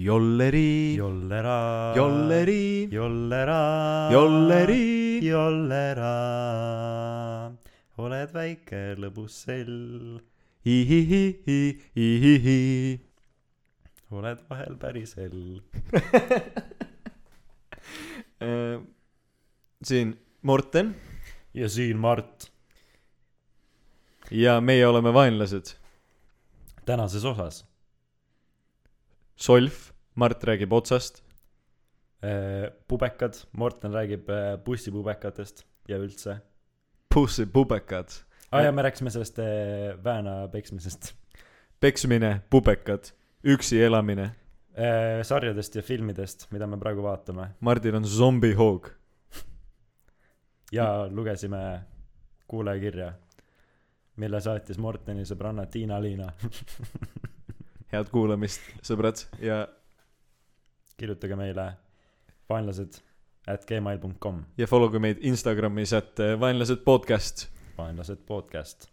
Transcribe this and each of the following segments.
Jolleri, jollera, jolleri, jollera, jolleri. jollera. oled väike lõbus sell, hihihihi, hihihi. oled vahel päris hell. Äh, siin Morten ja siin Mart ja meie oleme vaenlased. tänases osas Solf, Mart räägib otsast. äh, pubekad, Morten räägib äh, bussipubekatest ja üldse. Pussy pubekad, aa ja me rääkisime sellest äh, vääna peksmisest peksmine, pubekad, üksi elamine. sarjadest ja filmidest, mida me praegu vaatame Mardil on zombihoog. ja lugesime kuulajakirja, mille saatis Morteni sõbranna Tiina-Liina. head kuulamist, sõbrad ja, kirjutage meile vaenlased at gmail.com, ja follow ge meid Instagramis, et äh, vaenlased podcast. vaenlased podcast.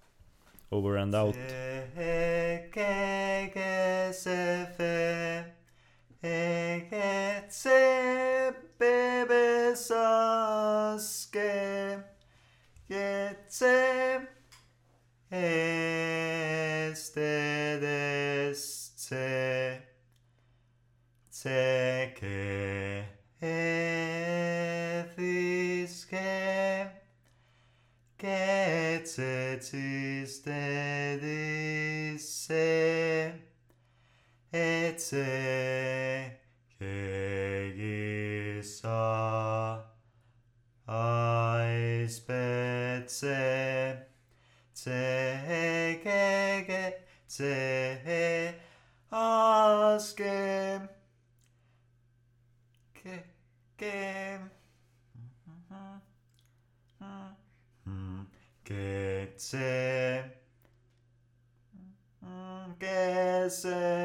Over and out. Et see keegi saa aispetse see keegi see aske ke ke Close game. G- game. Gece. Gezefem.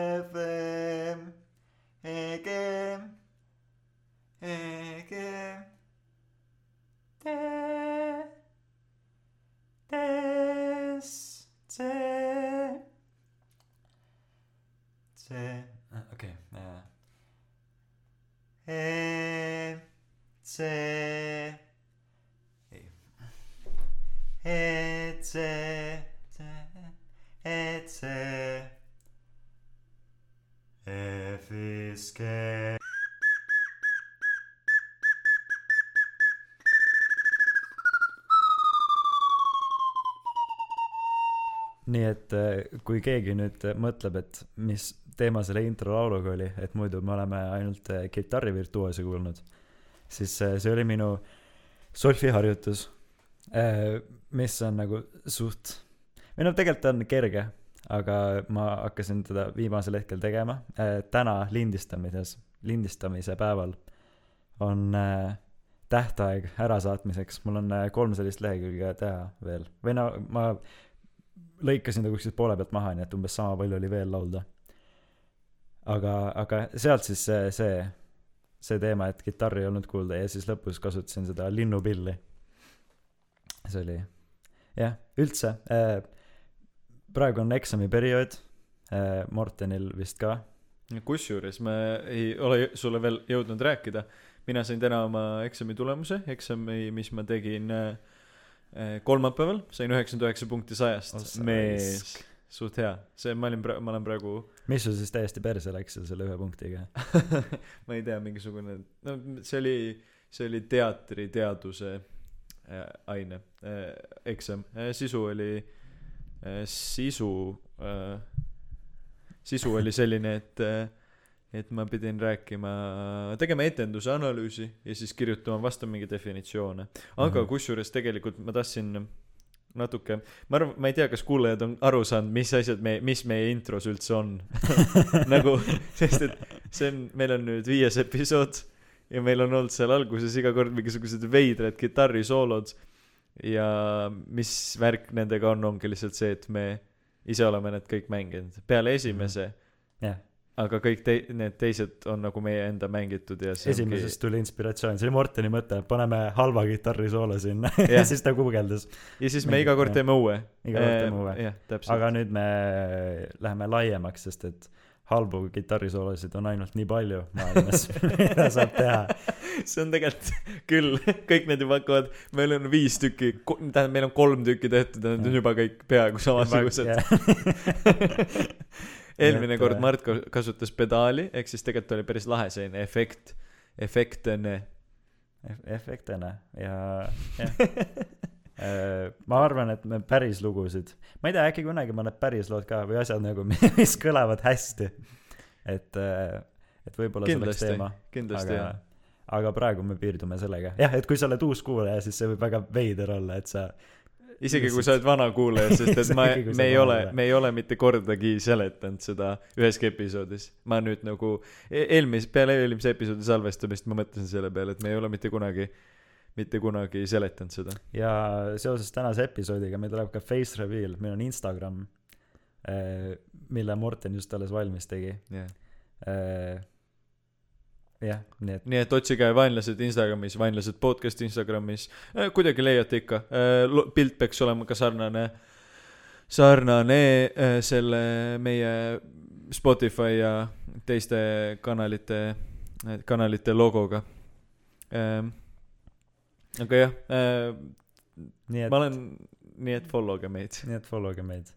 Kui keegi nüüd mõtleb, et mis teema selle intro lauluga oli, et muidu me oleme ainult äh, kitarrivirtuoosi kuulnud, siis äh, see oli minu solfiharjutus, mis on nagu suht, või noh, tegelikult on kerge, aga ma hakkasin teda viimasel hetkel tegema. täna lindistamises, lindistamise päeval on äh, tähtaeg ärasaatmiseks, mul on kolm sellist lehekülge teha veel või no ma lõikasin ta kuskilt poole pealt maha, nii et umbes sama palju oli veel laulda. aga, aga sealt siis see, see, see teema, et kitarri ei olnud kuulda ja siis lõpus kasutasin seda linnupilli. see oli, jah, üldse äh,. praegu on eksamiperiood äh,, Mortenil vist ka. kusjuures ma ei ole sulle veel jõudnud rääkida, mina sain täna oma eksami tulemuse, eksami, mis ma tegin äh, kolmapäeval, sain üheksakümmend üheksa punkti sajast. Ossa, mees. suht hea, see, ma olin pra-, ma olen praegu, mis sul siis täiesti perse läks seal selle ühe punktiga? ma ei tea, mingisugune, no see oli, see oli teatriteaduse äh, aine äh, eksam. Äh,, sisu oli äh,, sisu äh,, sisu oli selline, et äh, et ma pidin rääkima, tegema etenduse analüüsi ja siis kirjutama vastu mingi definitsioone. aga Mhm. kusjuures tegelikult ma tahtsin natuke, ma arvan, ma ei tea, kas kuulajad on aru saanud, mis asjad me, mis meie intros üldse on nagu, sest et see on, meil on nüüd viies episood ja meil on olnud seal alguses iga kord mingisugused veidrad kitarrisoolod ja mis värk nendega on, ongi lihtsalt see, et me ise oleme need kõik mänginud peale esimese jah, aga kõik te-, need teised on nagu meie enda mängitud ja see esimesest tuli inspiratsioon, see oli Morteni mõte, paneme halva kitarrisoolo sinna ja Jah. siis ta guugeldas. ja siis me mingi- iga kord teeme uue Iga kord teeme uue. jah täpselt aga nüüd me läheme laiemaks, sest et halbu kitarrisoolosid on ainult nii palju maailmas, mida saab teha. see on tegelikult küll, kõik need juba hakkavad, meil on viis tükki, tähendab, meil on kolm tükki tehtud ja need on juba kõik peaaegu samasugused. eelmine kord äh, Mart ka- kasutas pedaali, ehk siis tegelikult oli päris lahe selline efekt, efektne. efektene ja, jah. ma arvan, et me päris lugusid, ma ei tea, äkki kunagi mõned päris lood ka või asjad nagu, mis kõlavad hästi. et, et võib-olla see oleks teema,, kindlasti aga jah., aga praegu me piirdume sellega. jah, et kui sa oled uus kuulaja, siis see võib väga veider olla, et sa isegi kui sa oled vana kuulaja, sest et ma me ei ole me ei ole mitte kordagi seletanud seda üheski episoodis. ma nüüd nagu e- eelmis-, peale eelmise episoodi salvestamist ma mõtlesin selle peale, et me ei ole mitte kunagi, mitte kunagi seletanud seda. ja seoses tänase episoodiga meil tuleb ka face reveal, meil on Instagram, mille Morten just alles valmis tegi. jah, jah, nii et nii et otsige vaenlased Instagramis, vaenlased podcast Instagramis, kuidagi leiate ikka, pilt peaks olema ka sarnane, sarnane äh, selle meie Spotify ja teiste kanalite, kanalite logoga. aga jah, ma olen, nii et follow ge meid. nii et follow ge meid.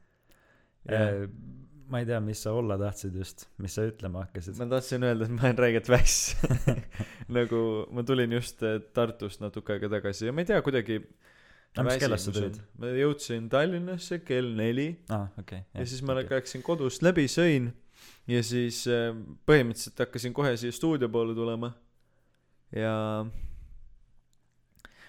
Ma ei tea, mis sa olla tahtsid just, mis sa ütlema hakkasid. ma tahtsin öelda, et ma olen räiget väss. nagu ma tulin just eh, Tartust natuke aega tagasi ja ma ei tea, kuidagi Aga mis kellast sa tulid? ma jõudsin Tallinnasse kell neli aa, okei. ja siis ma läksin kodust läbi, sõin ja siis äh, põhimõtteliselt hakkasin kohe siia stuudio poole tulema. ja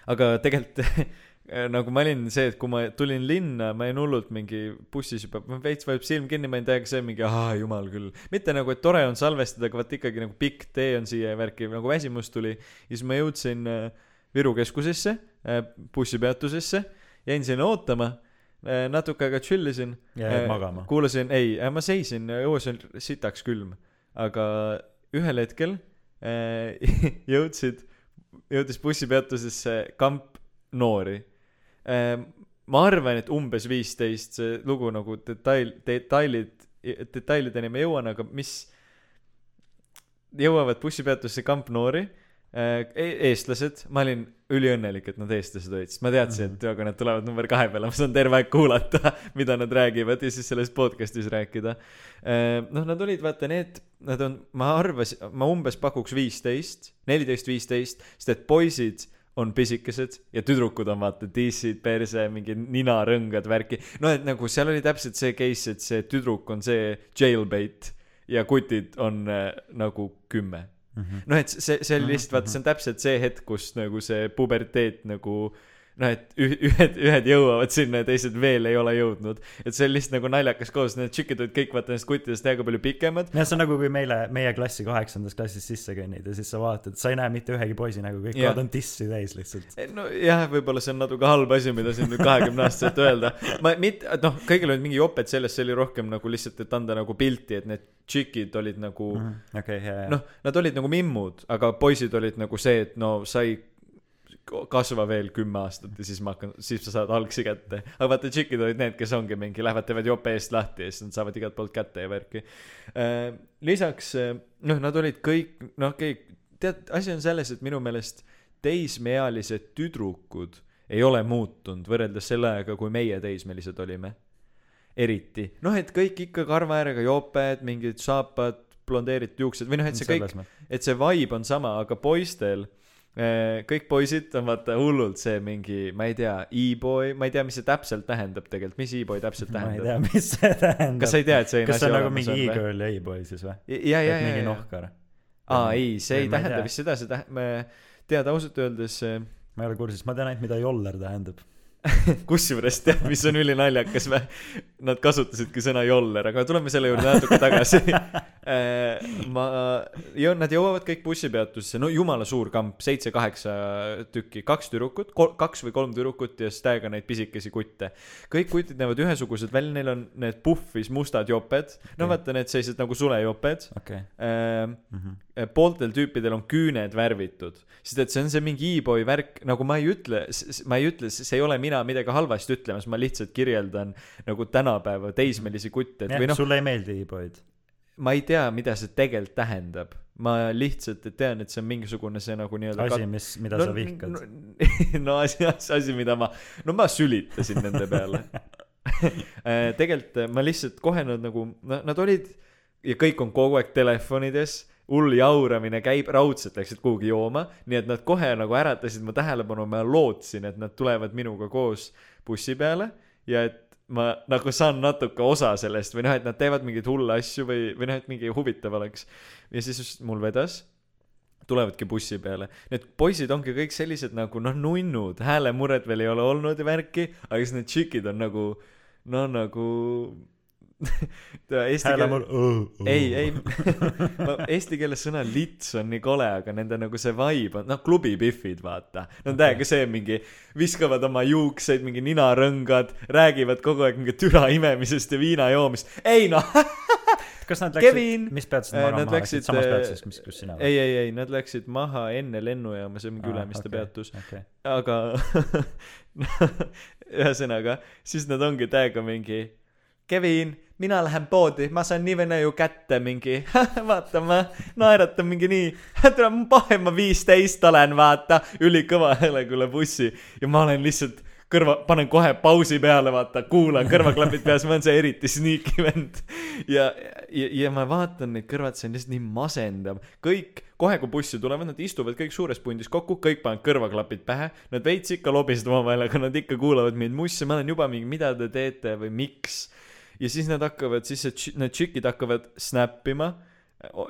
aga tegelikult nagu ma olin see, et kui ma tulin linna, ma jäin hullult mingi bussis juba, veits vajub silm kinni, ma olin täiega see mingi ahaa jumal küll. mitte nagu, et tore on salvestada, aga vaat ikkagi nagu pikk tee on siia ja värki, nagu väsimus tuli. ja siis ma jõudsin äh, Viru keskusesse, bussipeatusesse, jäin sinna ootama, natuke aega chill isin Äh, magama. kuulasin, ei, ma seisin, õues oli sitaks külm, aga ühel hetkel äh, jõudsid, jõudis bussipeatusesse kamp noori äh,. Ma arvan, et umbes viisteist, see lugu nagu detail, detailid, detailideni ma jõuan, aga mis jõuavad bussipeatusse kamp noori äh,, eestlased, ma olin üliõnnelik, et nad eestlased olid, sest ma teadsin, et aga nad tulevad number kahe peale, ma saan terve aeg kuulata, mida nad räägivad ja siis selles podcast'is rääkida. noh, nad olid vaata need, nad on, ma arvasin, ma umbes pakuks viisteist, neliteist, viisteist, sest et poisid on pisikesed ja tüdrukud on vaata tissid, perse, mingi ninarõngad, värki. no et nagu seal oli täpselt see case, et see tüdruk on see jailbait ja kutid on äh, nagu kümme. Noh, et see, see oli lihtsalt, vaata, see on täpselt see hetk, kus nagu see puberteet nagu noh, et üh- ühed, ühed jõuavad sinna ja teised veel ei ole jõudnud. et see on lihtsalt nagu naljakas koos, need tšikid olid kõik vaata nendest kuttidest täiega palju pikemad. jah, see on nagu kui meile, meie klassi kaheksandas klassis sisse kõnnid ja siis sa vaatad, sa ei näe mitte ühegi poisi nägu, kõik kohad on tissi täis lihtsalt. nojah, võib-olla see on natuke halb asi, mida siin nüüd kahekümne aastaselt öelda. ma mitte, noh, kõigil olid mingi joped selles, see oli rohkem nagu lihtsalt, et anda nagu pilti, et need tšikid olid nagu mm -hmm. okei, ja, ja. noh, nad olid nagu mimmud, aga poisid olid nagu see, et no sa ei kasva veel kümme aastat ja siis ma hakkan, siis sa saad algsi kätte. aga vaata, tšikid olid need, kes ongi mingi, lähevad, teevad jope eest lahti ja siis nad saavad igalt poolt kätte ja värki. lisaks, noh, nad olid kõik, noh, kõik, tead, asi on selles, et minu meelest teismeealised tüdrukud ei ole muutunud võrreldes selle ajaga, kui meie teismelised olime. eriti, noh, et kõik ikka karva äärega joped, mingid saapad, blondeeritud juuksed või noh, et see kõik, et see vibe on sama, aga poistel kõik poisid on vaata hullult see mingi, ma ei tea, e-boy, ma ei tea, mis see täpselt tähendab tegelikult, mis e-boy täpselt ma ei tea, tähendab. mis see tähendab. kas sa ei tea, et selline kas see asi on nagu olemas mingi on e-girl ja e-boy siis või? ja, ja, ja, mingi nohkar. aa ei, see ei ei tähenda vist seda, see tähendab, tead ausalt öeldes eh, ma ei ole kursis, ma tean ainult, mida joller tähendab. kusjuures tead, mis on ülinaljakas? Nad kasutasidki sõna joller, aga tuleme selle juurde natuke tagasi. ma, ja nad jõuavad kõik bussipeatusse, no jumala suur kamp, seitse-kaheksa tükki, kaks tüdrukut, kaks või kolm tüdrukut ja siis täiega neid pisikesi kutte. kõik kutid näevad ühesugused välja, neil on need puhvis mustad joped, no Okei. vaata need sellised nagu sulejoped okei. ähm,. Mhm. Pooltel tüüpidel on küüned värvitud, sest et see on see mingi e-boy värk, nagu ma ei ütle, ma ei ütle, see ei ole mina midagi halvasti ütlemas, ma lihtsalt kirjeldan nagu tänapäeva teismelisi kutte, et jah või, noh, sulle ei meeldi e-boy'd? ma ei tea, mida see tegelikult tähendab. ma lihtsalt tean, et see on mingisugune see nagu nii-öelda asi, mis, mida sa vihkad. no, no asi, asi, mida ma, no ma sülitasin nende peale. tegelikult äh, ma lihtsalt kohe nad nagu, nad olid ja kõik on kogu aeg telefonides, hull jauramine käib, raudselt läksid kuhugi jooma, nii et nad kohe nagu äratasid mu tähelepanu, ma lootsin, et nad tulevad minuga koos bussi peale ja et ma nagu saan natuke osa sellest või noh, et nad teevad mingeid hulle asju või, või noh, et mingi huvitav oleks. ja siis just mul vedas tulevadki bussi peale. Need poisid ongi kõik sellised nagu noh, nunnud, häälemuret veel ei ole olnud ja värki, aga siis need tšikid on nagu no nagu eesti keeles mul. ei, ei, eesti keeles sõna lits on nii kole, aga nende nagu see vibe on, noh, klubipihvid, vaata. no on täiega see mingi, viskavad oma juukseid, mingi ninarõngad, räägivad kogu aeg mingi türa imemisest ja viina joomist. ei noh, kas nad läksid, mis peatasid Äh, nad läksid, läksid, samas äh, peatuses, mis, kus sina ei, ei, ei, nad läksid maha enne lennujaama, see on mingi Ülemiste peatus. okei, aga ühesõnaga, siis nad ongi täiega mingi Kevin, poodi, ma saan nii või naa ju kätte mingi, vaata ma naeratan mingi nii, tule mu pahe, ma viisteist olen, vaata, ülikõva häälega üle bussi. Ja ma olen lihtsalt kõrva, panen kohe pausi peale, vaata, kuulan kõrvaklapid peas, ma olen see eriti sneaky vend. ja, ja, ja ma vaatan neid kõrvad, see on lihtsalt nii masendav, kõik, kohe kui bussi tulevad, nad istuvad kõik suures pundis kokku, kõik panevad kõrvaklapid pähe, nad veits ikka lobisevad omavahel, aga nad ikka kuulavad mind mussi, ma olen juba mingi, mida te teete? või miks. Ja siis nad hakkavad, siis see need tšikid hakkavad snap ima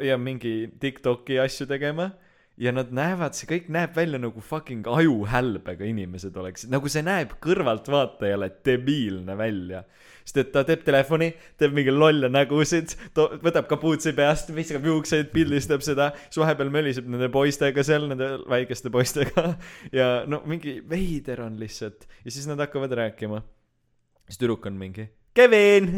ja mingi Tiktoki asju tegema ja nad näevad, see kõik näeb välja nagu fucking ajuhälbega inimesed oleksid, nagu see näeb kõrvaltvaatajale debiilne välja. sest et ta teeb telefoni, teeb mingi lolle nägusid, võtab kapuutsi peast, viskab juukseid, pildistab seda, siis vahepeal möliseb nende poistega seal, nende väikeste poistega ja no mingi veider on lihtsalt ja siis nad hakkavad rääkima. siis tüdruk on mingi Kevin,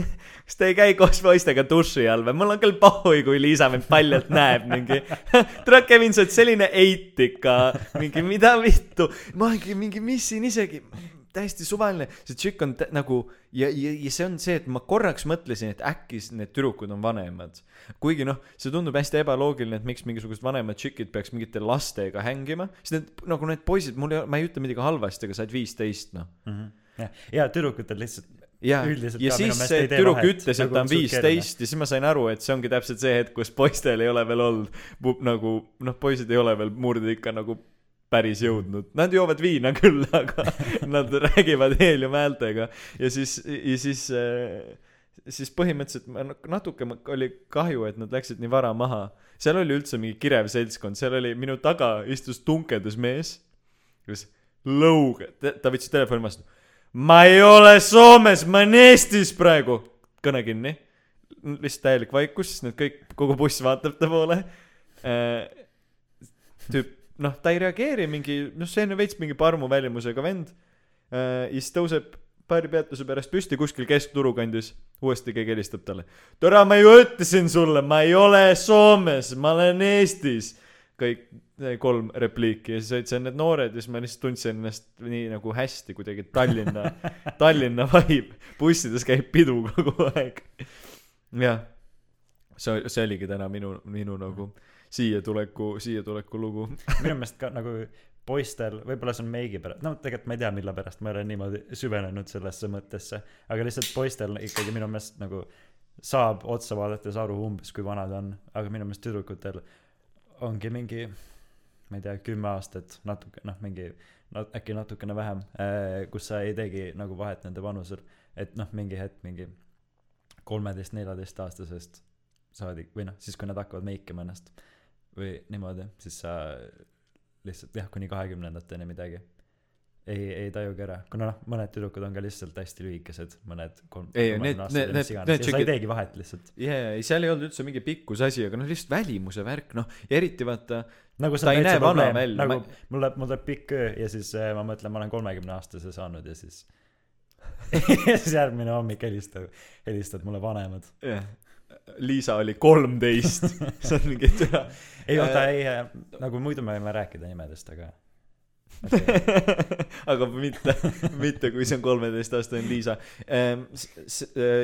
kas te ei käi koos poistega duši all või? mul on küll pohhui, kui Liisa mind paljalt näeb, mingi. tere, Kevin, sa oled selline eit ikka, mingi mida vittu. ma mingi, mis siin isegi, täiesti suvaline. see tšikk on nagu ja, ja, ja see on see, et ma korraks mõtlesin, et äkki need tüdrukud on vanemad. kuigi noh, see tundub hästi ebaloogiline, et miks mingisugused vanemad tšikid peaks mingite lastega hängima, sest need nagu need poisid, mul ei ole, ma ei ütle midagi halvasti, aga said viisteist noh jah, ja tüdrukutel lihtsalt ja, ja siis see tüdruk ütles, et nagu ta on viisteist ja siis ma sain aru, et see ongi täpselt see hetk, kus poistel ei ole veel olnud nagu noh, poisid ei ole veel murde ikka nagu päris jõudnud, nad joovad viina küll, aga nad räägivad heeliumhäältega. Ja siis, ja siis äh, siis põhimõtteliselt ma natuke oli kahju, et nad läksid nii vara maha. seal oli üldse mingi kirev seltskond, seal oli minu taga istus tunkedas mees, kes lõug, ta võttis telefoni vastu. Ma ei ole Soomes, ma olen Eestis praegu. kõne kinni, lihtsalt täielik vaikus, siis need kõik, kogu buss vaatab ta poole. tüüp, noh, ta ei reageeri mingi, noh, see on ju veits mingi parmu välimusega vend. ja siis tõuseb paari peatuse pärast püsti kuskil keskturu kandis, uuesti keegi helistab talle. tere, ma ju ütlesin sulle, ma ei ole Soomes, ma olen Eestis. kõik kolm repliiki ja siis olid seal need noored ja siis ma lihtsalt tundsin ennast nii nagu hästi kuidagi Tallinna, Tallinna vibe. bussides käib pidu kogu aeg. jah, see, see oligi täna minu, minu nagu siia tuleku, siia tuleku lugu. minu meelest ka nagu poistel, võib-olla see on meigi pärast, no tegelikult ma ei tea, mille pärast ma ei ole niimoodi süvenenud sellesse mõttesse, aga lihtsalt poistel ikkagi minu meelest nagu saab otsa vaadates aru umbes, kui vanad on, aga minu meelest tüdrukutel ongi mingi, ma ei tea, kümme aastat, natuke, noh, mingi no, äkki natukene vähem, kus sa ei teegi nagu vahet nende vanusel, et noh, mingi hetk mingi kolmeteist, neljateistaastasest saadik või noh, siis kui nad hakkavad meikima ennast või niimoodi, siis sa lihtsalt jah, kuni kahekümnendateni midagi ei, ei tajugi ära, kuna noh, mõned tüdrukud on ka lihtsalt hästi lühikesed, mõned kolm, Ei, need- need- need- need ja sa ei teegi vahet lihtsalt. jaa, ei seal ei olnud üldse mingi pikkuse asi, aga noh, lihtsalt välimuse värk, noh, ja eriti vaata, nagu Ta ei näe vana välja, nagu ma- mul läheb, mul tuleb pikk öö ja siis äh, ma mõtlen, ma olen kolmekümne aastase saanud ja siis ja siis järgmine hommik helistab, helistavad mulle vanemad. jah, Liisa oli kolmteist, see on mingi türa. ei oota, Äh, ei, nagu muidu me võime rääkida nimedest, aga aga mitte, mitte kui see on kolmeteistaastane Liisa.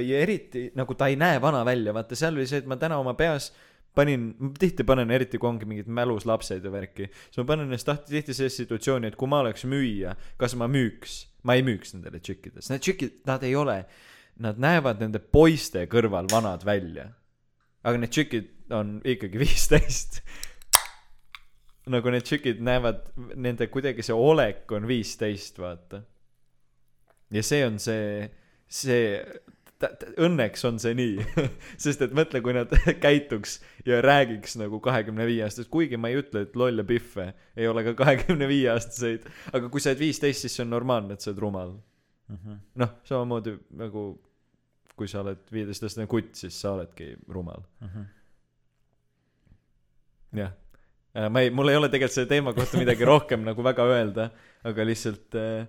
ja eriti nagu ta ei näe vana välja, vaata seal oli see, et ma täna oma peas panin, tihti panen, eriti kui ongi mingid mälus lapsed ja värki, siis ma panen ennast tahti tihti sellesse situatsiooni, et kui ma oleks müüja, kas ma müüks, ma ei müüks nendele tšikkidele, sest need tšikid, nad ei ole, nad näevad nende poiste kõrval vanad välja. aga need tšikid on ikkagi viisteist nagu need tšikid näevad, nende kuidagi see olek on viisteist, vaata. ja see on see, see, õnneks on see nii, sest et mõtle, kui nad käituks ja räägiks nagu kahekümne viie aastased, kuigi ma ei ütle, et lolle pihve ei ole ka kahekümne viie aastaseid, aga kui sa oled viisteist, siis see on normaalne, et sa oled rumal. Mhm. noh, samamoodi nagu kui sa oled viieteistaastane kutt, siis sa oledki rumal. Mhm. jah, ma ei, mul ei ole tegelikult selle teema kohta midagi rohkem nagu väga öelda, aga lihtsalt äh,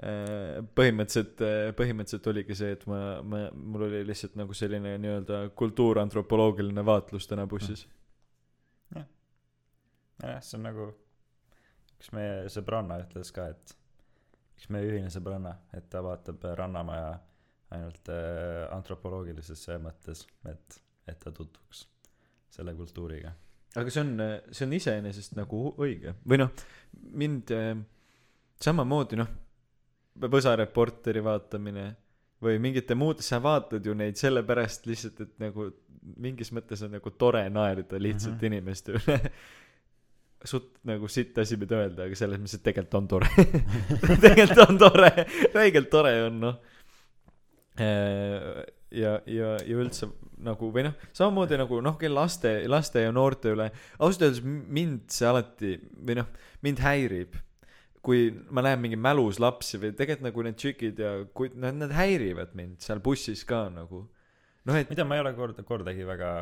äh, põhimõtteliselt, põhimõtteliselt oligi see, et ma, ma, mul oli lihtsalt nagu selline nii-öelda kultuurantropoloogiline vaatlus täna bussis. jah, see on nagu, üks meie sõbranna ütles ka, et üks meie ühine sõbranna, et ta vaatab Rannamaja ainult äh, antropoloogilises mõttes, et, et ta tutvuks selle kultuuriga. Aga see on, see on iseenesest nagu õige või noh, mind äh, samamoodi noh, Võsa Reporteri vaatamine või mingite muude, sa vaatad ju neid sellepärast lihtsalt, et nagu mingis mõttes on nagu tore naerda lihtsalt mm. -hmm. inimeste üle. suht nagu sitt asi mida öelda, aga selles mõttes, et tegelikult on tore tegelikult on tore, räigelt tore on noh. ja, ja, ja üldse nagu või noh, samamoodi nagu noh, kell laste, laste ja noorte üle, ausalt öeldes mind see alati või noh, mind häirib kui ma näen mingi mälus lapsi või tegelikult nagu need tšikid ja kui nad, nad häirivad mind seal bussis ka nagu noh, et mida ma ei ole kord, kordagi väga,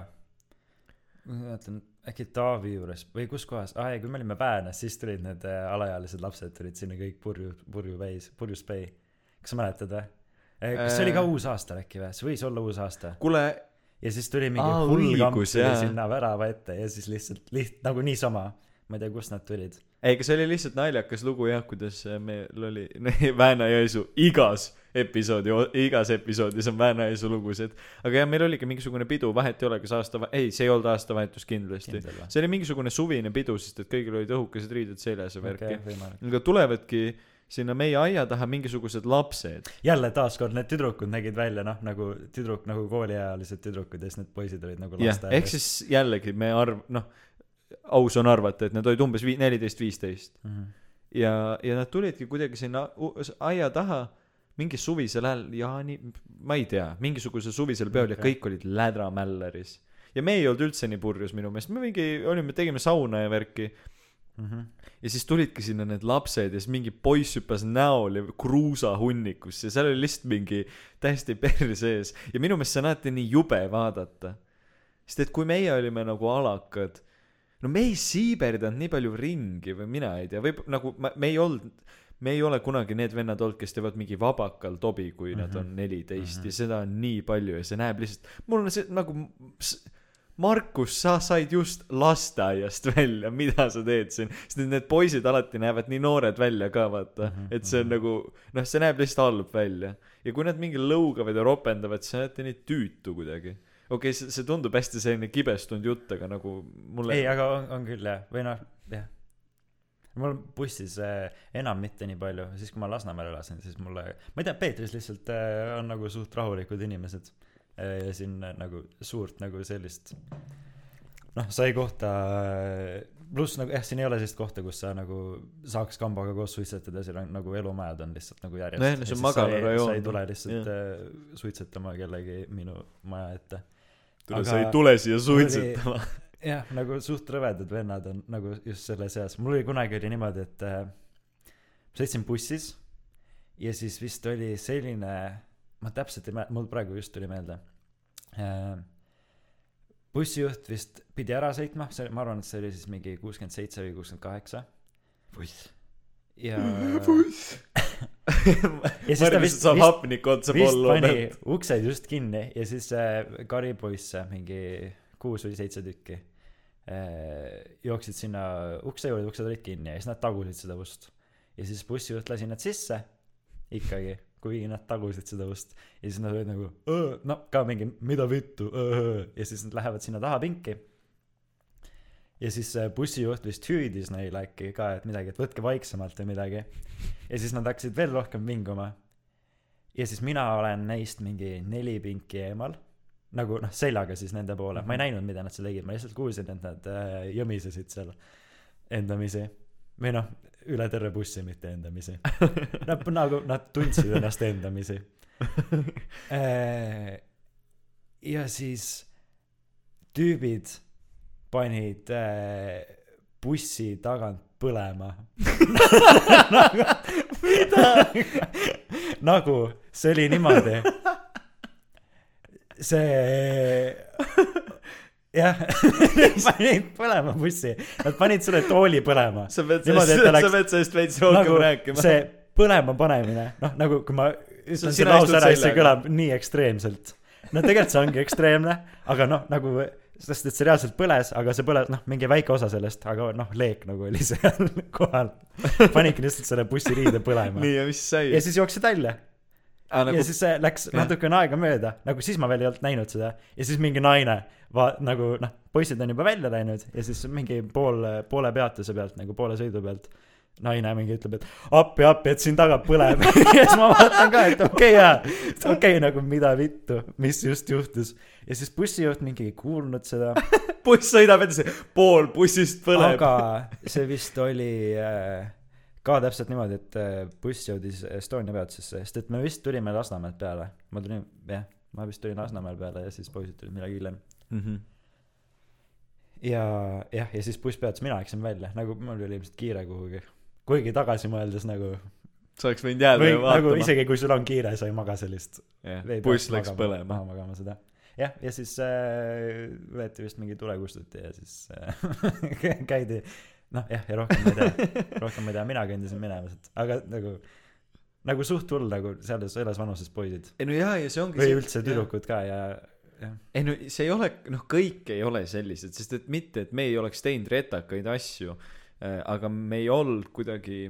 ma mõtlen, äkki Taavi juures või kus kohas, aa ei, kui me olime Väänas, siis tulid need äh, alaealised lapsed tulid sinna kõik purju, purju veis, purjus pei. kas sa mäletad või? Kas see oli ka Äh. uusaastal äkki või, see võis olla uusaasta. kuule ja siis tuli mingi Aa, hull kamp õigus, tuli sinna värava ette ja siis lihtsalt, liht-, nagu niisama. ma ei tea, kust nad tulid. ei, aga see oli lihtsalt naljakas lugu jah, kuidas äh, meil oli Vääna-Jõesuu igas episoodi, igas episoodis on Vääna-Jõesuu lugusid. aga jah, meil oligi mingisugune pidu, vahet ei ole, kas aasta, ei, see ei olnud aastavahetus kindlasti. see oli mingisugune suvine pidu, sest et kõigil olid õhukesed riided seljas ja värki võimalik. aga tulevadki sinna meie aia taha mingisugused lapsed. jälle taaskord need tüdrukud nägid välja noh, nagu tüdruk, nagu kooliealised tüdrukud ja siis need poisid olid nagu lasteaias. ehk siis jällegi me arv-, noh, aus on arvata, et nad olid umbes vii-, neliteist, viisteist. -hmm. ja, ja nad tulidki kuidagi sinna aia taha mingi suvisel ajal, jaani, ma ei tea, mingisugusel suvisel peol ja kõik olid lädramälleris. ja me ei olnud üldse nii purjus minu meelest, me mingi olime, tegime sauna ja värki Mm -hmm. ja siis tulidki sinna need lapsed ja siis mingi poiss hüppas näol ja kruusahunnikusse ja seal oli lihtsalt mingi täiesti perse ees ja minu meelest see on alati nii jube vaadata sest et kui meie olime nagu alakad no me ei siiberdanud nii palju ringi või mina ei tea või nagu ma, me ei olnud me ei ole kunagi need vennad olnud kes teevad mingi vabakal tobi kui mm -hmm. nad on neliteist mm -hmm. ja seda on nii palju ja see näeb lihtsalt mul on see nagu s- Markus, sa said just lasteaiast välja, mida sa teed siin, sest need poisid alati näevad nii noored välja ka, vaata. Mhm, et see on nagu, noh, see näeb lihtsalt halb välja. ja kui nad mingi lõugavad ja ropendavad, siis näeb nii tüütu kuidagi. okei okay,, see, see tundub hästi selline kibestunud jutt, aga nagu mulle ei, aga on, on küll jah, või noh, jah. mul bussis äh, enam mitte nii palju, siis kui ma Lasnamäel elasin, siis mulle, ma ei tea, Peetris lihtsalt äh, on nagu suht rahulikud inimesed ja siin äh, nagu suurt nagu sellist noh, sa ei kohta, pluss nagu jah, siin ei ole sellist kohta, kus sa nagu saaks kambaga koos suitsetada, seal on nagu elumajad on lihtsalt nagu järjest. Nojah, no see on magalarajoon. sa ei tule lihtsalt äh, suitsetama kellegi minu maja ette. tule, aga- sa ei tule siia suitsetama. jah, nagu suht rõvedad vennad on nagu just selle seas, mul oli kunagi oli niimoodi, et äh, sõitsin bussis ja siis vist oli selline, ma täpselt ei mäleta, mul praegu just tuli meelde äh,. bussijuht vist pidi ära sõitma, see, ma arvan, et see oli siis mingi kuuskümmend seitse või kuuskümmend kaheksa buss. ja buss. siis ta vist- saab hapnikku otsa pollu. pani uksed just kinni ja siis äh, karipoisse mingi kuus või seitse tükki äh, jooksid sinna ukse juurde, uksed olid kinni ja siis nad tagusid seda ust. ja siis bussijuht lasi nad sisse ikkagi kuigi nad tagusid seda ust. Ja siis nad olid nagu no ka mingi mida vittu õõ", ja siis nad lähevad sinna taha pinki. Ja siis see bussijuht vist hüüdis neile äkki ka et midagi et võtke vaiksemalt või midagi. Ja siis nad hakkasid veel rohkem vinguma ja siis mina olen neist mingi neli pinki eemal. Nagu noh seljaga siis nende poole. Ma ei näinud mida nad seal tegid. Ma lihtsalt kuulsin et nad äh, jõmisesid seal endamisi. Või noh üle terve bussi mitte endamisi. Nad nagu nad tundsid ennast endamisi. Äh, ja siis tüübid panid äh, bussi tagant põlema. Nagu, mida? Nagu see oli niimoodi. See jah. Panid põlema bussi. Nad panid selle tooli põlema. Sa pead sellest sa pead sellest veits rohkem nagu rääkima. see põlema panemine. Noh nagu kui ma ütlen selle lause ära siis see kõlab nii ekstreemselt. No tegelikult see ongi ekstreemne aga noh nagu sest et see reaalselt põles aga see põles noh mingi väike osa sellest aga noh leek nagu oli seal kohal. Panidki lihtsalt selle bussiriide põlema. Nii, ja mis sai? Ja? siis jooksid välja ja nagu siis see läks natukene aega mööda nagu siis ma veel ei olnud näinud seda. Ja siis mingi naine va- nagu noh poisid on juba välja läinud ja siis mingi pool poole peatuse pealt nagu poole sõidu pealt naine mingi ütleb et appi appi et siin taga põleb. Ja siis ma vaatan ka et okei okay, jaa okei okay, nagu mida vittu mis just juhtus. Ja siis bussijuht mingi ei kuulnud seda. Buss sõidab edasi, pool bussist põleb. aga see vist oli äh, ka täpselt niimoodi et äh, buss jõudis Estonia peatusesse sest et me vist tulime Lasnamäelt peale ma tulin jah ma vist tulin Lasnamäel peale ja siis poisid tulid midagi hiljem Mhm. ja jah ja siis buss peatus mina läksin välja nagu mul oli ilmselt kiire kuhugi kuigi tagasi mõeldes nagu sa oleks võinud jääda või ja nagu vaatama. isegi kui sul on kiire sa ei maga sellist ei buss läks magama- põlema. maha magama seda jah ja siis äh, võeti vist mingi tulekustuti ja siis äh, käidi noh jah ja rohkem ma ei tea. Rohkem ma ei tea mina kõndisin minema sealt. Aga nagu nagu suht hull nagu selles selles vanuses poisid. Ei no jaa, ja see ongi või üldse. tüdrukud ka ja jah. Ei no see ei ole, noh, kõik ei ole sellised, sest et mitte, et me ei oleks teinud retakaid asju, aga me ei olnud kuidagi,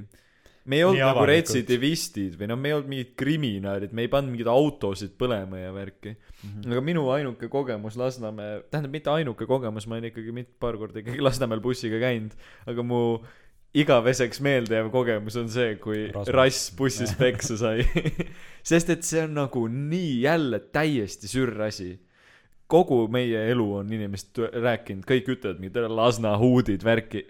me ei olnud nagu retsidivistid või noh, me ei olnud mingid kriminaalid, me ei pannud mingeid autosid põlema ja värki. Mhm. aga minu ainuke kogemus Lasnamäe, tähendab mitte ainuke kogemus, ma olen ikkagi mit-, paar korda ikkagi Lasnamäel bussiga käinud, aga mu igaveseks meeldejääv kogemus on see, kui Rasmus. rass bussis peksa sai. sest et see on nagu nii jälle täiesti sürr asi kogu meie elu on inimesed rääkinud, kõik ütlevad mingid Lasna huudid, värki.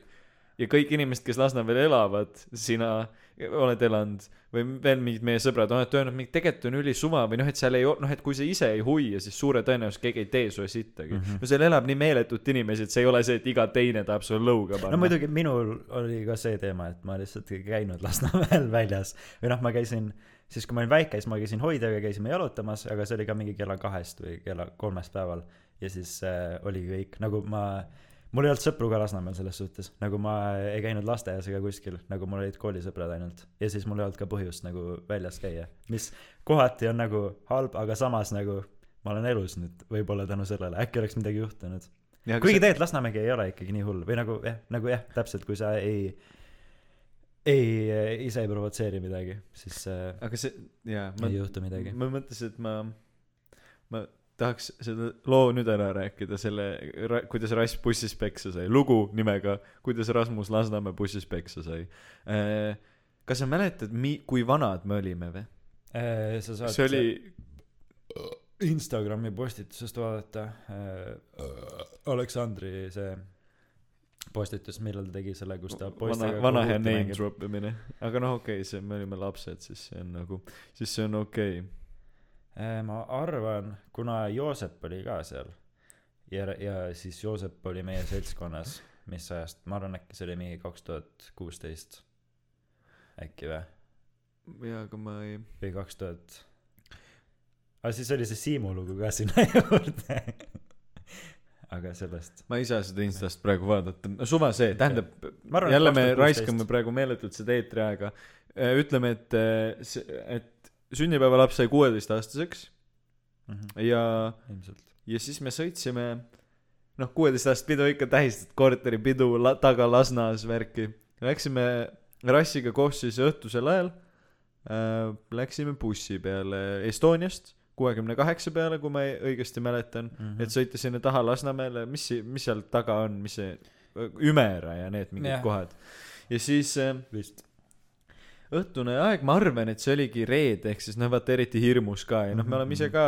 ja kõik inimesed, kes Lasnamäel elavad, sina oled elanud või veel mingid meie sõbrad on öelnud, mingi tegelikult on ülisuva või noh, et seal ei noh, et kui sa ise ei hoia, siis suure tõenäosusega keegi ei tee sulle sittagi mm. -hmm. no seal elab nii meeletut inimesi, et see ei ole see, et iga teine tahab sulle lõuga panna no muidugi minul oli ka see teema et ma lihtsalt ei käinud Lasnamäel väljas või noh ma käisin siis kui ma olin väike siis ma käisin hoidjaga käisime jalutamas aga see oli ka mingi kella kahest või kella kolmest päeval ja siis äh, oligi kõik nagu ma mul ei olnud sõpru ka Lasnamäel selles suhtes nagu ma ei käinud lasteaias ega kuskil nagu mul olid koolisõbrad ainult ja siis mul ei olnud ka põhjust nagu väljas käia mis kohati on nagu halb aga samas nagu ma olen elus nüüd võib-olla tänu sellele äkki oleks midagi juhtunud kuigi tegelikult Lasnamägi ei ole ikkagi nii hull või nagu jah, nagu jah, täpselt, kui sa ei, ei, ise ei provotseeri midagi, siis äh, aga see jaa ei juhtu midagi. ma mõtlesin, et ma, ma tahaks selle loo nüüd ära rääkida, selle, kuidas Rass bussis peksa sai, lugu nimega Kuidas Rasmus Lasnamäe bussis peksa sai. kas sa mäletad, mi-, kui vanad me olime või? Äh, sa saad see oli, Instagrami postitusest vaadata äh, Aleksandri see postitus, millal ta tegi selle, kus ta vana, poistega vana hea Kahooti name drop imine. aga noh, okei okay,, see, me olime lapsed, siis see on nagu, siis see on okei okay.. Äh, ma arvan, kuna Joosep oli ka seal ja, ja siis Joosep oli meie seltskonnas, mis ajast, ma arvan, äkki see oli mingi kaks tuhat kuusteist äkki või? jaa, aga ma ei, või kaks tuhat aga siis oli see Siimu lugu ka sinna juurde aga sellest ma ei saa seda Instast praegu vaadata, suva see, tähendab, jälle me 2016. raiskame praegu meeletult seda eetriaega. ütleme, et, et sünnipäevalaps sai kuueteistaastaseks mm ja, ilmselt ja siis me sõitsime, noh, kuueteistaastast pidu ikka tähistad, korteripidu la, taga Lasnas värki. Läksime Rassiga koos siis õhtusel ajal äh, läksime bussi peale Estoniast kuuekümne kaheksa peale, kui ma õigesti mäletan mm. -hmm. et sõita sinna taha Lasnamäele, mis, mis seal taga on, mis see, Ümera ja need mingid yeah. kohad. ja siis äh, vist. Õhtune aeg, ma arvan, et see oligi reede, ehk siis noh, vaata eriti hirmus ka ja noh, me oleme ise ka,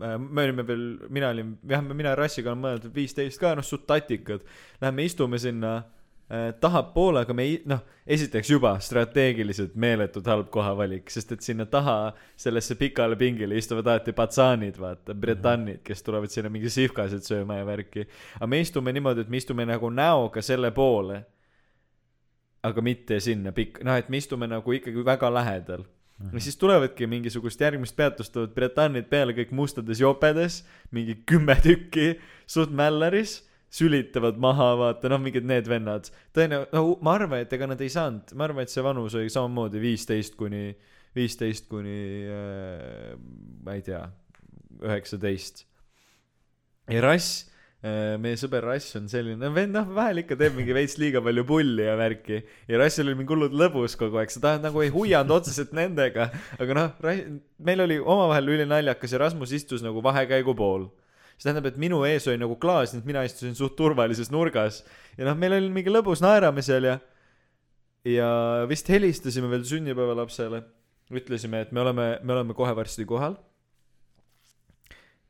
me olime veel, mina olin, jah, mina Rassiga olen mõelnud, viisteist ka, noh, suht tatikad. Lähme istume sinna äh, tahapoole, aga me ei, noh, esiteks juba strateegiliselt meeletult halb kohavalik, sest et sinna taha sellesse pikale pingile istuvad alati patsaanid, vaata, bretannid, kes tulevad sinna mingi sihvkasid sööma ja värki. aga me istume niimoodi, et me istume nagu näoga selle poole aga mitte sinna pikk, noh, et me istume nagu ikkagi väga lähedal. ja siis tulevadki mingisugust järgmist peatust tulevad bretannid peale kõik mustades jopedes, mingi kümme tükki, suht mälleris, sülitavad maha, vaata, noh, mingid need vennad. tõenäoliselt, no ma arvan, et ega nad ei saanud, ma arvan, et see vanus oli samamoodi viisteist kuni, viisteist kuni äh,, ma ei tea, üheksateist. ja Rass, meie sõber Rass on selline vend, noh, vahel ikka teeb mingi veits liiga palju pulli ja värki. ja Rassil oli mingi hullult lõbus kogu aeg, tahad nagu ei huianud otseselt nendega, aga noh, meil oli omavahel ülinaljakas ja Rasmus istus nagu vahekäigu pool see tähendab, et minu ees oli nagu klaas, nii et mina istusin suht turvalises nurgas ja noh, meil oli mingi lõbus, naerame seal ja ja vist helistasime veel sünnipäevalapsele, ütlesime, et me oleme, me oleme kohe varsti kohal.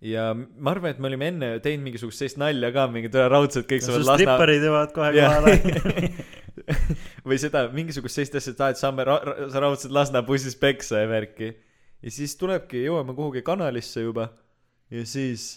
Ja ma arvan, et me olime enne teinud mingisugust sellist nalja ka, mingid raudselt kõik saavad Lasna stripparid jõuavad kohe kohale. või seda mingisugust sellist asja, et aa, et saame ra- ra- raudselt Lasna bussis peksa ja värki. ja siis tulebki, jõuame kuhugi kanalisse juba ja siis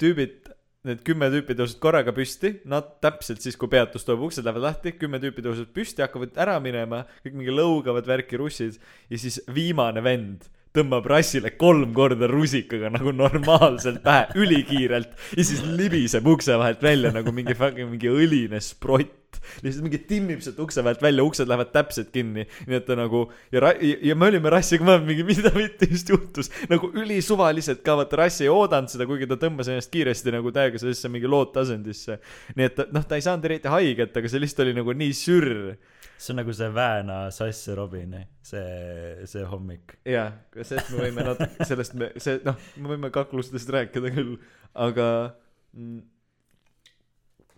tüübid, need kümme tüüpi tõusid korraga püsti, nad täpselt siis, kui peatus tuleb, uksed lähevad lahti, kümme tüüpi tõusevad püsti, hakkavad ära minema, kõik mingi lõugavad värki russid ja siis viimane vend tõmbab rassile kolm korda rusikaga nagu normaalselt pähe, ülikiirelt ja siis libiseb ukse vahelt välja nagu mingi fucking mingi õline sprott. lihtsalt mingi timmib sealt ukse vahelt välja, uksed lähevad täpselt kinni, nii et ta nagu ja ra-, ja, me olime rassiga mõelnud mingi, mida mitte just juhtus, nagu ülisuvaliselt ka vaata rassi ei oodanud seda, kuigi ta tõmbas ennast kiiresti nagu täiega sellesse mingi loodtasandisse. nii et noh, ta ei saanud eriti haiget, aga see lihtsalt oli nagu nii sürr see on nagu see Vääna Sass ja Robin, see, see hommik. jaa, sellest me võime natuke, sellest me, see noh, me võime kaklustest rääkida küll, aga mm,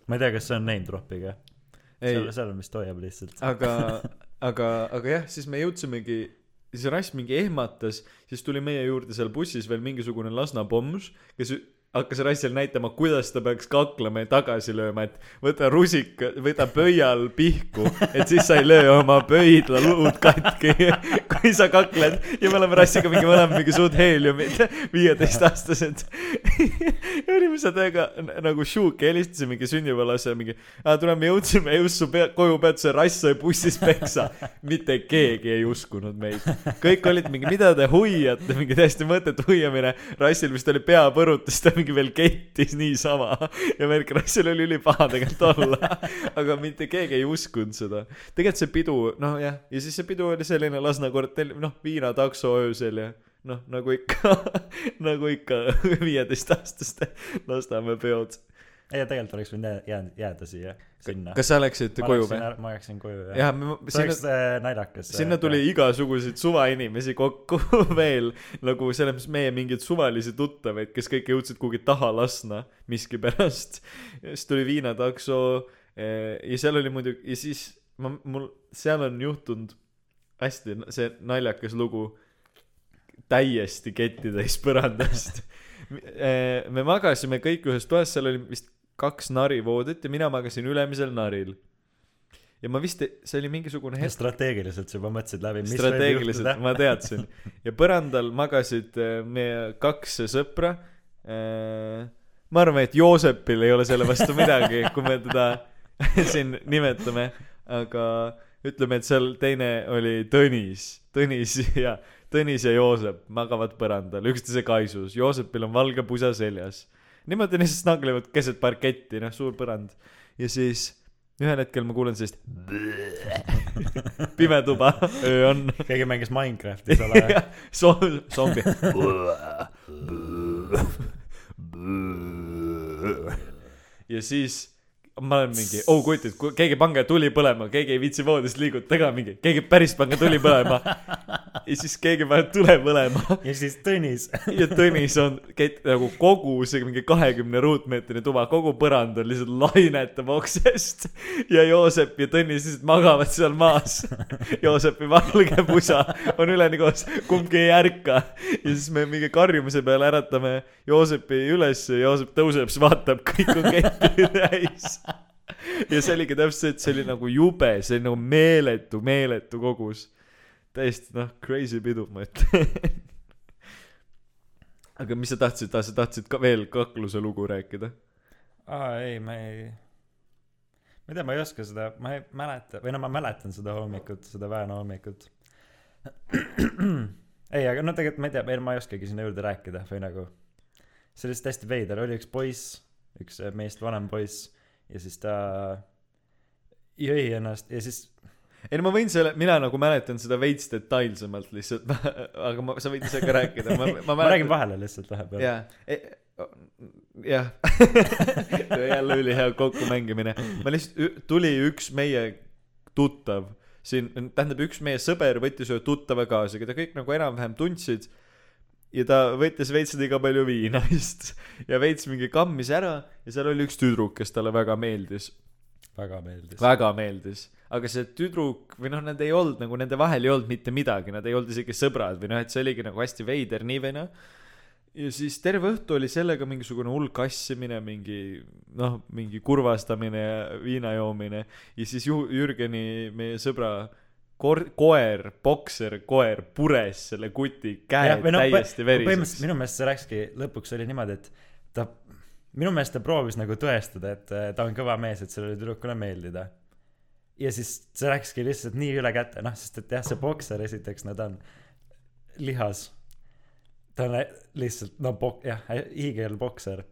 ma ei tea, kas see on name drop'iga. seal, seal on vist hoiab lihtsalt. aga, aga, aga jah, siis me jõudsimegi, siis Rass mingi ehmatas, siis tuli meie juurde seal bussis veel mingisugune Lasna pommus, kes hakkas Rassil näitama, kuidas ta peaks kaklema ja tagasi lööma, et võta rusika, võta pöial pihku, et siis sa ei löö oma pöidla luud katki, kui sa kakled ja me oleme Rassiga mingi mõlemad mingi suud heeliumid, viieteistaastased. ja olime seal täiega nagu šuuki, helistasimegi sünnipäevalasse mingi, tule, me jõudsime just su pea, koju peatuse, Rass sai bussis peksa. mitte keegi ei uskunud meid. kõik olid mingi, mida te hoiate, mingi täiesti mõttetu hoiamine. Rassil vist oli peapõrutus, ta mingi veel kettis niisama ja värk, Rassil oli ülipaha tegelikult olla. aga mitte keegi ei uskunud seda. tegelikult see pidu, noh jah, ja siis see pidu oli selline Lasna kortell, noh, viinatakso öösel ja noh, nagu ikka, nagu ikka viieteistaastaste Lasnamäe peod. ei, tegelikult oleks võinud jää- jääda, jääda siia, sinna. kas sa läksid koju või? ma jääksin koju, jah. jah, see oleks äh, naljakas. sinna tuli igasuguseid suvainimesi kokku veel nagu selles mõttes meie mingeid suvalisi tuttavaid, kes kõik jõudsid kuhugi taha Lasna miskipärast. siis tuli viinatakso eh, ja seal oli muidugi ja siis ma, mul seal on juhtunud hästi see naljakas lugu täiesti kettitäis põrandast. me magasime kõik ühes toas, seal oli vist kaks narivoodit ja mina magasin ülemisel naril. ja ma vist, see oli mingisugune hetk, strateegiliselt sa juba mõtlesid läbi, mis strateegiliselt ma teadsin. Ja põrandal magasid äh, meie kaks sõpra äh, ma arvan et Joosepil ei ole selle vastu midagi kui me teda siin nimetame aga ütleme et seal teine oli Tõnis Tõnis ja Tõnis ja Joosep magavad põrandal üksteise kaisus. Joosepil on valge pusa seljas niimoodi lihtsalt snaglivad keset parketti noh suur põrand ja siis ühel hetkel ma kuulen sellist pime tuba öö on keegi mängis Minecrafti seal ajal. zombi. ja siis ma olen mingi, oh kutid, keegi pange tuli põlema, keegi ei viitsi voodist liigutada ka mingi, keegi päris pange tuli põlema. ja siis keegi paneb tule põlema ja siis Tõnis. ja Tõnis on kett nagu kogu see mingi kahekümne ruutmeetrine tuba, kogu põrand on lihtsalt lainetab oksest ja Joosep ja Tõnis lihtsalt magavad seal maas. Joosepi valge pusa on üleni koos, kumbki ei ärka ja siis me mingi karjumise peale äratame Joosepi üles ja Joosep tõuseb, siis vaatab, kõik on ketti täis. Ja see oligi täpselt see, et see oli nagu jube, see oli nagu meeletu, meeletu kogus. täiesti noh, crazy pidu, ma ütlen. aga mis sa tahtsid, sa tahtsid ka veel kakluse lugu rääkida? aa ei, ma ei, ma ei tea, ma ei oska seda, ma ei mäleta või no ma mäletan seda hommikut, seda Vääna hommikut. ei, aga no tegelikult ma ei tea, ma ei oskagi sinna juurde rääkida või nagu, see oli lihtsalt hästi veider, oli üks poiss, üks meist vanem poiss ja siis ta jõi ennast ja siis ei no ma võin selle, mina nagu mäletan seda veits detailsemalt lihtsalt, aga ma, sa võid ise ka rääkida, ma, ma ma räägin vahele lihtsalt vahepeal. jaa, jah, jälle ülihea kokkumängimine. ma lihtsalt, tuli üks meie tuttav siin, tähendab, üks meie sõber võttis ühe tuttava kaasa, keda kõik nagu enam-vähem tundsid. Ja ta võttis veits liiga palju viina vist ja veits mingi kammis ära ja seal oli üks tüdruk, kes talle väga meeldis, väga meeldis. väga meeldis. aga see tüdruk või noh, nad ei olnud nagu nende vahel ei olnud mitte midagi, nad ei olnud isegi sõbrad või noh, et see oligi nagu hästi veider nii või naa ja siis terve õhtu oli sellega mingisugune hull kassimine, mingi noh, mingi kurvastamine ja viina joomine ja siis ju-, Jürgeni, meie sõbra kor-, koer, bokser koer pures selle kuti käed või noh, täiesti põhimõtteliselt veriseks. minu meelest see läkski, lõpuks oli niimoodi, et ta, minu meelest ta proovis nagu tõestada, et äh, ta on kõva mees, et sellele tüdrukule meeldida. ja siis see läkski lihtsalt nii üle käte, noh, sest et jah, see bokser esiteks, no ta on lihas. ta on lihtsalt, no bok-, jah, hiigelbokser.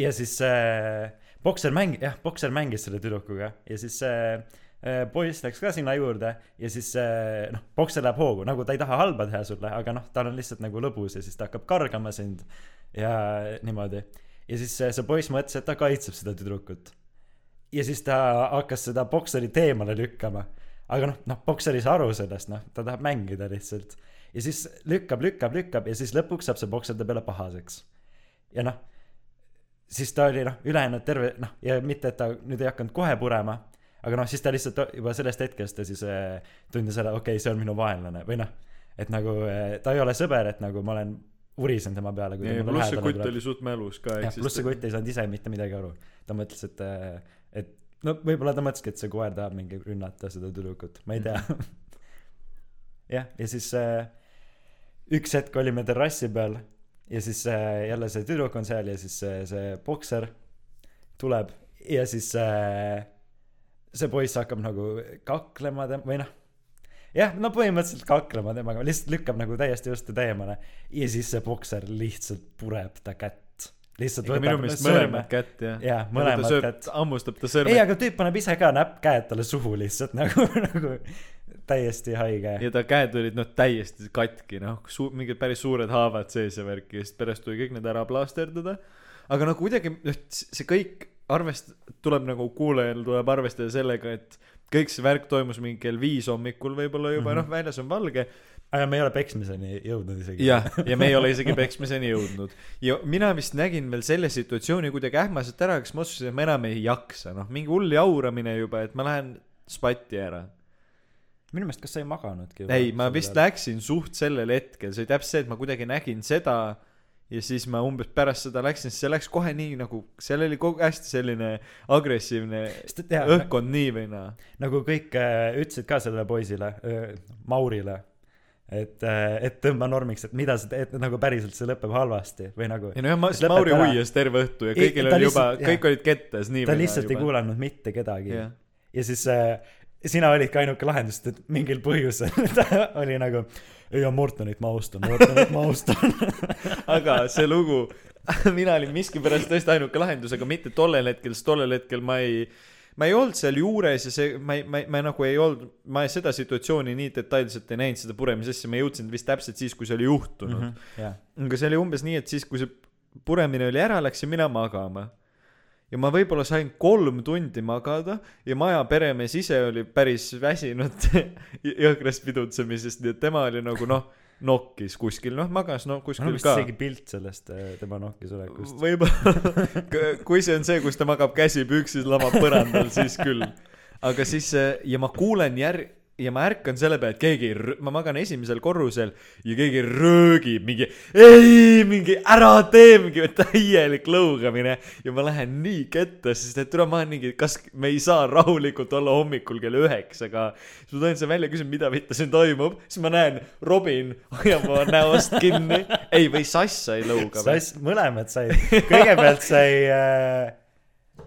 ja siis äh, bokser mäng-, jah, bokser mängis selle tüdrukuga ja siis see äh, poiss läks ka sinna juurde ja siis äh, noh, bokser läheb hoogu, nagu ta ei taha halba teha sulle, aga noh, tal on lihtsalt nagu lõbus ja siis ta hakkab kargama sind ja niimoodi. ja siis see, see poiss mõtles, et ta kaitseb seda tüdrukut. ja siis ta hakkas seda bokserit eemale lükkama. aga noh, noh, bokser ei saa aru sellest, noh, ta tahab mängida lihtsalt. ja siis lükkab, lükkab, lükkab ja siis lõpuks saab see bokser ta peale pahaseks. ja noh, siis ta oli noh, ülejäänud terve noh, ja mitte, et ta nüüd ei hakanud kohe purema, aga noh, siis ta lihtsalt juba sellest hetkest ta siis äh, tundis ära, okei okay,, see on minu vaenlane või noh, et nagu äh, ta ei ole sõber, et nagu ma olen urisenud tema peale, pluss see kutt oli suht mälus ka, jah, pluss see kutt ei saanud ise mitte midagi aru. ta mõtles, et, et no võib-olla ta mõtleski, et see koer tahab mingi rünnata seda tüdrukut, ma ei tea. jah, ja siis äh, üks hetk olime terrassi peal ja siis äh, jälle see tüdruk on seal ja siis äh, see bokser tuleb ja siis äh, see poiss hakkab nagu kaklema tem- või noh jah, no põhimõtteliselt kaklema temaga, lihtsalt lükkab nagu täiesti just teda eemale ja siis see bokser lihtsalt pureb ta kätt. lihtsalt ega minu meelest mõlemat kätt jah. Jaa, mõlemat sööb, kätt. hammustab ta ei, sõrme aga tüüp paneb ise ka näpp, käed talle suhu lihtsalt nagu, nagu täiesti haige. ja ta käed olid noh täiesti katki noh suu- mingid päris suured haavad sees ja värki ja siis pärast tuli kõik need ära plaasterdada aga no kuidagi noh see kõik arvest- tuleb nagu kuulajal tuleb arvestada sellega et kõik see värk toimus mingi kell viis hommikul võib-olla juba mm. -hmm. noh väljas on valge aga me ei ole peksmiseni jõudnud isegi. jah ja me ei ole isegi peksmiseni jõudnud ja mina vist nägin veel selle situatsiooni kuidagi ähmaselt ära kas ma otsustasin et ma enam ei jaksa noh mingi hull jauramine juba et ma lähen spatti ära minu meelest, kas sa ei maganudki? ei, ma vist. läksin suht sellel hetkel, see oli täpselt see, et ma kuidagi nägin seda ja siis ma umbes pärast seda läksin, see läks kohe nii nagu, seal oli kogu hästi selline agressiivne jaa, õhkkond nii või naa. nagu kõik äh, ütlesid ka sellele poisile, Maurile, et, et tõmba normiks, et mida sa teed, nagu päriselt see lõpeb halvasti või nagu ei nojah, Mauri ära. uias terve õhtu ja Ei, kõigil ta oli juba lihtsalt-, kõik olid kettas nii ta või naa lihtsalt ei juba. kuulanud mitte kedagi jah, ja siis äh, sina olidki ainuke lahendus, et mingil põhjusel ta oli nagu ei, Mortonit ma austan, Mortonit ma austan. aga see lugu, mina olin miskipärast tõesti ainuke lahendus, aga mitte tollel hetkel, sest tollel hetkel ma ei ma ei olnud seal juures ja see, ma ei, ma ei, ma nagu ei olnud, ma seda situatsiooni nii detailselt ei näinud, seda puremisasja, ma jõudsin vist täpselt siis, kui see oli juhtunud mm. -hmm. aga see oli umbes nii, et siis, kui see puremine oli ära, läksin mina magama. Ja ma võib-olla sain kolm tundi magada ja maja peremees ise oli päris väsinud jõhkrast pidutsemisest, nii et tema oli nagu noh, nokkis kuskil, noh magas no on kuskil vist ka. isegi pilt sellest äh, tema nokkis olekust. võib-olla, kui see on see, kus ta magab käsi püksis, lamab põrandal, siis küll. aga siis äh, ja ma kuulen jär-, ja ma ärkan selle peale, et keegi, ma magan esimesel korrusel ja keegi röögib mingi ei, mingi ära tee, mingi täielik lõugamine. Ja ma lähen nii ketta, sest et tule ma olen mingi, kas me ei saa rahulikult olla hommikul kell üheksa ka. siis ma tulin seal välja, küsin, mida vittu siin toimub, siis ma näen, Robin hoiab oma näost kinni, ei või Sass sai lõuga sass, mõlemad said, kõigepealt sai äh...,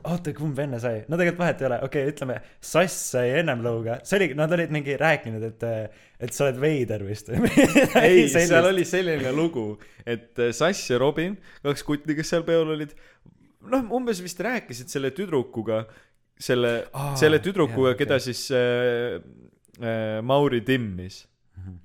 oota, kumb enne sai? no tegelikult vahet ei ole, okei okay,, ütleme, Sass sai ennem lõuga, see oli, nad olid mingi rääkinud, et, et sa oled veider vist ei, seal oli selline lugu, et äh, Sass ja Robin, kaks kutti, kes seal peol olid, noh, umbes vist rääkisid selle tüdrukuga, selle Aa, selle tüdrukuga jaa,, keda siis äh, äh, Mauri timmis. Mhm.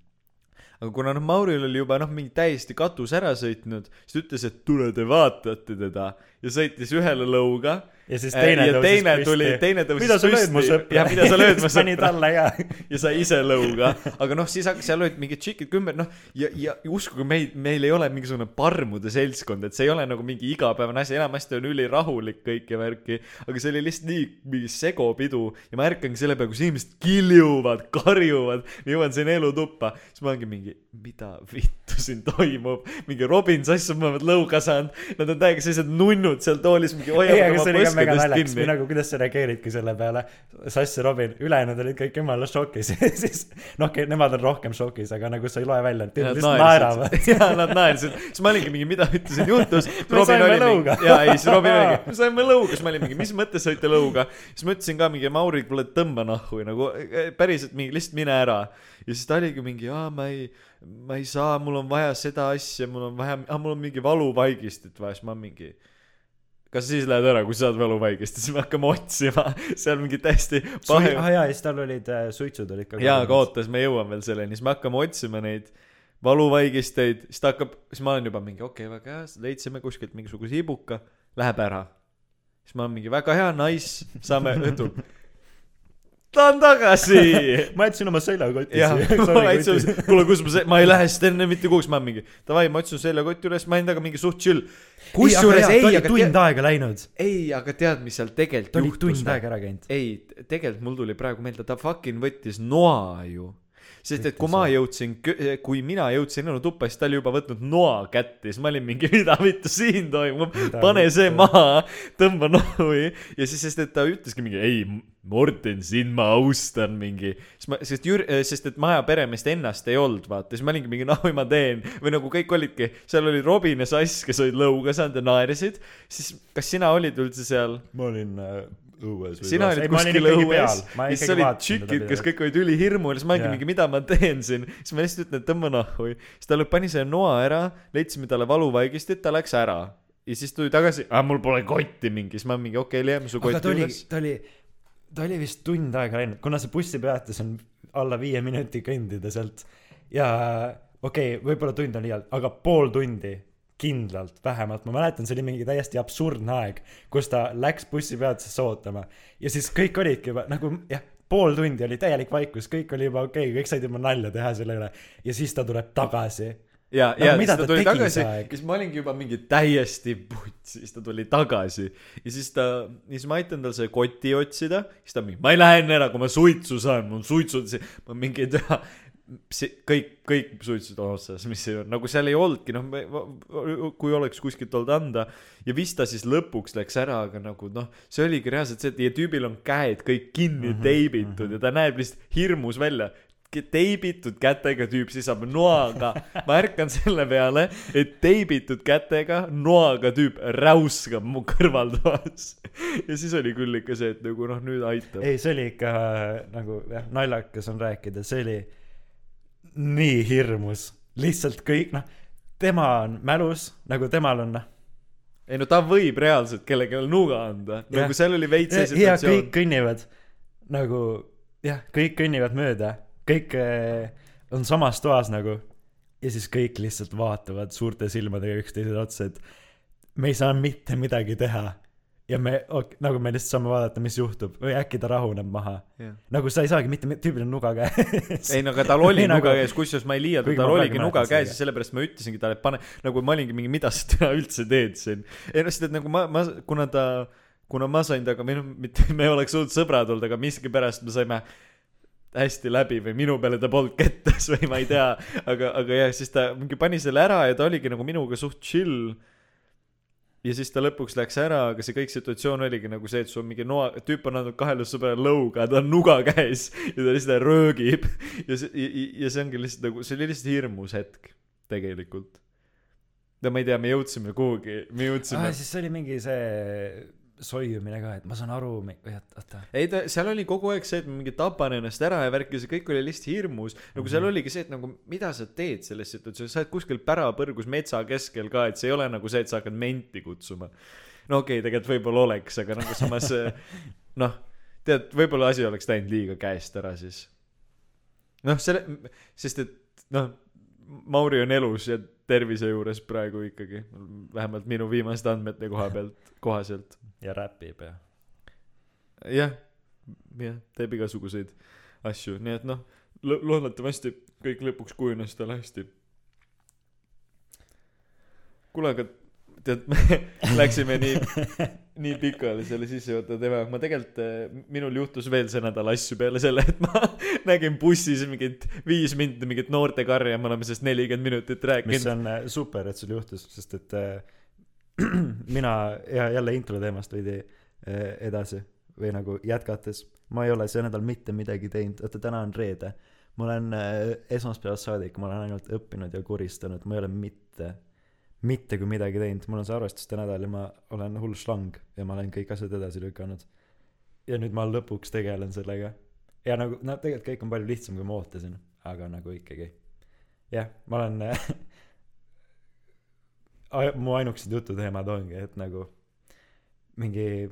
aga kuna noh, Mauril oli juba noh, mingi täiesti katus ära sõitnud, siis ta ütles, et tule te vaatate teda ja sõitis ühele lõuga ja siis Äh, teine ja tõusis teine püsti. tuli, teine tõusis mida sa lööd sõpra? Jah, mida sa lööd mu pani sõpra? talle ka ja sai ise lõuga, aga noh, siis hakkas, seal olid mingid tšikid kümber, noh ja, ja uskuge meid, meil ei ole mingisugune parmude seltskond, et see ei ole nagu mingi igapäevane asi, enamasti on ülirahulik kõik ja värki, aga see oli lihtsalt nii mingi segopidu. Ja ma ärkangi selle peale, kus inimesed kiljuvad, karjuvad, ma jõuan sinna elutuppa, siis ma olengi mingi, mida vittu siin toimub, mingi Robin Sass on mõlemad lõuga saanud, nad on täiega sellised nunnud seal toolis, mingi hoiavad oma põskedest naljakas või nagu kuidas sa reageeridki selle peale? Sass ja Robin ülejäänud olid kõik jumala šokis. Siis noh nemad on rohkem šokis aga nagu sa ei loe välja et lihtsalt naeravad. Jaa, nad naersid, siis ma olingi mingi, mida üldse siin juhtus. Me saime lõuga. jaa, ei, siis Robin oligi, me saime lõuga, siis ma olin mingi, mis mõttes saite lõuga. siis ma ütlesin ka mingi Mauri, kuule tõmba nahhu. Nagu päriselt mingi lihtsalt mine ära. ja siis ta oligi mingi, aa, ma ei, ma ei saa, mul on vaja seda asja, mul on vaja, aa, mul on mingi valuvaigistit vaja, siis ma mingi kas siis lähed ära, kui sa saad valuvaigistit, siis me hakkame otsima. Seal mingi täiesti pahe ah jaa ja siis tal olid äh, suitsud olid ka jaa, aga oota, siis me jõuame veel selleni, siis me hakkame otsima neid valuvaigisteid, siis ta hakkab, siis ma olen juba mingi okei okay,, väga hea, leidsime kuskilt mingisuguse ibuka, läheb ära. siis ma olen mingi väga hea, nice, saame õhtul. Ta on tagasi. ma jätsin oma seljakoti siia kuule, kus ma ma ei lähe sest enne mitte kuhugi, ma mingi davai, ma otsin seljakoti üles, ma olin temaga mingi suht chill. kusjuures ei, aga tund tead, aega läinud ei, aga tead, mis seal tegelikult juhtus tund aega ära käinud ei, tegelikult mul tuli praegu meelde, ta fucking võttis noa ju. Sest et kui ma jõudsin, kui mina jõudsin elutuppa, siis ta oli juba võtnud noa kätte, siis ma olin mingi, mida vittu siin toimub, pane see maha, tõmba nohui. ja siis, sest et ta ütleski mingi, ei, Morten, sind ma austan mingi. siis ma, sest Jür-, sest et maja peremeest ennast ei olnud, vaata, siis ma olingi mingi, noh, ma teen. või nagu kõik olidki, seal oli Robin ja Sass, kes olid lõuga saanud ja naersid. siis kas sina olid üldse seal? ma olin äh, õues sina olid kuskil õues siis olid tšikid, kes kõik olid ülihirmul siis ma olingi mingi, mida ma teen siin. siis ma lihtsalt ütlen, et tõmba nahhu. siis ta pani selle noa ära, leidsime talle valuvaigistit, ta läks ära. ja siis tuli tagasi, aa mul pole kotti mingi, siis ma mingi okei okay,, leiame su koti oli üles., ta oli, ta oli vist tund aega läinud, kuna see bussipeatus on alla viie minuti kõndida sealt. Ja okei okay,, võib-olla tund on liialt, aga pool tundi kindlalt vähemalt, ma mäletan, see oli mingi täiesti absurdne aeg, kus ta läks bussipeatusesse ootama. Ja siis kõik olidki juba nagu jah, pool tundi oli täielik vaikus, kõik oli juba okei okay,, kõik said juba nalja teha selle üle. Ja siis ta tuleb tagasi. Ja, Nagu ja siis ta ta tuli tegi tagasi see siis ma olingi juba mingi täiesti putsi, siis ta tuli tagasi. Ja siis ta, siis ma aitan tal selle koti otsida, siis ta mingi, ma ei lähe enne ära, kui ma suitsu saan, mul suitsud, ma mingi ei tea, see kõik, kõik suitsud on otsas, mis ei olnud, nagu seal ei olnudki, noh, kui oleks kuskilt olnud anda ja vist ta siis lõpuks läks ära, aga nagu noh, see oligi reaalselt see, et ja tüübil on käed kõik kinni Mhm, teibitud ja ta näeb lihtsalt hirmus välja teibitud kätega tüüp seisab noaga. ma ärkan selle peale, et teibitud kätega noaga tüüp räuskab mu kõrvaltoas. ja siis oli küll ikka see, et nagu noh, nüüd aitab. ei, see oli ikka nagu jah, naljakas on rääkida, see oli nii hirmus, lihtsalt kõik noh, tema on mälus, nagu temal on noh, ei no ta võib reaalselt kellelegi nuga anda. Nagu seal oli veits see ja kõik kõnnivad nagu jah, kõik kõnnivad mööda, kõik eh, on samas toas nagu. Ja siis kõik lihtsalt vaatavad suurte silmadega üksteisele otsa, et me ei saa mitte midagi teha. Ja me ok, nagu me lihtsalt saame vaadata mis juhtub. Või äkki ta rahuneb maha. Jah. Nagu sa ei saagi mitte tüübil on nuga käes. Ei no aga tal oli Ei, nuga nagu- käes kusjuures ma ei liialda tal oligi nuga käes ja sellepärast ma ütlesingi talle et pane nagu ma olingi mingi mida sa täna üldse teed siin? Ei noh sest et nagu ma ma kuna ta kuna ma sain temaga või noh mitte me oleks olnud sõbrad olnud aga miskipärast me saime hästi läbi või minu peale ta polnud kettas või ma ei tea. Aga aga jah siis ta mingi pani selle ära ja ta oligi nagu minuga suht chill ja siis ta lõpuks läks ära aga see kõik situatsioon oligi nagu see et sul on mingi noa tüüp on andnud kahele sõbrale lõuga ta on nuga käes ja ta lihtsalt röögib. Ja see ja see ongi lihtsalt nagu see oli lihtsalt hirmus hetk tegelikult. No ma ei tea me jõudsime kuhugi me jõudsime ah, siis oli mingi see soiumine ka et ma saan aru või oota. Ei ta seal oli kogu aeg see et ma mingi tapan ennast ära ja värk ja see kõik oli lihtsalt hirmus. Nagu seal Mhm. oligi see et nagu mida sa teed selles situatsioonis? Sa oled kuskil pärapõrgus metsa keskel ka et see ei ole nagu see et sa hakkad menti kutsuma. No okei okay, tegelikult võib-olla oleks aga nagu samas noh tead võib-olla asi oleks läinud liiga käest ära siis. Noh selle sest et noh Mauri on elus ja tervise juures praegu ikkagi vähemalt minu viimaste andmete koha pealt kohaselt ja räpib ja jah, jah, teeb igasuguseid asju, nii et noh, loodetavasti kõik lõpuks kujunes tal hästi. kuule, aga tead, me läksime nii, nii pikali selle sissejuhatava teemaga, ma tegelikult, minul juhtus veel see nädal asju peale selle, et ma nägin bussis mingit viis minti mingit noortekarja, me oleme sellest nelikümmend minutit mis rääkinud. on äh, super et sul juhtus sest et äh, mina ja jälle intro teemast veidi äh, edasi või nagu jätkates. Ma ei ole see nädal mitte midagi teinud. Oota täna on reede. Ma olen äh, esmaspäevast saadik. Ma olen ainult õppinud ja koristanud ma ei ole mitte mitte kui midagi teinud. Mul on see arvestuste nädal ja ma olen hull šlang ja ma olen kõik asjad edasi lükanud. Ja nüüd ma lõpuks tegelen sellega. Ja nagu no tegelikult kõik on palju lihtsam kui ma ootasin. Aga nagu ikkagi jah ma olen mu ainukesed jututeemad ongi et nagu mingi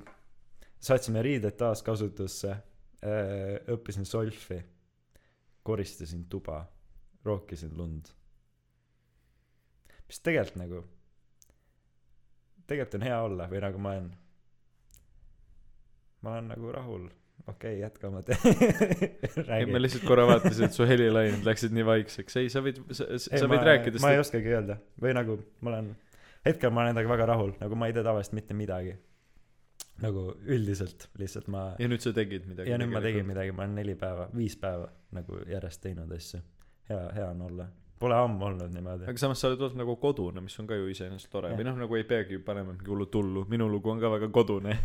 saatsime riided taaskasutusse äh, õppisin solfi koristasin tuba rookisin lund. Mis tegelikult nagu tegelikult on hea olla või nagu ma olen ma olen nagu rahul. Okei okay, jätka oma te- ei, räägi ma lihtsalt korra vaatasin, et su helilained läksid nii vaikseks, ei, sa võid, sa, ei, sa võid ma, rääkida ma ei oskagi öelda. Või nagu ma olen hetkel ma olen endaga väga rahul nagu ma ei tee tavaliselt mitte midagi. Nagu üldiselt lihtsalt ma ja nüüd sa tegid midagi. ja nüüd ma tegin. midagi ma olen neli päeva viis päeva nagu järjest teinud asju. Hea hea on olla. Pole ammu olnud niimoodi. Aga samas sa oled olnud nagu kodune, mis on ka ju iseenesest tore. Või noh, nagu ei peagi panema mingi hullult hullu, minu lugu on ka väga kodune.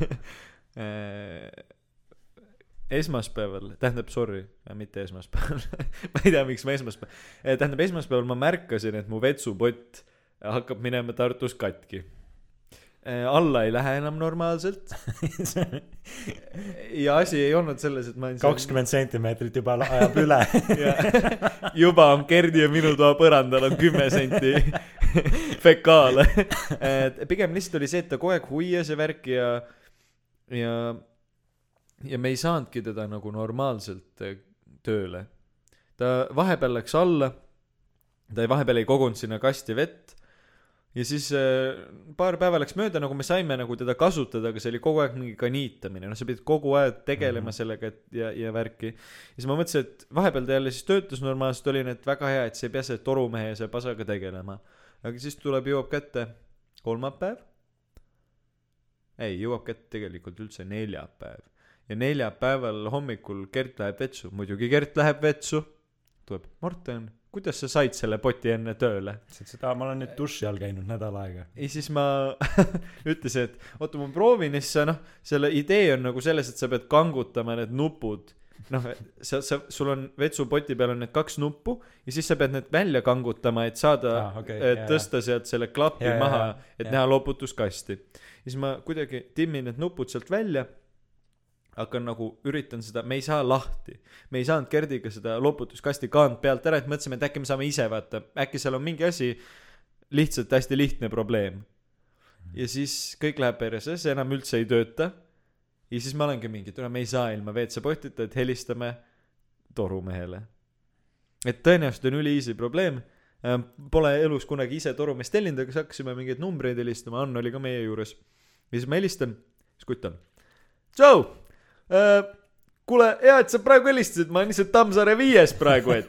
Esmaspäeval, tähendab sorry, mitte esmaspäeval. Ma ei tea, miks ma esmaspäeval, tähendab esmaspäeval ma märkasin, et mu vetsupott hakkab minema Tartus katki. alla ei lähe enam normaalselt ja asi ei olnud selles, et ma olin kakskümmend sentimeetrit juba ajab üle ja juba on Gerdi ja minu toa põrandal on kümme senti fekaale. pigem lihtsalt oli see, et ta kogu aeg huias ja värk ja, ja, ja me ei saanudki teda nagu normaalselt eh, tööle. ta vahepeal läks alla, ta vahepeal ei kogunud sinna kasti vett ja siis äh, paar päeva läks mööda, nagu me saime nagu teda kasutada, aga see oli kogu aeg mingi kaniitamine, noh, sa pidid kogu aeg tegelema mm. -hmm. sellega, et ja, ja värki. ja siis ma mõtlesin, et vahepeal ta jälle siis töötas normaalselt, oli nii, et väga hea, et sa ei pea selle torumehe ja selle pasaga tegelema. aga siis tuleb, jõuab kätte kolmapäev. ei, jõuab kätte tegelikult üldse neljapäev. ja neljapäeval hommikul Gert läheb vetsu, muidugi Gert läheb vetsu. tuleb, Morten, kuidas sa said selle poti enne tööle? seda ma olen nüüd duši all käinud nädal aega ja siis ma ütlesin, et oota, ma proovin ja siis sa noh, selle idee on nagu selles, et sa pead kangutama need nupud. noh, sa, sa, sul on vetsupoti peal on need kaks nuppu ja siis sa pead need välja kangutama, et saada Ah, okay, jaa, tõsta sealt selle klapi ja, jaa, maha et jaa. näha loputuskasti. siis ma kuidagi timmin need nupud sealt välja hakkan nagu, üritan seda, me ei saa lahti. me ei saanud Gerdiga seda loputuskasti kaant pealt ära, et mõtlesime, et äkki me saame ise vaata, äkki seal on mingi asi, lihtsalt hästi lihtne probleem. ja siis kõik läheb perse, see enam üldse ei tööta. ja siis ma olengi mingi, tule, me ei saa ilma WC-potita, et helistame torumehele. et tõenäoliselt on üli easy probleem. Pole elus kunagi ise torumeest tellinud, aga siis hakkasime mingeid numbreid helistama, Ann oli ka meie juures. ja siis ma helistan, siis kutt on. äh,. kuule, hea, et sa praegu helistasid, ma olen lihtsalt Tammsaare viies praegu, et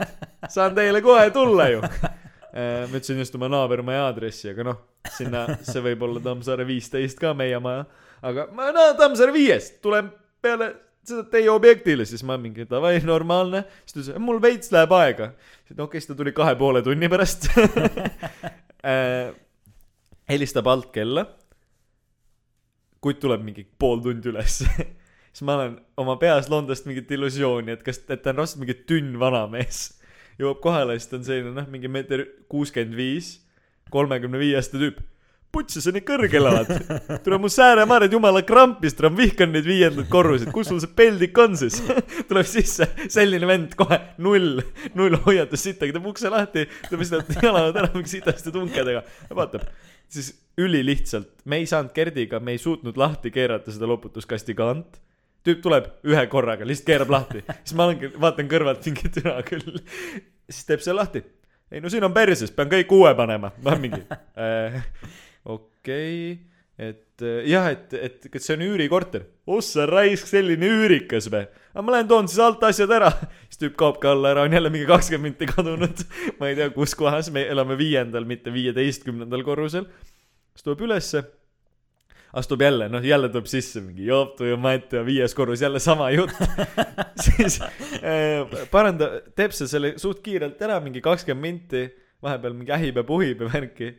saan teile kohe tulla ju äh,. ma ütlesin just oma naabermaja aadressi, aga noh, sinna, see võib olla Tammsaare viisteist ka meie maja. aga ma näen Tammsaare viiest, tulen peale seda teie objektile, siis ma mingi davai, normaalne. siis ta ütles, mul veits läheb aega. siis okei, siis ta tuli kahe poole tunni pärast äh,. helistab alt kella. kutt tuleb mingi pool tundi üles. Siis ma olen oma peas londast mingit illusiooni, et kas, et ta on raudselt mingi tünn vanamees. jõuab kohale, siis ta on selline noh, mingi meeter kuuskümmend viis, kolmekümne viie aasta tüüp putsi, sa nii kõrgel oled. tule mu sääremaared jumala krampist, ma vihkan neid viiendaid korruseid, kus sul see peldik on siis? tuleb sisse, selline vend kohe null, null hoiatus sittagi, teeb ukse lahti, tuleb lihtsalt jalad ära mingi sitaste tunkadega. vaatab, siis ülilihtsalt, me ei saanud Gerdiga, me ei suutnud lahti keerata seda loputuskasti kaant. Tüüp tuleb ühe korraga, lihtsalt keerab lahti, siis ma olengi, vaatan kõrvalt mingi türa küll. siis teeb selle lahti. ei no siin on perses, pean kõik uue panema, ma mingi äh, okei okay,, et jah, et, et kas see on üürikorter? ossa raisk, selline üürikas või? aga ma lähen toon siis alt asjad ära. siis tüüp kaobki alla ära, on jälle mingi kakskümmend minti kadunud. ma ei tea, kus kohas, me elame viiendal, mitte viieteistkümnendal korrusel. siis tuleb ülesse, astub jälle, noh jälle tuleb sisse mingi joop ja mati ja viies korrus jälle sama jutt. siis äh, paranda, teeb see selle suht kiirelt ära, mingi kakskümmend minti, vahepeal mingi ähib ja puhib ja värki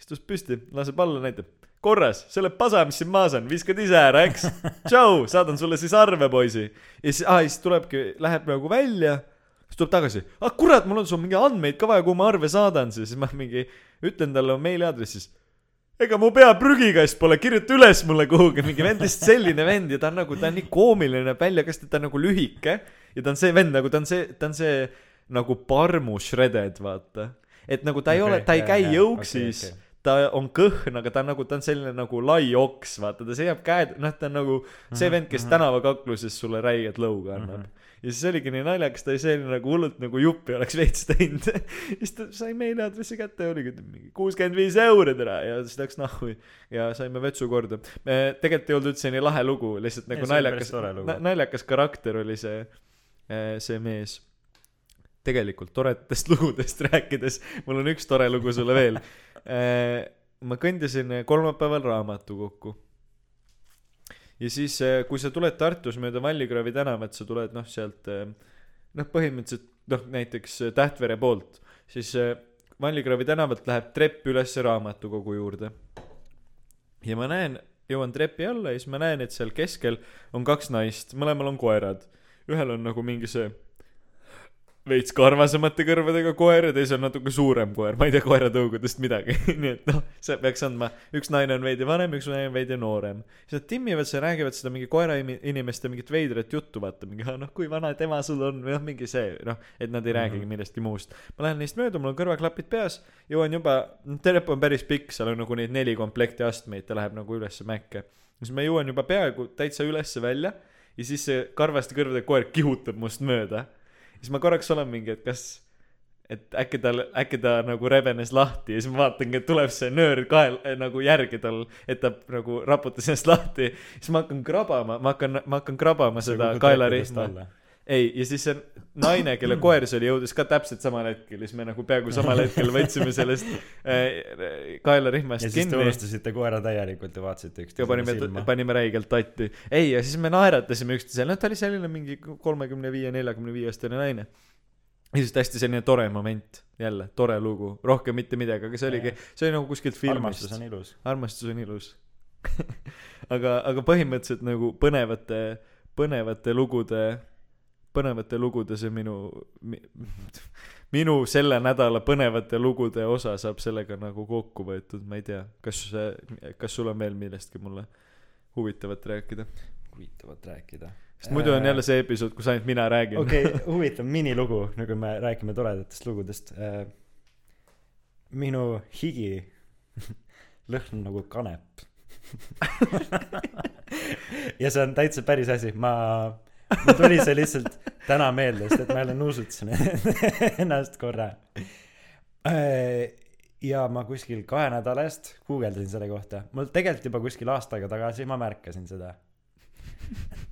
istus püsti, laseb alla, näitab. korras, selle pasa, mis siin maas on, viskad ise ära, eks. tšau, saadan sulle siis arve, poisi. ja siis, aa, siis tulebki, läheb nagu välja, siis tuleb tagasi. ah kurat, mul on sul mingi andmeid ka vaja, kuhu ma arve saadan siis, siis ma mingi ütlen talle oma meiliaadressi, siis ega mu pea prügikast pole, kirjuta üles mulle kuhugi, mingi vend lihtsalt selline vend ja ta on nagu, ta on nii koomiline näeb välja, kas ta on nagu lühike ja ta on see vend nagu, ta on see, ta on see nagu parmu shredded, vaata. et nagu ta ei okay, ole, ta ei käi jõuksis okay,, okay ta on kõhn, aga ta on nagu, ta on selline nagu lai oks, vaata, ta seisab käed, noh, ta on nagu see vend, kes tänavakakluses sulle räiget lõuga annab mm. -hmm. Ja siis oligi nii naljakas, ta oli selline nagu hullult nagu juppi oleks veits teinud. siis ta sai meiliaadressi kätte ja oligi mingi kuuskümmend viis euri tere ja siis läks nahhu ja saime vetsu korda. tegelikult ei olnud üldse nii lahe lugu, lihtsalt nagu oli naljakas naljakas karakter oli see, see mees tegelikult toredatest lugudest rääkides, mul on üks tore lugu sulle veel. ma kõndisin kolmapäeval raamatukokku. Ja siis, kui sa tuled Tartus mööda Vallikraavi tänavat, sa tuled noh, sealt noh, põhimõtteliselt noh, näiteks Tähtvere poolt, siis eh, Vallikraavi tänavalt läheb trepp üles raamatukogu juurde. ja ma näen, jõuan trepi alla ja siis ma näen, et seal keskel on kaks naist, mõlemal on koerad. ühel on nagu mingi see veits karvasemate kõrvadega koer ja teisel on natuke suurem koer, ma ei tea koeratõugudest midagi, nii et noh, see peaks andma, üks naine on veidi vanem, üks naine on veidi noorem. siis nad timmivad seal, räägivad seda mingi koerainimeste mingit veidrat juttu, vaata mingi, noh, kui vana tema sul on või noh, mingi see, noh, et nad ei räägigi millestki muust. ma lähen neist mööda, mul on kõrvaklapid peas, jõuan juba, noh, telep on päris pikk, seal on nagu neid neli komplekti astmeid, ta läheb nagu ülesse mäkke. siis ma jõuan juba peaaegu täitsa ülesse välja ja siis see karvaste kõrvadega koer kihutab must mööda siis ma korraks olen mingi, et kas, et äkki tal, äkki ta nagu rebenes lahti ja siis ma vaatangi, et tuleb see nöör kael äh, nagu järgi tal, et ta nagu raputas ennast lahti. siis ma hakkan krabama, ma hakkan, ma hakkan krabama seda kaelarihma. ei, ja siis see naine, kelle koer see oli, jõudis ka täpselt samal hetkel ja siis me nagu peaaegu samal hetkel võtsime sellest äh, kaelarihmast ja siis te kinni unustasite koera täielikult ja vaatasite üksteisele panime, silma. panime räigelt tatti. ei, ja siis me naeratasime üksteisele, noh, ta oli selline mingi kolmekümne viie, neljakümne viie aastane naine. ja siis hästi selline tore moment, jälle tore lugu, rohkem mitte midagi, aga see oligi, see oli nagu kuskilt filmist armastus. on ilus. armastus on ilus. aga, aga põhimõtteliselt nagu põnevate, põnevate lugude, põnevate lugude see minu mi,, minu selle nädala põnevate lugude osa saab sellega nagu kokku võetud, ma ei tea, kas, kas sul on veel millestki mulle huvitavat rääkida? huvitavat rääkida. sest muidu on jälle see episood, kus ainult mina räägin okei okay, huvitav minilugu, nagu me räägime toredatest lugudest. minu higi lõhnab nagu kanep. ja see on täitsa päris asi, ma, mul tuli see lihtsalt täna meelde, sest et ma jälle nuusutasin ennast korra. ja ma kuskil kahe nädala eest guugeldasin selle kohta. Mul tegelikult juba kuskil aasta aega tagasi ma märkasin seda.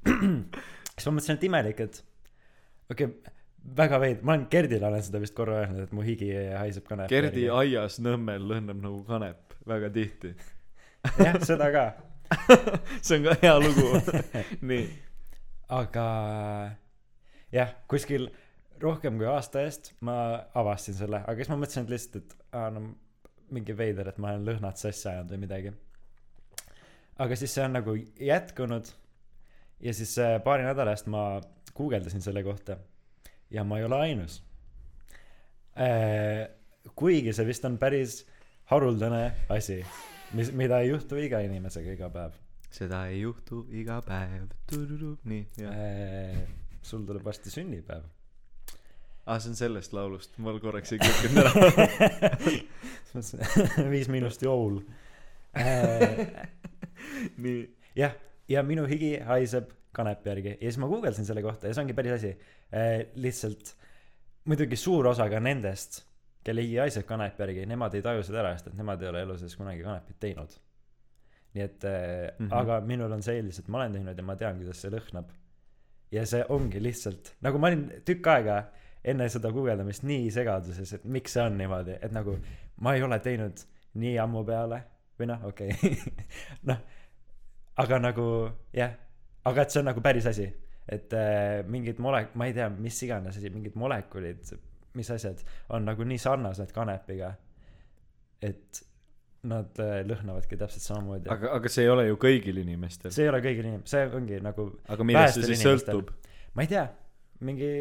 Siis ma mõtlesin et imelik et okei okay, väga veid- ma olen Gerdile olen seda vist korra öelnud et mu higi haiseb kanepi Gerdi aias Nõmmel lõhnab nagu kanep väga tihti. Jah seda ka. See on ka hea lugu. Nii aga jah kuskil rohkem kui aasta eest ma avastasin selle aga siis ma mõtlesin et lihtsalt et aa no mingi veider et ma olen lõhnad sassi ajanud või midagi. Aga siis see on nagu jätkunud ja siis äh, paari nädala eest ma guugeldasin selle kohta ja ma ei ole ainus. Äh, kuigi see vist on päris haruldane asi mis mida ei juhtu iga inimesega iga päev seda ei juhtu iga päev. Nii jah. Äh, sul tuleb varsti sünnipäev. Aa see on sellest laulust. Mul korraks ei kukkunud ära. Viis miinust joul. Äh, nii. jah ja minu higi haiseb kanepi järgi. Ja siis ma guugeldasin selle kohta ja see ongi päris asi. Äh, lihtsalt muidugi suur osa ka nendest kelle higi haiseb kanepi järgi nemad ei taju seda ära sest et nemad ei ole elu sees kunagi kanepit teinud nii et mm. -hmm. aga minul on see eelis et ma olen teinud ja ma tean kuidas see lõhnab ja see ongi lihtsalt nagu ma olin tükk aega enne seda guugeldamist nii segaduses et miks see on niimoodi et nagu ma ei ole teinud nii ammu peale või noh okei okay. noh aga nagu jah aga et see on nagu päris asi et äh, mingid mole- ma ei tea mis iganes asi mingid molekulid mis asjad on nagu nii sarnased kanepiga et nad äh, lõhnavadki täpselt samamoodi. Aga aga see ei ole ju kõigil inimestel. See ei ole kõigil inim- see ongi nagu aga millest see siis inimestel. sõltub? Ma ei tea. Mingi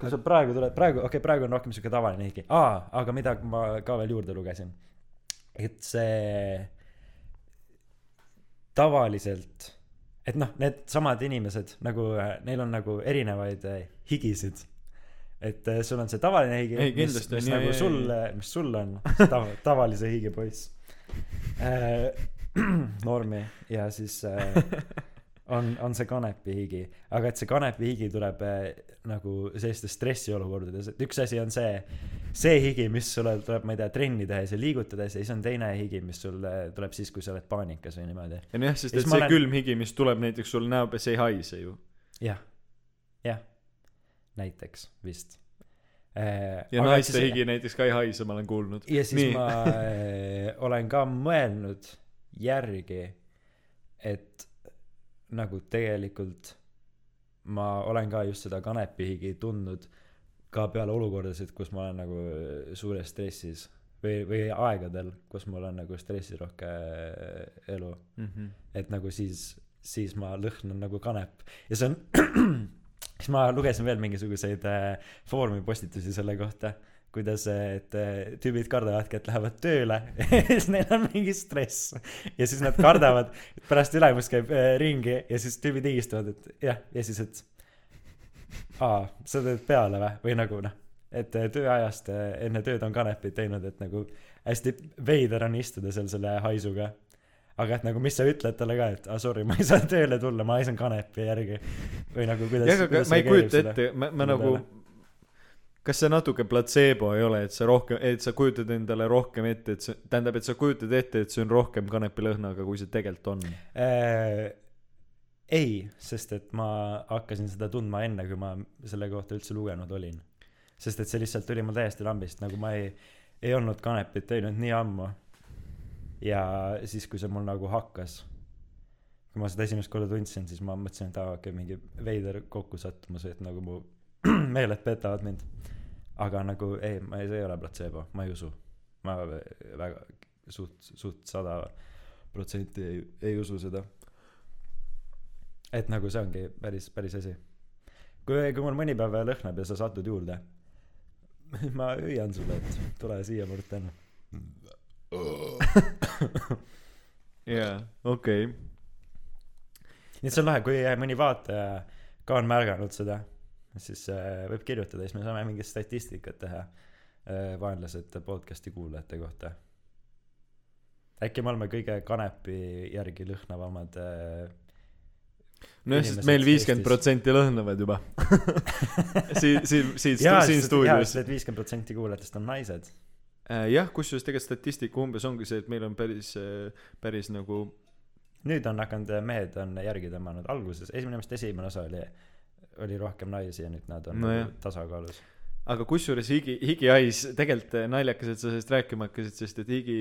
kui sa praegu tuled praegu okei okay, praegu on rohkem siuke tavaline higi aa aga mida ma ka veel juurde lugesin. Et see tavaliselt et noh needsamad inimesed nagu neil on nagu erinevaid äh, higisid et äh, sul on see tavaline higi Ei, mis, kindlasti mis on, nagu jaa, sul mis sul on. Tav- tavalise higi poiss. Äh, normi. Ja siis äh, on on see kanepi higi aga et see kanepi higi tuleb äh, nagu sellistes stressiolukordades. Et üks asi on see see higi mis sulle tuleb ma ei tea trenni tehes ja liigutades ja siis on teine higi mis sul äh, tuleb siis kui sa oled paanikas või niimoodi. Ja nojah sest Ja et see olen- külm higi mis tuleb näiteks sul näo peal see ei haise ju. Jah. Jah näiteks vist äh, ja naiste siis- higi näiteks ka ei haise ma olen kuulnud ja siis Nii. Ma äh, olen ka mõelnud järgi et nagu tegelikult ma olen ka just seda kanepihigi tundnud ka peale olukordasid kus ma olen nagu suures stressis või või aegadel kus mul on nagu stressirohke elu Mhm. et nagu siis siis ma lõhnan nagu kanep ja see on siis ma lugesin veel mingisuguseid äh, foorumi postitusi selle kohta kuidas äh, et äh, tüübid kardavadki et lähevad tööle ja siis neil on mingi stress. Ja siis nad kardavad pärast ülemus käib äh, ringi ja siis tüübid higistavad et jah ja siis et aa sa teed peale või? Või nagu noh et äh, tööajast enne tööd on kanepit teinud et nagu hästi veider on istuda seal selle haisuga aga et nagu mis sa ütled talle ka et ah, sorry ma ei saa tööle tulla ma haisan kanepi järgi. Või nagu kuidas jah aga ma ei kujuta ette ma ma nagu kas see natuke platseebo ei ole et sa rohkem et sa kujutad endale rohkem ette et see tähendab et sa kujutad ette et see on rohkem kanepilõhnaga kui see tegelikult on? Äh, ei sest et ma hakkasin seda tundma enne kui ma selle kohta üldse lugenud olin. Sest et see lihtsalt tuli mul täiesti lambist nagu ma ei ei olnud kanepit teinud nii ammu ja siis kui see mul nagu hakkas kui ma seda esimest korda tundsin siis ma mõtlesin et aa okei mingi veider kokkusattumus et nagu mu meeled petavad mind. Aga nagu ei ma see ei ole platseebo ma ei usu. Ma väga suht suht sada protsenti ei ei usu seda. Et nagu see ongi päris päris asi. Kui kui mul mõni päev lõhnab ja sa satud juurde ma hüüan sulle et tule siia Morten jaa okei. Nii et see on lahe kui mõni vaataja ka on märganud seda siis äh, võib kirjutada siis me saame mingit statistikat teha äh, vaenlased podcast'i kuulajate kohta. Äkki me oleme kõige kanepi järgi lõhnavamad äh, nojah, sest meil viiskümmend protsenti lõhnavad juba. Siin, siin, siin, siin stuudios. et viiskümmend protsenti kuulajatest on naised. jah, kusjuures tegelikult statistika umbes ongi see, et meil on päris, päris nagu nüüd on hakanud, mehed on järgi tõmmanud, alguses, esimene, meelest esimene osa oli, oli rohkem naisi ja nüüd nad on Nojah. nagu tasakaalus. aga kusjuures higi, higihais, tegelikult eh, naljakas, et sa sellest rääkima hakkasid, sest et higi,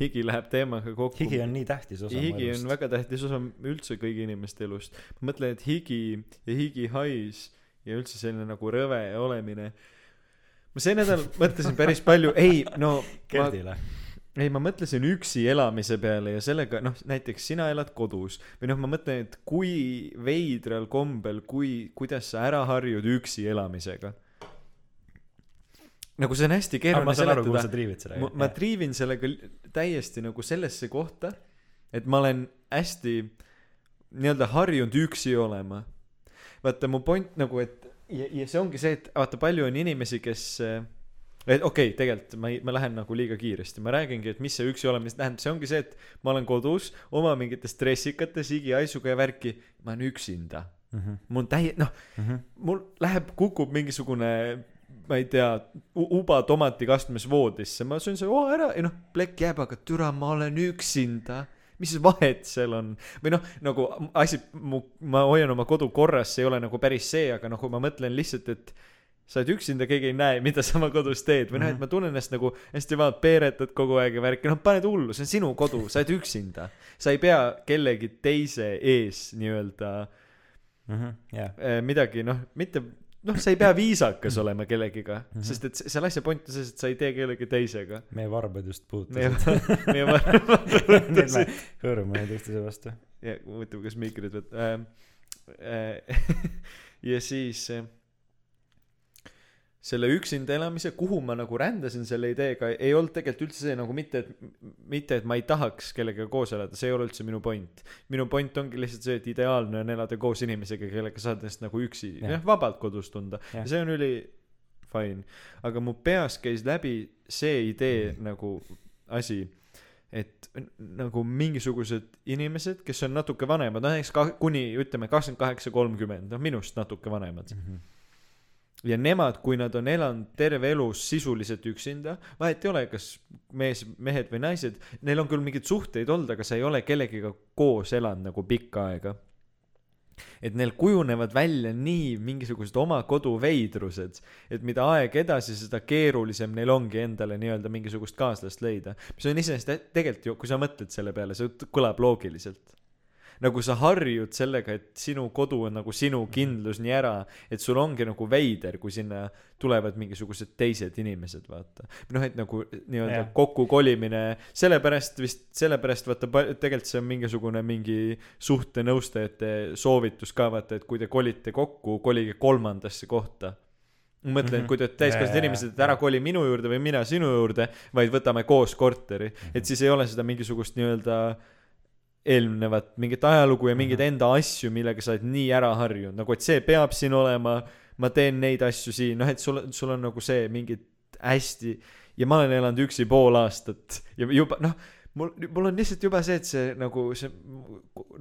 higi läheb teemaga kokku. higi on nii tähtis osa higi on väga tähtis osa üldse kõigi inimeste elust. ma mõtlen, et higi ja higihais ja üldse selline nagu rõve olemine. Ma see nädal mõtlesin päris palju, ei no Gerdile. ei, ma mõtlesin üksi elamise peale ja sellega, noh, näiteks sina elad kodus või noh, ma mõtlen, et kui veidral kombel, kui, kuidas sa ära harjud üksi elamisega. nagu see on hästi keeruline seletada. ma,. ma triivin sellega täiesti nagu sellesse kohta, et ma olen hästi nii-öelda harjunud üksi olema. vaata mu point nagu, et ja, ja see ongi see, et vaata palju on inimesi, kes äh, et okei okay,, tegelikult ma ei, ma lähen nagu liiga kiiresti, ma räägingi, et mis see üksi olemine tähendab, see ongi see, et ma olen kodus oma mingite stressikates, higihaisuga ja värki, ma olen üksinda. Mhm, mul on täie-, noh, mul läheb, kukub mingisugune ma ei tea, uba tomatikastmes voodisse, ma söön selle oo ära ja noh, plekk jääb, aga türa, ma olen üksinda. Mis vahet seal on? või noh, nagu asi, mu, ma hoian oma kodu korras, see ei ole nagu päris see, aga noh, kui ma mõtlen lihtsalt, et sa oled üksinda, keegi ei näe, mida sa oma kodus teed. või noh, et ma tunnen ennast nagu hästi vaat peeretad kogu aeg ja värki, noh, paned hullu, see on sinu kodu, sa oled üksinda. sa ei pea kellegi teise ees nii-öelda mhm, jah, äh, midagi noh, mitte noh, sa ei pea viisakas olema kellegiga Mhm. sest et se- selle asja point on selles, et sa ei tee kellegi teisega. meie varbad just puutusid., meie me varem. hõõrume neid üksteise vastu. ja huvitav, kas mikrid võt- äh,. Äh, ja siis äh, selle üksinda elamise, kuhu ma nagu rändasin selle ideega, ei olnud tegelikult üldse see nagu mitte, et mitte, et ma ei tahaks kellegagi koos elada, see ei ole üldse minu point. minu point ongi lihtsalt see, et ideaalne on elada koos inimesega, kellega saad ennast nagu üksi, Jah. vabalt kodus tunda Jah. ja see on üli fine. aga mu peas käis läbi see idee nagu asi, et nagu mingisugused inimesed, kes on natuke vanemad, no näiteks ka- kuni ütleme kakskümmend kaheksa, kolmkümmend, noh minust natuke vanemad. Ja nemad, kui nad on elanud terve elu sisuliselt üksinda, vahet ei ole, kas mees, mehed või naised, neil on küll mingeid suhteid olnud, aga sa ei ole kellegiga koos elanud nagu pikka aega. et neil kujunevad välja nii mingisugused oma kodu veidrused, et mida aeg edasi, seda keerulisem neil ongi endale nii-öelda mingisugust kaaslast leida. mis on iseenesest tegelikult ju, kui sa mõtled selle peale, see kõlab loogiliselt nagu sa harjud sellega, et sinu kodu on nagu sinu kindlus nii ära, et sul ongi nagu veider, kui sinna tulevad mingisugused teised inimesed, vaata. noh, et nagu nii-öelda kokkukolimine, sellepärast vist, sellepärast vaata, tegelikult see on mingisugune mingi suhtenõustajate soovitus ka vaata, et kui te kolite kokku, kolige kolmandasse kohta. Ma mõtlen, et Mhm. kui te olete täiskasvanud inimesed, et ära koli minu juurde või mina sinu juurde, vaid võtame koos korteri, et siis ei ole seda mingisugust nii-öelda eelnevat mingit ajalugu ja mingeid Mhm. enda asju, millega sa oled nii ära harjunud, nagu et see peab siin olema, ma teen neid asju siin, noh et sul, sul on nagu see mingid hästi ja ma olen elanud üksi pool aastat ja juba noh, mul, mul on lihtsalt juba see, et see nagu see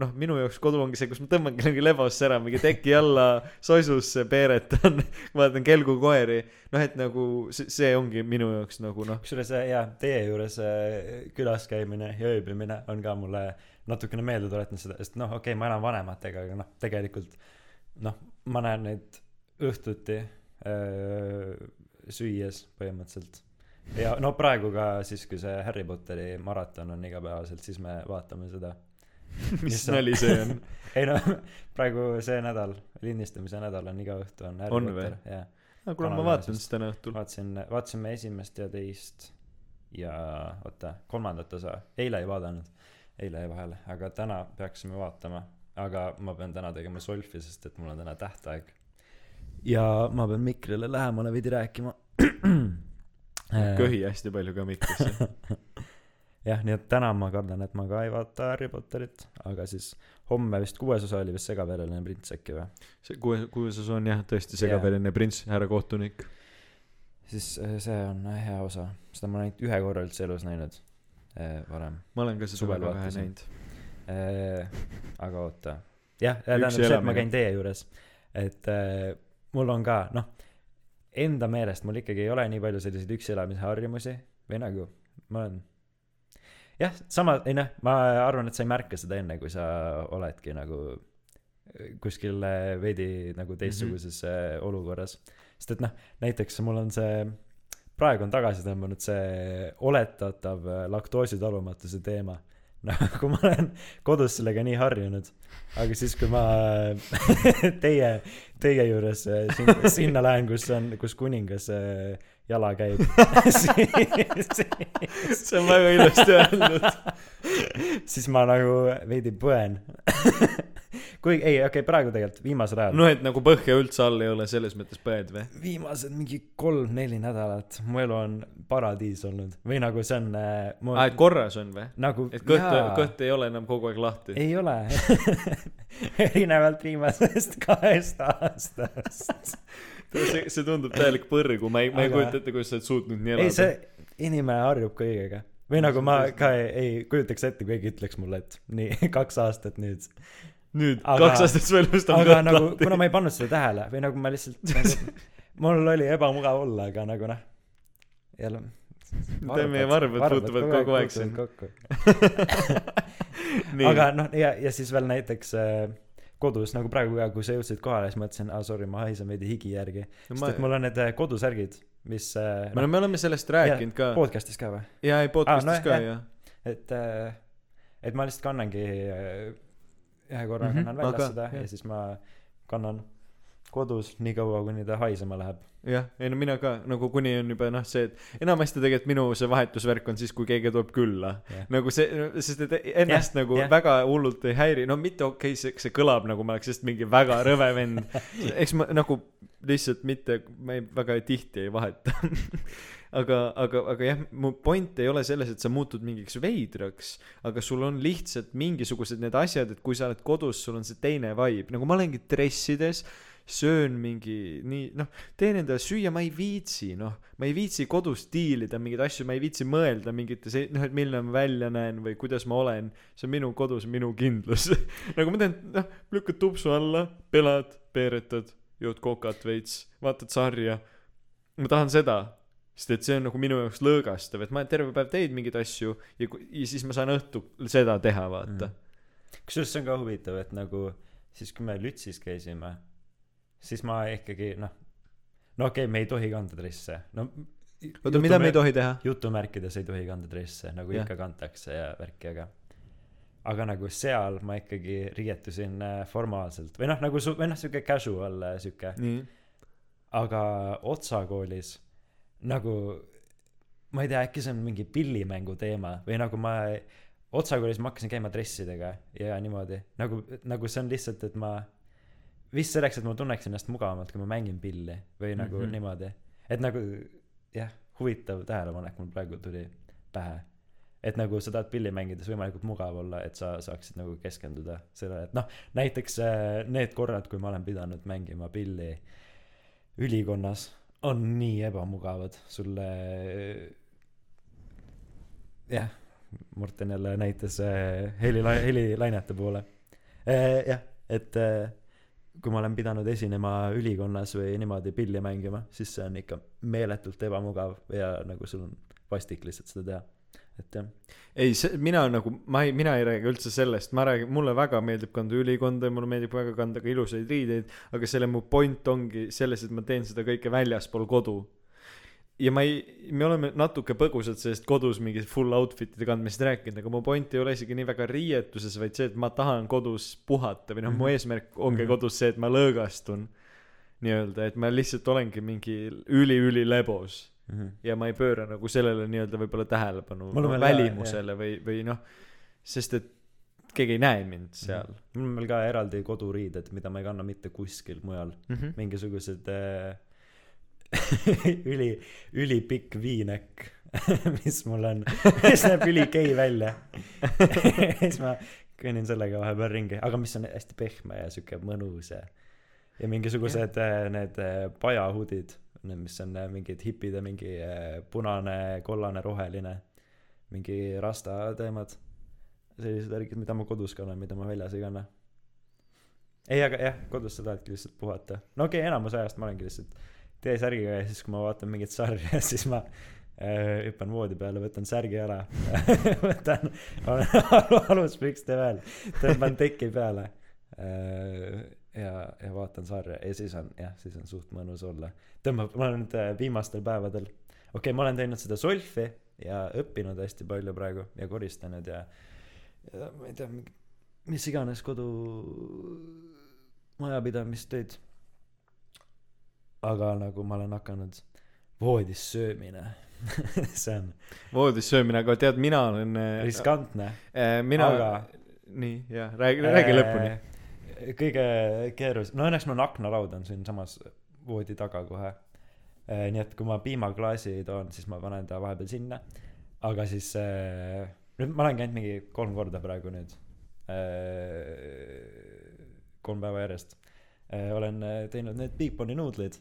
noh, minu jaoks kodu ongi see, kus ma tõmban kellegi lebosse ära, mingi teki alla soisusse peeretan, vaatan kelgukoeri, noh et nagu see, see ongi minu jaoks nagu noh, kusjuures äh, jaa, teie juures äh, külas käimine ja ööbimine on ka mulle natukene meelde tuletanud seda, sest noh, okei okay,, ma elan vanematega, aga noh, tegelikult noh, ma näen neid õhtuti öö, süües põhimõtteliselt. Ja no praegu ka siis, kui see Harry Potteri maraton on igapäevaselt, siis me vaatame seda. mis nali see on. ei noh, praegu see nädal, lindistamise nädal on iga õhtu on Harry On? Potter, jah. aga kuule, ma vaatan siis täna õhtul. vaatasin, vaatasime esimest ja teist ja oota, kolmandat osa, eile ei vaadanud, eile jäi vahele, aga täna peaksime vaatama, aga ma pean täna tegema solfi, sest et mul on täna tähtaeg. ja ma pean mikrile lähemale veidi rääkima. köhi hästi palju ka mikrisse. jah, nii et täna ma kardan, et ma ka ei vaata Harry Potterit, aga siis homme vist kuues osa oli vist segavereline prints äkki või? see kuue, kuues osa on jah, tõesti segavereline prints, härra kohtunik. siis äh, see on äh, hea osa, seda ma olen ainult ühe korra üldse elus näinud äh, varem ma olen ka seda Suvel väga vähe näinud. Äh, aga oota, jah, tähendab see, et ma käin teie juures, et äh, mul on ka noh, enda meelest mul ikkagi ei ole nii palju selliseid üksi elamise harjumusi või nagu ma olen jah, sama, ei noh, ma arvan, et sa ei märka seda enne, kui sa oledki nagu kuskil äh, veidi nagu teistsuguses mm -hmm. olukorras. sest et noh, näiteks mul on see, praegu on tagasi tõmbunud see oletatav äh, laktoositalumatuse teema. Nagu ma olen kodus sellega nii harjunud, aga siis, kui ma teie, teie juures äh, sinna, sinna lähen, kus on, kus kuningas äh, jala käib, see on väga ilusti öeldud. siis ma nagu veidi põen. kuigi ei, okei okay,, praegu tegelikult viimasel ajal no., et nagu põhja üldse all ei ole selles mõttes põed või? viimased mingi kolm-neli nädalat, mu elu on paradiis olnud või nagu see on äh, mu aa, et korras on või? nagu et kõht kõht ei ole enam kogu aeg lahti? ei ole erinevalt viimasest kahest aastast. see, see tundub täielik põrgu, ma ei, ma ei Aga- kujuta ette, kuidas sa oled suutnud nii ei, elada. see inimene harjub kõigega või nagu ma ka ei, ei kujutaks ette, kui keegi ütleks mulle, et nii kaks aastat nüüd. Nüüd Aga- kaks aastat su elust on aga nagu, kuna ma ei pannud seda tähele või nagu ma lihtsalt nagu,, mul oli ebamugav olla, aga nagu noh, jälle. meie varbad puutuvad kogu aeg siin. kokku. aga noh, ja, ja siis veel näiteks äh, kodus nagu praegu ka, kui sa jõudsid kohale, siis mõtlesin, aa sorry, ma haisen veidi higi järgi. no sest ma et, mul on need äh, kodusärgid, mis äh, me, me oleme sellest rääkinud ka. podcast'is ka või? jaa, ei podcast'is Aa, no ka jah. jah. et äh,, et ma lihtsalt kannangi äh, ühe korra Mhm, kannan väljas seda jah. ja siis ma kannan kodus nii kaua, kuni ta haisema läheb. jah, ei no mina ka nagu kuni on juba noh, see, et enamasti tegelikult minu see vahetusvärk on siis, kui keegi tuleb külla. Jah. nagu see, sest et ennast Jah, nagu jah. väga hullult ei häiri, no mitte okei okay,, see, see kõlab nagu ma oleks lihtsalt mingi väga rõve vend. eks ma nagu lihtsalt mitte, ma ei, väga tihti ei vaheta. aga, aga, aga jah, mu point ei ole selles, et sa muutud mingiks veidraks, aga sul on lihtsalt mingisugused need asjad, et kui sa oled kodus, sul on see teine vibe, nagu ma olengi dressides, söön mingi nii, noh, teen endale süüa, ma ei viitsi, noh, ma ei viitsi kodus diilida mingeid asju, ma ei viitsi mõelda mingite see, noh, et milline ma välja näen või kuidas ma olen. see on minu kodus minu kindlus. nagu ma tean, noh, lükkad tupsu alla, pelad, peeretad, jood kokat veits, vaatad sarja. ma tahan seda, sest et see on nagu minu jaoks lõõgastav, et ma terve päev teinud mingeid asju ja, ja siis ma saan õhtul seda teha, vaata mm.. kusjuures see on ka huvitav, et nagu siis, kui me Lütsis käisime, siis ma ikkagi noh, no okei okay,, me ei tohi kanda dresse, no oota, mida me ei tohi teha? jutumärkides ei tohi kanda dresse, nagu Jah. ikka kantakse ja värki, aga aga nagu seal ma ikkagi riietusin äh, formaalselt või noh, nagu su-, või noh, sihuke casual äh, sihuke, aga Otsa koolis nagu ma ei tea, äkki see on mingi pillimängu teema või nagu ma Otsa koolis ma hakkasin käima dressidega ja niimoodi nagu, nagu see on lihtsalt, et ma vist selleks, et ma tunneks ennast mugavamalt, kui ma mängin pilli või nagu mm. -hmm. niimoodi, et nagu jah, huvitav tähelepanek mul praegu tuli pähe et nagu sa tahad pilli mängides võimalikult mugav olla, et sa saaksid nagu keskenduda sellele, et noh, näiteks äh, need korrad, kui ma olen pidanud mängima pilli ülikonnas, on nii ebamugavad sulle. jah, Morten jälle näitas äh, heli, helilainete poole. jah, et kui ma olen pidanud esinema ülikonnas või niimoodi pilli mängima, siis see on ikka meeletult ebamugav ja nagu sul on vastik lihtsalt seda teha, et jah ei, see, mina nagu, ma ei, mina ei räägi üldse sellest, ma räägin, mulle väga meeldib kanda ülikonda ja mulle meeldib väga kanda ka ilusaid riideid, aga selle mu point ongi selles, et ma teen seda kõike väljaspool kodu. ja ma ei, me oleme natuke põgusalt sellest kodus mingi full outfit'ide kandmisest rääkinud, aga mu point ei ole isegi nii väga riietuses, vaid see, et ma tahan kodus puhata või noh, mu Mhm. eesmärk ongi Mhm. kodus see, et ma lõõgastun nii-öelda, et ma lihtsalt olengi mingi üli-ülilebos mm. -hmm. ja ma ei pööra nagu sellele nii-öelda võib-olla tähelepanu veel välimusele või, või noh, sest et keegi ei näe mind seal mul on veel ka eraldi koduriided, mida ma ei kanna mitte kuskil mujal, mm. -hmm. mingisugused äh, üli, ülipikk V-neck, mis mul on, mis näeb ülikei välja. siis ma kõnnin sellega vahepeal ringi, aga mis on hästi pehme ja sihuke mõnus ja, ja mingisugused äh, need äh, pajahudid, need, mis on äh, mingid hipide mingi äh, punane, kollane, roheline, mingi rasta teemad. sellised värgid, mida ma kodus kannan, mida ma väljas ei kanna. ei, aga jah, kodus sa tahadki lihtsalt puhata. no okei okay,, enamus ajast ma olengi lihtsalt T-särgiga ja siis, kui ma vaatan mingit sarja, siis ma äh, hüppan voodi peale, võtan särgi ära, võtan al- aluspükste peal, tõmban teki peale ja, ja vaatan sarja ja siis on jah, siis on suht mõnus olla. tõmbab, ma olen nüüd äh, viimastel päevadel, okei okay,, ma olen teinud seda solfi ja õppinud hästi palju praegu ja koristanud ja, ja ma ei tea, mis iganes kodu majapidamistöid. aga nagu ma olen hakanud voodis söömine see on voodis söömine, aga tead, mina olen äh, riskantne, äh, mina aga nii, jah, räägi, räägi lõpuni. Äh, kõige keerulisem, no õnneks mul aknalaud on siinsamas voodi taga kohe. nii et kui ma piimaklaasi toon, siis ma panen ta vahepeal sinna. aga siis äh, nüüd ma olen käinud mingi kolm korda praegu nüüd äh,. kolm päeva järjest äh, olen äh, teinud need Bigboni nuudlid.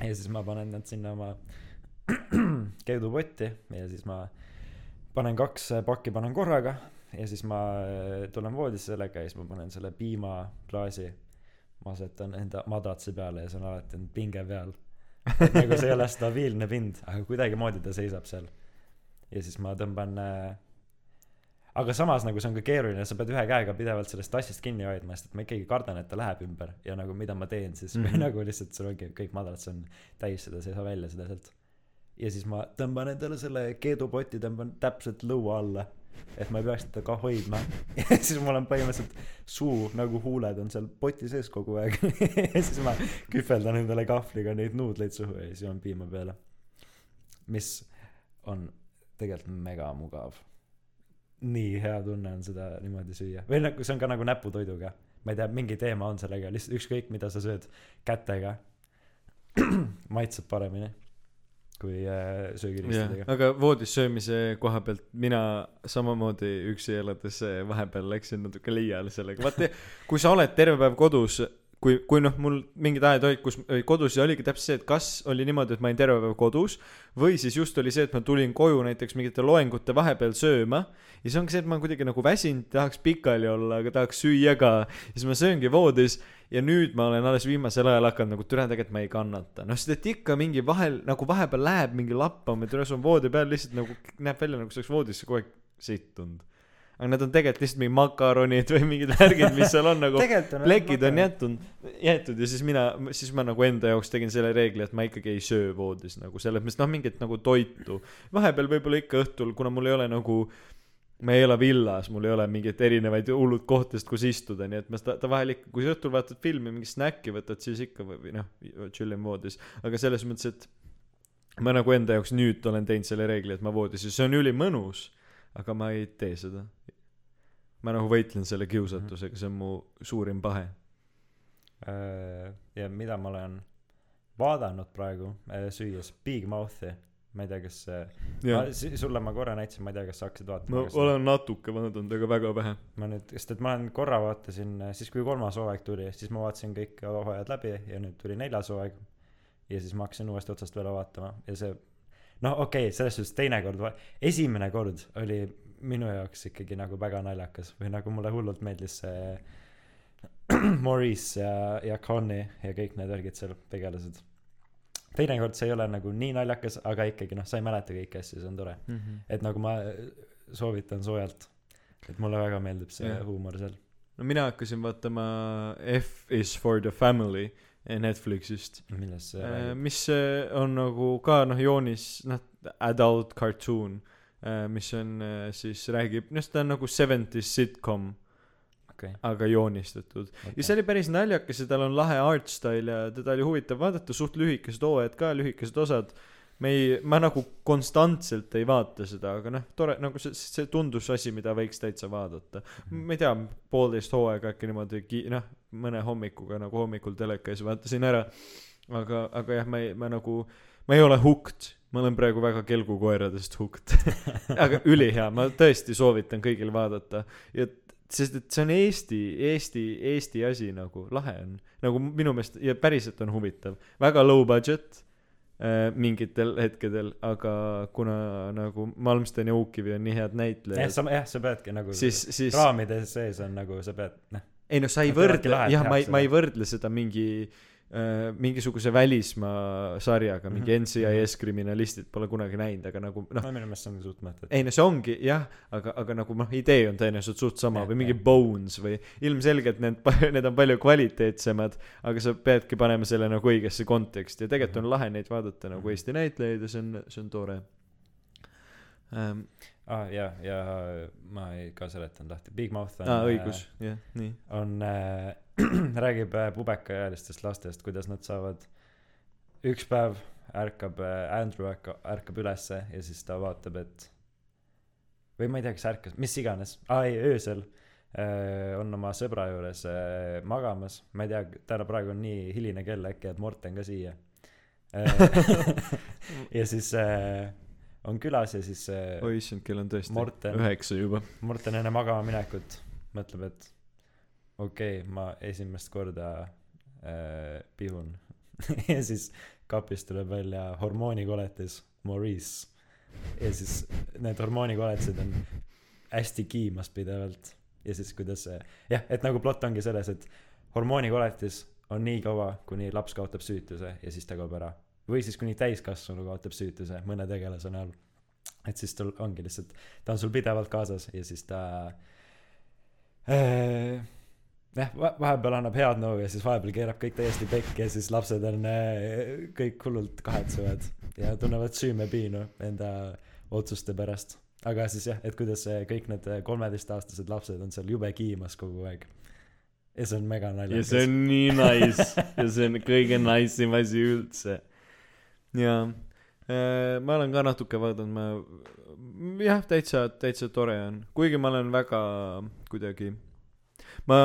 ja siis ma panen nad sinna oma keedupotti ja siis ma panen kaks äh, pakki panen korraga ja siis ma äh, tulen voodisse sellega ja siis ma panen selle piimaklaasi ma asetan enda madratsi peale ja see on alati on pinge peal. Nagu see ei ole stabiilne pind aga kuidagimoodi ta seisab seal. Ja siis ma tõmban äh, aga samas nagu see on ka keeruline sa pead ühe käega pidevalt sellest tassist kinni hoidma sest et ma ikkagi kardan et ta läheb ümber. Ja nagu mida ma teen siis? Mm. -hmm. nagu lihtsalt sul ongi kõik madrats on täis seda sa ei saa välja seda sealt ja siis ma tõmban endale selle keedupoti tõmban täpselt lõua alla et ma ei peaks teda ka hoidma. Ja siis mul on põhimõtteliselt suu nagu huuled on seal poti sees kogu aeg. Ja siis ma kühveldan endale kahvliga neid nuudleid suhu ja siis joon piima peale. Mis on tegelikult mega mugav. Nii hea tunne on seda niimoodi süüa. Või nagu see on ka nagu näputoiduga. Ma ei tea mingi teema on sellega. Lihtsalt ükskõik mida sa sööd kätega maitseb paremini kui äh, söögiristidega aga voodis söömise koha pealt mina samamoodi üksi elades eh, vahepeal läksin natuke liiale sellega. Vaata kui sa oled terve päev kodus kui kui noh mul mingid ajad olid kus olid kodus ja oligi täpselt see et kas oli niimoodi et ma olin terve päev kodus või siis just oli see et ma tulin koju näiteks mingite loengute vahepeal sööma ja siis ongi see et ma kuidagi nagu väsinud tahaks pikali olla aga tahaks süüa ka. Ja siis ma sööngi voodis ja nüüd ma olen alles viimasel ajal hakanud nagu türa tegelikult ma ei kannata. Noh sest et ikka mingi vahel nagu vahepeal läheb mingi lappama türa sul on voodi peal lihtsalt nagu näeb välja nagu see oleks voodisse kogu aeg sittunud aga need on tegelikult lihtsalt mingi makaronid või mingid värgid mis seal on nagu plekid on jätnud jäetud ja siis mina siis ma nagu enda jaoks tegin selle reegli et ma ikkagi ei söö voodis nagu selles mõttes noh mingit nagu toitu. Vahepeal võib-olla ikka õhtul kuna mul ei ole nagu ma ei ela villas mul ei ole mingeid erinevaid hullud kohtadest kus istuda nii et ma ta vahel ikka kui sa õhtul vaatad filmi mingi snäkki võtad siis ikka või, noh chillin voodis. Aga selles mõttes et ma nagu enda jaoks nüüd olen teinud selle reegli et ma voodis ja see on ülimõnus aga ma ei tee seda. Ma nagu võitlen selle kiusatusega see on mu suurim pahe. Äh, ja mida ma olen vaadanud praegu äh, süües Big Mouth'i ma ei tea kas si- sulle ma korra näitasin ma ei tea kas sa hakkasid vaatama ma olen natuke vaadanud aga väga vähe. Ma nüüd sest et ma olen korra vaatasin äh, siis kui kolmas hooaeg tuli siis ma vaatasin kõik hooajad läbi ja nüüd tuli neljas hooaeg. Ja siis ma hakkasin uuesti otsast peale vaatama ja see noh okei okay, selles suhtes teinekord esimene kord oli minu jaoks ikkagi nagu väga naljakas või nagu mulle hullult meeldis see Maurice ja ja Connie ja kõik need värgid seal tegelased teinekord see ei ole nagu nii naljakas aga ikkagi noh sa ei mäleta kõiki asju see on tore mm -hmm. et nagu ma äh, soovitan soojalt et mulle väga meeldib see Jah. huumor seal no mina hakkasin vaatama F is for the family Netflixist. Millest see äh, räägib? mis eh, on nagu ka noh joonis noh adult cartoon mis on siis räägib noh ta on nagu 70s sitcom okei. aga joonistatud. Ja see oli päris naljakas ja tal on lahe art style ja teda oli huvitav vaadata suht lühikesed hooajad ka lühikesed osad me ei ma nagu konstantselt ei vaata seda aga noh tore nagu see see tundus asi mida võiks täitsa vaadata. Ma ei tea poolteist hooaega äkki niimoodi ki- noh mõne hommikuga nagu hommikul teleka ees vaatasin ära. Aga aga jah ma ei ma nagu ma ei ole hooked. Ma olen praegu väga kelgukoeradest hooked. Aga ülihea ma tõesti soovitan kõigil vaadata. Ja sest et see on Eesti Eesti Eesti asi nagu lahe on. Nagu minu meelest ja päriselt on huvitav. Väga low budget mingitel hetkedel aga kuna nagu Malmsten ja Uukkivi on nii head jah näitlejad sa jah sa peadki nagu siis siis raamide sees on nagu sa pead noh. Ei noh, sa ei võrdle, jah, ma ei, ma ei võrdle seda mingi äh, mingisuguse välismaa sarjaga, mingi Mhm. NCIS kriminalistid pole kunagi näinud, aga nagu noh, no minu meelest see on suht mõttetu. ei no see ongi jah, aga, aga nagu noh, idee on tõenäoliselt suht sama Jah, või mingi jah. Bones või ilmselgelt need, need on palju kvaliteetsemad, aga sa peadki panema selle nagu õigesse konteksti ja tegelikult on Mhm. lahe neid vaadata nagu Mhm. Eesti näitlejaid ja see on, see on tore ähm,. Aa ah, ja, ja ma ei ka seletanud lahti, Big Mouth on aa, õigus, jah, nii. on äh, räägib äh, pubekaealistest lastest, kuidas nad saavad, üks päev ärkab äh,, Andrew ärkab, ärkab ülesse ja siis ta vaatab, et või ma ei tea, kas ärkas, mis iganes, aa ei, öösel äh, on oma sõbra juures äh, magamas, ma ei tea, täna praegu on nii hiline kell, äkki jääb Morten ka siia äh. ja siis äh, on külas ja siis äh, oi issand, kell on tõesti Morten. üheksa juba. Morten enne magama minekut mõtleb, et okei okay,, ma esimest korda äh, pihun ja siis kapist tuleb välja hormoonikoletis Maurice ja siis need hormoonikoletised on hästi kiimas pidevalt ja siis kuidas see jah, et nagu plott ongi selles, et hormoonikoletis on nii kaua, kuni laps kaotab süütuse ja siis ta kaob ära või siis kuni täiskasvanu kaotab süütuse mõne tegelase näol. et siis tal ongi lihtsalt ta on sul pidevalt kaasas ja siis ta äh, jah va- vahepeal annab head nõu ja siis vahepeal keerab kõik täiesti pekki ja siis lapsed on äh, kõik hullult kahetsevad ja tunnevad süümepiinu enda otsuste pärast. aga siis jah et kuidas see kõik need kolmeteistaastased lapsed on seal jube kiimas kogu aeg. ja see on mega ja naljakas see on nii nice. Ja see on kõige nice im asi üldse jaa. Äh, ma olen ka natuke vaadanud ma jah täitsa täitsa tore on. Kuigi ma olen väga kuidagi ma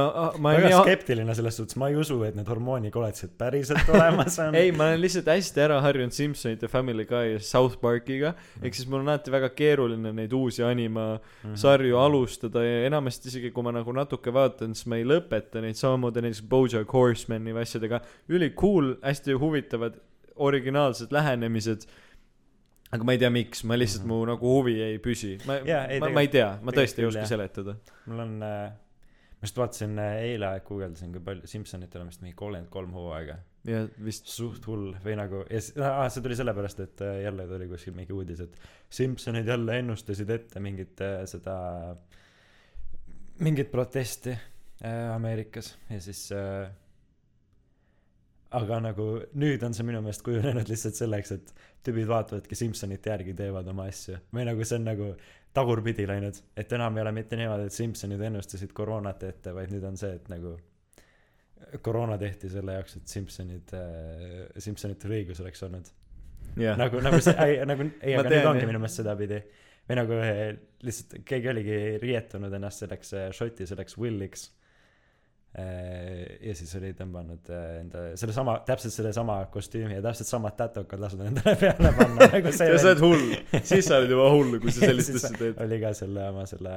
ma väga nii skeptiline selles suhtes. Ma ei usu et need hormoonikoletised päriselt olemas on. Ei ma olen lihtsalt hästi ära harjunud Simpsonite Family Guy ja South Parkiga. Ehk siis mul on alati väga keeruline neid uusi anima Mhm. sarju alustada ja enamasti isegi kui ma nagu natuke vaatan siis ma ei lõpeta neid samamoodi näiteks Bojack Horsemani või asjadega. Üli cool hästi huvitavad originaalsed lähenemised. aga ma ei tea miks ma lihtsalt Mhm. mu nagu huvi ei püsi. Ma ei, ma, ma ei tea ma tõesti ei oska jah. seletada. Mul on äh, ma just vaatasin äh, eile guugeldasin kui palju Simsonitel on vist mingi kolmkümmend kolm hooaega. Ja vist. Suht hull või nagu ja ah, see tuli sellepärast et äh, jälle tuli kuskil mingi uudis et Simsonid jälle ennustasid ette mingit äh, seda mingit protesti äh, Ameerikas. Ja siis äh, aga nagu nüüd on see minu meelest kujunenud lihtsalt selleks et tüübid vaatavadki Simsonite järgi teevad oma asju. Või nagu see on nagu tagurpidi läinud et enam ei ole mitte niimoodi et Simsonid ennustasid koroonat ette vaid nüüd on see et nagu koroona tehti selle jaoks et Simsonid äh, Simsonitel õigus oleks olnud. Jah. Nagu nagu see ei nagu ei aga nüüd ongi minu meelest sedapidi. Või nagu eh, lihtsalt keegi oligi riietunud ennast selleks eh, šoti selleks Williks ja siis oli tõmmanud eh, enda sellesama täpselt sellesama kostüümi ja täpselt samad tätokad lasknud endale peale panna nagu see ja sa oled hull. Siis sa oled juba hull kui sa Ja sellist asja teed. oli ka selle oma selle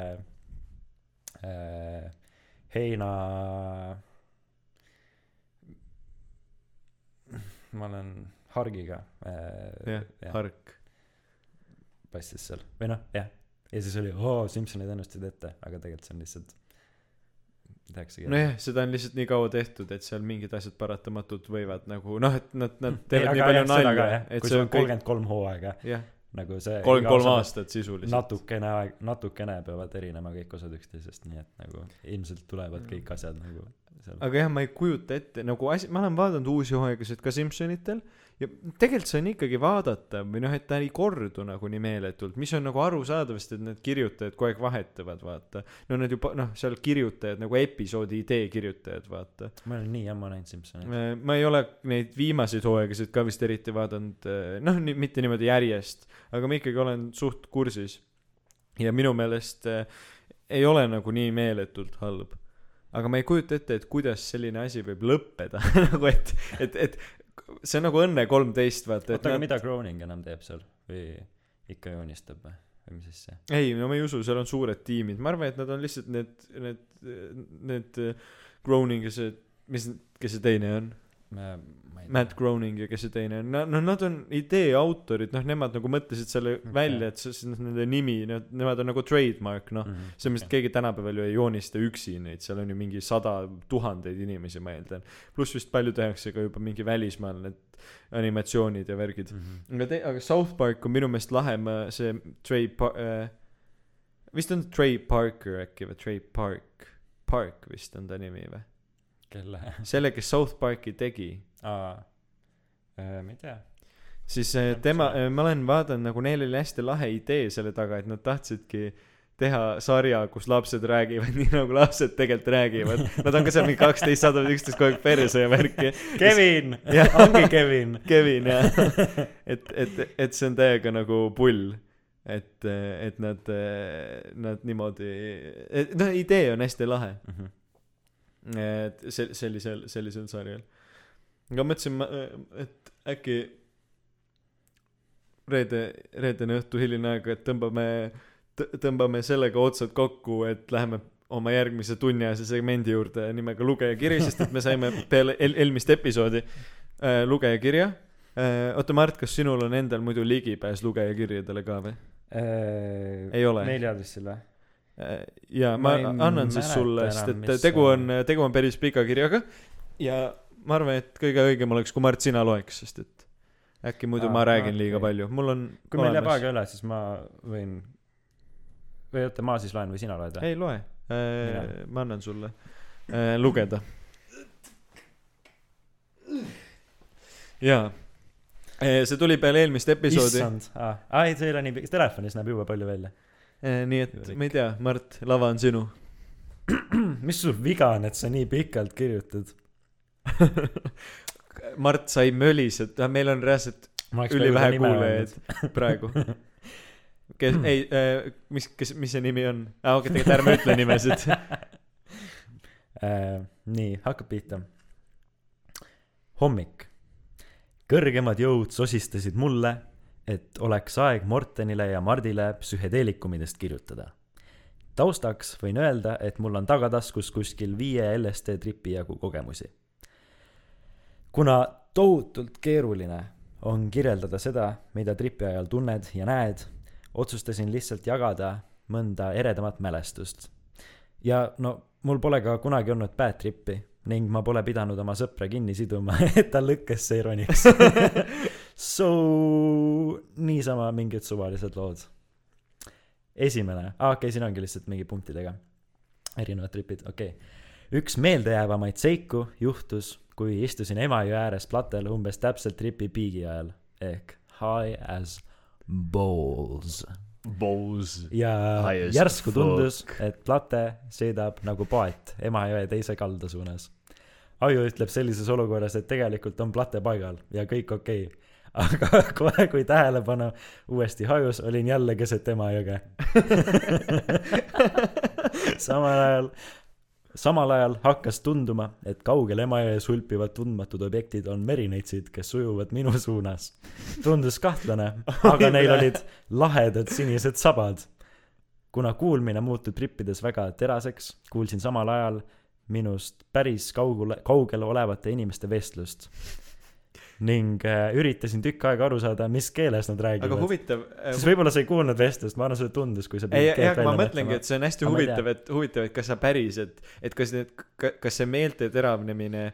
äh, heina ma olen hargiga äh, jah hark passis seal. Või noh jah. Ja siis oli oo Simsonid ennustasid ette aga tegelikult see on lihtsalt tehaksegi nojah seda on lihtsalt nii kaua tehtud et seal mingid asjad paratamatult võivad nagu noh et nad nad Ei, teevad nii aga palju nalja et kui see sul on kolmkümmend kolm hooaega jah. nagu see kolm kolm aastat sisuliselt. natukene aeg natukene peavad erinema kõik osad üksteisest nii et nagu ilmselt tulevad kõik asjad nagu seal. Aga jah ma ei kujuta ette nagu asi ma olen vaadanud uusi hooaegasid ka Simsonitel ja tegelikult see on ikkagi vaadatav või noh et ta ei kordu nagu nii meeletult mis on nagu arusaadav sest et need kirjutajad kogu aeg vahetuvad vaata. No need juba noh seal kirjutajad nagu episoodi idee kirjutajad vaata. Ma olen nii ammu näinud Simsoneid Äh, ma ei ole neid viimaseid hooaegasid ka vist eriti vaadanud äh, noh mitte niimoodi järjest aga ma ikkagi olen suht kursis. Ja minu meelest äh, ei ole nagu nii meeletult halb. Aga ma ei kujuta ette et kuidas selline asi võib lõppeda nagu et et et see on nagu Õnne kolmteist vaata oota aga nad... mida Groening enam teeb seal? Või ikka joonistab või? Või mis asja? Ei no ma ei usu seal on suured tiimid. Ma arvan et nad on lihtsalt need need need äh, Groening ja see mis kes see teine on Matt Groening ja kes see teine on no, no nad on idee autorid noh nemad nagu mõtlesid selle Okei. välja et see nende nimi nemad on nagu trademark noh Mhm, selles mõttes, et keegi tänapäeval ju ei joonista üksi neid, seal on ju mingi sada tuhandeid inimesi, ma eeldan. pluss vist palju tehakse ka juba mingi välismaal need animatsioonid ja värgid. Mhm. aga te-, aga South Park on minu meelest lahe, ma see Trey Par- äh,, vist on Trey Parker äkki või Trey Park, Park vist on ta nimi või? Kelle selle, kes South Parki tegi, aa äh, ma ei tea siis äh, tema sama., ma olen vaadanud nagu neil oli hästi lahe idee selle taga, et nad tahtsidki teha sarja, kus lapsed räägivad nii nagu lapsed tegelikult räägivad. Nad on ka seal mingi kaksteist, saadavad üksteist kogu aeg perse ja värki. Kevin ongi Kevin Kevin jah, et, et, et see on täiega nagu pull, et, et nad, nad niimoodi, noh, idee on hästi lahe, Mhm. Et sel-, sellisel, sellisel sarjal. aga mõtlesin, et äkki reede, reedene õhtu hiline aeg, et tõmbame, tõmbame sellega otsad kokku, et läheme oma järgmise tunniajase segmendi juurde nimega lugejakiri, sest et me saime peale el-, eelmist episoodi äh, lugejakirja äh,. oota, Mart, kas sinul on endal muidu ligipääs lugejakirjadele ka või? Ei ole. meiliaadressil või Äh, ja ma, Ma annan siis sulle, sest et tegu on, tegu on päris pika kirjaga. Ja ma arvan, et kõige õigem oleks, kui Mart, sina loeks, sest et äkki muidu Aa, ma räägin okei. liiga palju, mul on kui meil jääb aega üle siis ma võin või oota ma siis loen või sina loed või ei loe. Äh, ma annan sulle äh, lugeda. jaa, see tuli peale eelmist episoodi, issand. Aa, ei see ei ole nii pikk telefonis näeb jube palju välja nii et ma ei tea, Mart, lava on sinu. mis sul viga on et sa nii pikalt kirjutad Mart, sa ei mölise, meil on reaalselt ülivähe kuulajaid praegu. kes, ei äh,, mis, kes, mis see nimi on? aa, okei, tegelikult ärme ütle nimesid. Äh, nii hakkab pihta hommik kõrgemad jõud sosistasid mulle et oleks aeg Mortenile ja Mardile psühhedeelikumidest kirjutada. Taustaks võin öelda et mul on tagataskus kuskil viie LSD tripi jagu kogemusi. Kuna tohutult keeruline on kirjeldada seda mida tripi ajal tunned ja näed otsustasin lihtsalt jagada mõnda eredamat mälestust. Ja no mul pole ka kunagi olnud bad trip'i ning ma pole pidanud oma sõpra kinni siduma et ta lõkkesse ei roniks so niisama mingid suvalised lood esimene aa okei okay, siin ongi lihtsalt mingi punktidega erinevad tripid okei okay. üks meeldejäävamaid seiku juhtus kui istusin Emajõe ääres platel umbes täpselt tripi piigi ajal ehk high as balls Bose. ja High as järsku tundus et plate sõidab nagu paat Emajõe teise kalda suunas. aju ütleb sellises olukorras, et tegelikult on plate paigal ja kõik okei okay.. Aga kohe, kui tähelepanu uuesti hajus, olin jälle keset Emajõge. samal ajal, samal ajal hakkas tunduma, et kaugel Emajões hulpivad tundmatud objektid on merineitsid, kes ujuvad minu suunas. tundus kahtlane, aga neil olid lahedad sinised sabad. kuna kuulmine muutub trippides väga teraseks, kuulsin samal ajal minust päris kaugele, kaugel olevate inimeste vestlust. Ning äh, üritasin tükk aega aru saada, mis keeles nad aga räägivad. huvitav äh, siis võib-olla sa ei kuulnud vestlust, ma arvan, sulle tundus, kui sa ei, jah, keelt ma mõtlengi, et see on hästi Aga ei huvitav, et huvitav, et kas sa päriselt, et kas need, kas see meelte teravnemine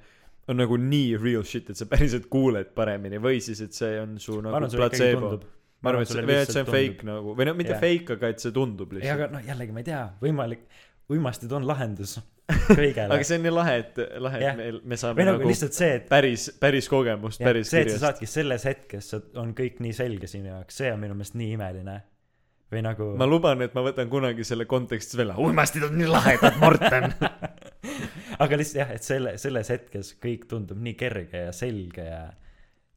on nagu nii real shit, et sa päriselt kuuled paremini või siis, et see on su nagu arvan, platseebo. tundub. ma arvan, et see, või et see on fake nagu, või no mitte Jah. fake, aga et see tundub ei, lihtsalt. aga noh, jällegi ma ei tea, võimalik, uimastid on lahendus kõigele aga. see on nii lahe, et, lahe, et meil, me saame või nagu, nagu lihtsalt see, et päris, päris kogemust, päris see, et sa saadki selles hetkes, on kõik nii selge sinu jaoks, see on minu meelest nii imeline. või nagu ma luban, et ma võtan kunagi selle kontekstist välja, uimastid on nii lahedad, Morten. aga lihtsalt jah, et selle, selles hetkes kõik tundub nii kerge ja selge ja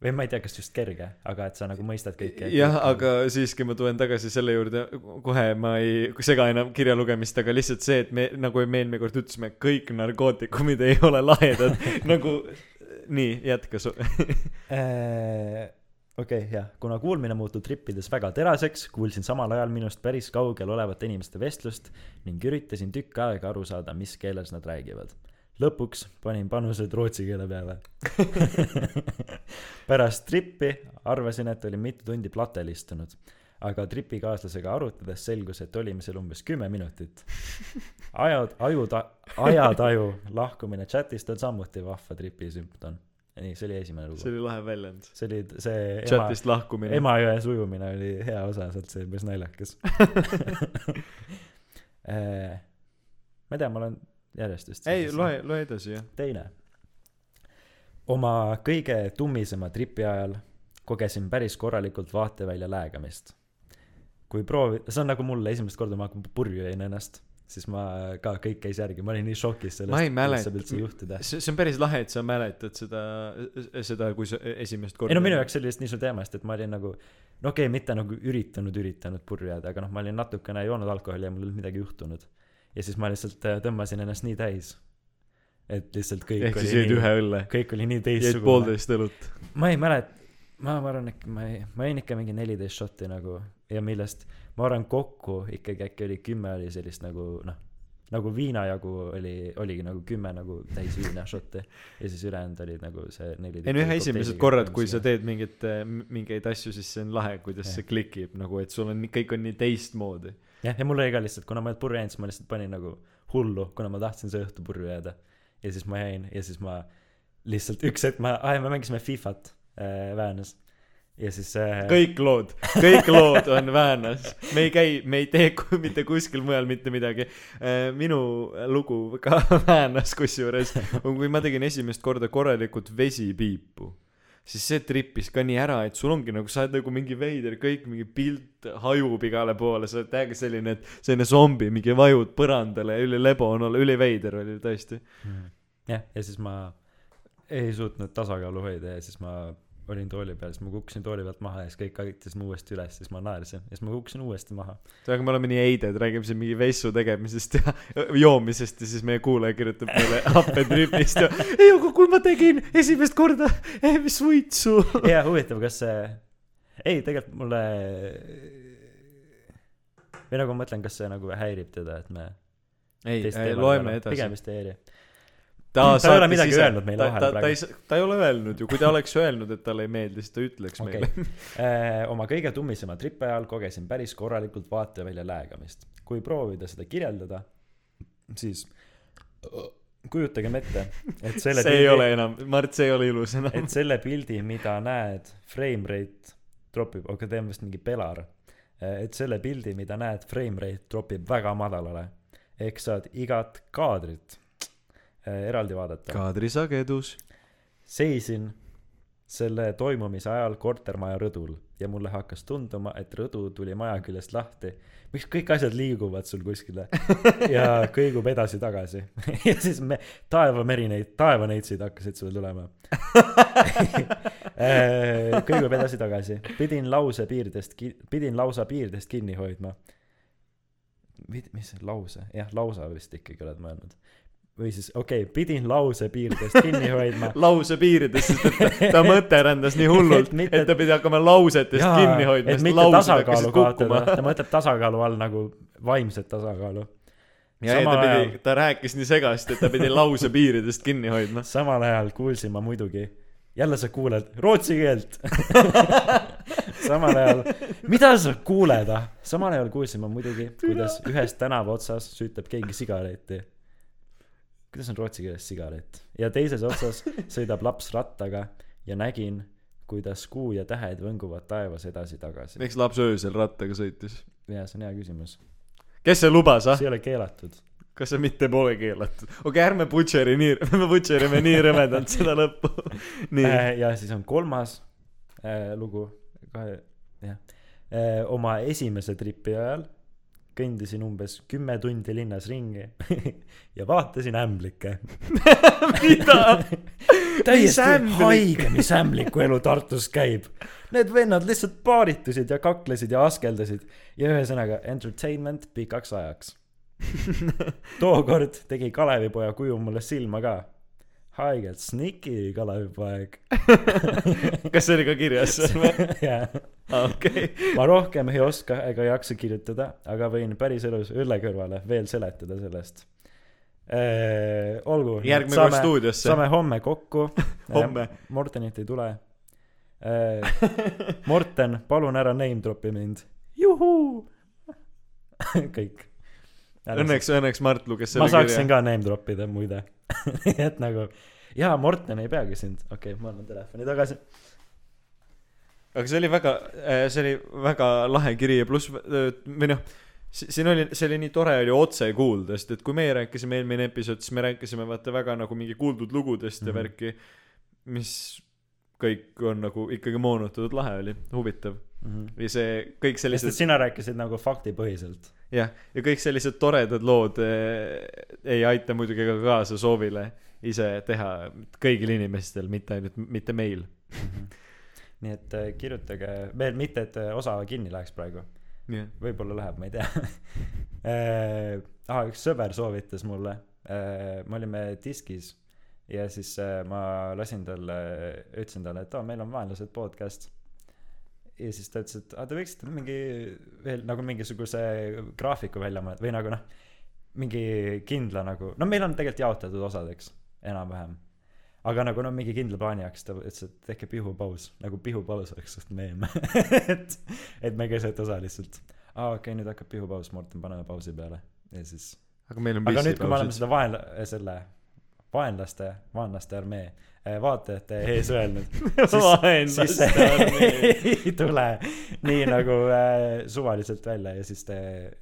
või ma ei tea, kas just kerge, aga et sa nagu mõistad kõike. jah, aga siiski ma tulen tagasi selle juurde, kohe ma ei sega enam kirja lugemist, aga lihtsalt see, et me nagu me eelmine kord ütlesime, kõik narkootikumid ei ole lahedad, nagu nii, jätka su-. Äh, okei, jah, kuna kuulmine muutub trippides väga teraseks, kuulsin samal ajal minust päris kaugel olevate inimeste vestlust ning üritasin tükk aega aru saada, mis keeles nad räägivad. Lõpuks panin panused rootsi keele peale. Pärast trippi arvasin et olin mitu tundi platel istunud aga tripikaaslasega arutades selgus et olime seal umbes kümme minutit. Aja aju ajataju lahkumine chatist on samuti vahva tripi sümptom nii see oli esimene lugu. See oli lahe väljend. See oli see ema chatist lahkumine. Emajões ujumine oli hea osa sealt see oli päris naljakas. Eh, ma ei tea ma olen järjest vist ei loe loe edasi jah. Teine. Oma kõige tummisema tripi ajal kogesin päris korralikult vaatevälja läägamist. Kui proovi- see on nagu mulle esimest korda ma purju jäin ennast siis ma ka kõik käis järgi ma olin nii šokis sellest Ma ei mäleta- see see on päris lahe et sa mäletad seda seda kui sa esimest korda ei no minu jaoks oli lihtsalt nii suur teema sest et ma olin nagu no okei okay, mitte nagu üritanud üritanud purju jääda aga noh ma olin natukene joonud alkoholi ja mul ei olnud midagi juhtunud ja siis ma lihtsalt äh, tõmbasin ennast nii täis. et lihtsalt kõik ehk siis jõid ühe õlle. kõik oli nii teistsugune. poolteist õlut. Ma ei mäleta ma ma arvan äkki ma ei ma jõin ikka mingi neliteist šotti nagu ja millest ma arvan kokku ikkagi äkki oli kümme oli sellist nagu noh nagu viina jagu oli oligi nagu kümme nagu täis viina šotti ja siis ülejäänud olid nagu see neliteist ei no jah esimesed korrad kui sa teed mingit mingeid asju siis see on lahe kuidas Jah. see klikib nagu et sul on kõik on nii teistmoodi jah ja mul oli ka lihtsalt kuna ma ei olnud purju jäänud siis ma lihtsalt panin nagu hullu kuna ma tahtsin see õhtu purju jääda. Ja siis ma jäin ja siis ma lihtsalt üks hetk ma aa ja me mängisime Fifat äh, Väänas ja siis äh, kõik lood kõik lood on Väänas me ei käi me ei tee mitte kuskil mujal mitte midagi. Äh, minu lugu ka Väänas kusjuures on kui ma tegin esimest korda korralikult vesipiipu siis see trippis ka nii ära et sul ongi nagu sa oled nagu mingi veider kõik mingi pilt hajub igale poole sa oled täiega selline et selline zombi mingi vajud põrandale ülilebo on olla üliveider oli tõesti Mm. jah ja siis ma ei suutnud tasakaalu hoida ja siis ma olin tooli peal siis ma kukkusin tooli pealt maha ja siis kõik aitasid mu uuesti üles siis ma naersin ja siis ma kukkusin uuesti maha. Aga me oleme nii heided räägime siin mingi vessu tegemisest ja joomisest ja siis meie kuulaja kirjutab meile happetripist ja ei aga kui ma tegin esimest korda eh, suitsu? Ja huvitav kas see ei tegelikult mulle või nagu ma mõtlen kas see nagu häirib teda et me ei ei, loeme peale- pigem edasi vist ei häiri ta, Ta ei ole midagi öelnud meile ta, vahele ta, praegu. ei ta ei ole öelnud ju. Kui ta oleks öelnud et talle ei meeldi siis ta ütleks okei. meile. Okay. oma kõige tummisema tripi ajal kogesin päris korralikult vaatevälja läägamist kui proovida seda kirjeldada siis kujutagem ette et selle see ei ole enam Mart see ei ole ilus enam. et selle pildi mida näed frame rate tropib aga teeme vist mingi pelar. Et selle pildi mida näed frame rate tropib väga madalale. Ehk saad igat kaadrit äh, eraldi vaadata. Kaadrisagedus seisin selle toimumise ajal kortermaja rõdul ja mulle hakkas tunduma et rõdu tuli maja küljest lahti. Miks kõik asjad liiguvad sul kuskile? Ja kõigub edasi-tagasi. Ja siis me taevameri neid taevaneitsid hakkasid sulle tulema. Äh, kõigub edasi-tagasi. Pidin lause piirdest pidin lausa piirdest kinni hoidma. Mis see lause? Jah lausa vist ikkagi oled mõelnud või siis okei okay, pidin lause piirdest kinni hoidma. Lause piirides sest et ta, ta mõte rändas nii hullult Et mitte- et ta pidi hakkama lausetest Jaa, kinni hoidma et sest laused tasakaalu hakkasid kukkuma. ta mõtleb tasakaalu all nagu vaimset tasakaalu. Ja ei, ta samal pidi ajal- ta rääkis nii segasti et ta pidi lause piiridest kinni hoidma. Samal ajal kuulsin ma muidugi jälle sa kuuled rootsi keelt. Samal ajal mida sa kuuled ah? Samal ajal kuulsin ma muidugi kuidas ühes tänava otsas süütab keegi sigareti kuidas on rootsi keeles sigaret? Ja teises otsas sõidab laps rattaga ja nägin kuidas kuu ja tähed võnguvad taevas edasi-tagasi. Miks laps öösel rattaga sõitis? Jaa see on hea küsimus. Kes see lubas ah? See ei ole keelatud. Kas see mitte pole keelatud? Okei okay, ärme butcheri nii me butcherime nii rõvedalt seda lõppu. Nii. Äh, ja siis on kolmas äh, lugu. Kahe jah. Äh, oma esimese tripi ajal kõndisin umbes kümme tundi linnas ringi ja vaatasin ämblikke. Mida? Täiesti haige mis ämbliku elu Tartus käib. Need vennad lihtsalt paaritusid ja kaklesid ja askeldasid ja ühesõnaga entertainment pikaks ajaks. Tookord tegi Kalevipoja kuju mulle silma ka haigelt sniki Kalevipoeg kas see oli ka kirjas Ah, okei ma rohkem ei oska ega jaksa kirjutada aga võin päriselus õlle kõrvale veel seletada sellest Äh, olgu. järgmine kord stuudiosse. saame homme kokku. Homme. Mortenit ei tule äh,. Morten, palun ära name drop'i mind. juhuu. kõik. õnneks, õnneks Mart luges ma selle saaksin kirja. ka name drop ida muide. et nagu, jaa, Morten ei peagi sind, okei okay,, ma annan telefoni tagasi. aga see oli väga, see oli väga lahe kiri ja pluss, või noh, siin oli, see oli nii tore oli otse kuulda, sest et kui meie rääkisime eelmine episood, siis me rääkisime vaata väga nagu mingi kuuldud lugudest ja Mhm. värki, mis kõik on nagu ikkagi moonutatud, lahe oli, huvitav. ja see kõik sellised, sina rääkisid nagu faktipõhiselt. jah, ja kõik sellised toredad lood eh, ei aita muidugi ka kaasa soovile ise teha kõigil inimestel, mitte ainult, mitte meil. nii et äh, kirjutage veel mitte, et äh, osa kinni läheks praegu, jah, võib-olla läheb, ma ei tea äh. ah, üks sõber soovitas mulle me olime diskis ja siis äh, ma lasin talle, ütlesin talle, et aa, meil on vaenlased podcast. ja siis ta ütles, et aa, te võiksite mingi veel nagu mingisuguse graafiku välja mõelda või nagu noh, mingi kindla nagu, no meil on tegelikult jaotatud osadeks enam-vähem. aga nagu no mingi kindla plaani jaoks ta ütles, et tehke pihupaus, nagu pihupaus oleks suht meem et, et me keset osa lihtsalt. aa okei okay,, nüüd hakkab pihupaus, Morten, paneme pausi peale ja siis. aga meil on aga nüüd, kui me oleme seda vaenla-, selle vaenlaste, vaenlaste armee eh, vaatajate ees öelnud, siis see ei tule nii nagu äh, suvaliselt välja ja siis te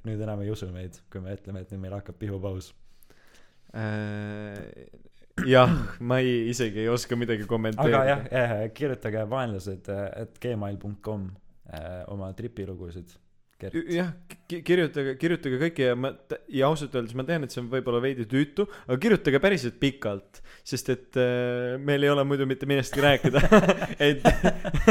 nüüd enam ei usu meid, kui me ütleme, et nüüd meil hakkab pihupaus. Äh, jah, ma ei, isegi ei oska midagi aga kommenteerida. jah eh,, kirjutage vaenlased et gmail.com eh, oma tripilugusid. Jah, kirjutage, kirjutage kõike ja ma, ja ausalt öeldes ma tean, et see on võib-olla veidi tüütu, aga kirjutage päriselt pikalt, sest et äh, meil ei ole muidu mitte millestki rääkida. et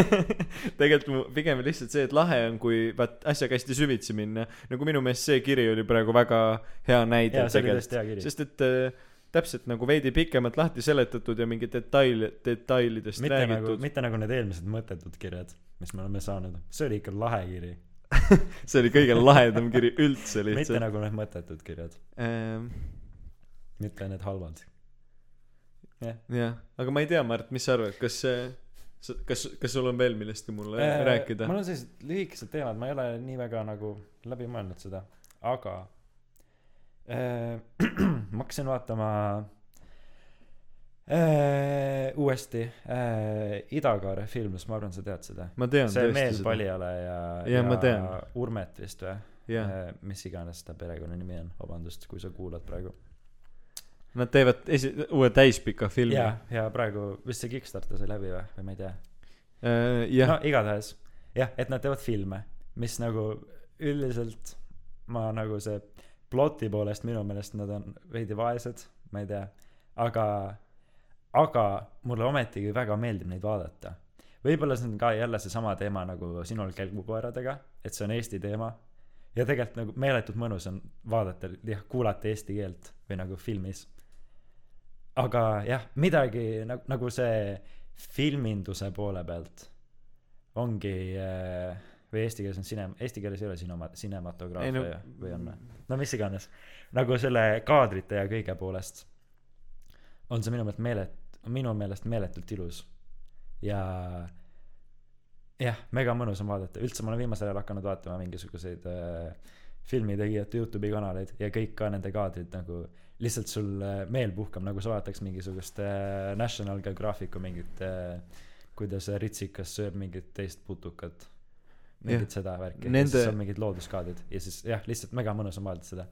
tegelikult mu pigem lihtsalt see, et lahe on, kui vaat asjaga hästi süvitsi minna. nagu minu meelest see kiri oli praegu väga hea näide oli tegelikult, sest et äh, täpselt nagu veidi pikemalt lahti seletatud ja mingi detail, detailidest mitte nagu, räägitud. mitte nagu need eelmised mõttetud kirjad, mis me oleme saanud, see oli ikka lahe kiri. see oli kõige lahedam kiri üldse mitte lihtsalt. nagu need mõttetud kirjad, Ähm, mitte need halvad. jah, aga ma ei tea, Mart, mis sa arvad, kas see, kas, kas sul on veel millestki mulle äh, rääkida? mul on sellised lühikesed teemad, ma ei ole nii väga nagu läbi mõelnud seda, aga äh, ma hakkasin vaatama äh, uuesti äh, Idakaare film, sest ma arvan, sa tead seda. see Meel. Paljale ja, ma tean. Urmet vist või? jah, mis iganes ta perekonnanimi on, vabandust, kui sa kuulad praegu. nad teevad esi-, uue täispika filmi. ja, ja praegu vist see Kickstarter sai läbi või, või ma ei tea. jah no, igatahes jah, et nad teevad filme, mis nagu üldiselt ma nagu see ploti poolest minu meelest nad on veidi vaesed, ma ei tea, aga, aga mulle ometigi väga meeldib neid vaadata. võib-olla see on ka jälle seesama teema nagu sinul kelgukoeradega, et see on Eesti teema ja tegelikult nagu meeletult mõnus on vaadata, jah, kuulata eesti keelt või nagu filmis. aga jah, midagi nagu, nagu see filminduse poole pealt ongi äh, või eesti keeles on sinem-, eesti keeles ei ole sinema-, no- no, või on või? no mis iganes. nagu selle kaadrite ja kõige poolest on see minu meelest meelet-, minu meelest meeletult ilus. ja jah, mega mõnus on vaadata, üldse ma olen viimasel ajal hakanud vaatama mingisuguseid äh, filmitegijate Youtube'i kanaleid ja kõik ka nende kaadrid nagu lihtsalt sul äh, meel puhkab, nagu sa vaataks mingisugust äh, National Geographicu mingit äh, kuidas ritsikas sööb mingit teist putukat. mingit seda värki Nende- ja siis on mingid looduskaadrid ja siis jah, lihtsalt mega mõnus on vaadata seda.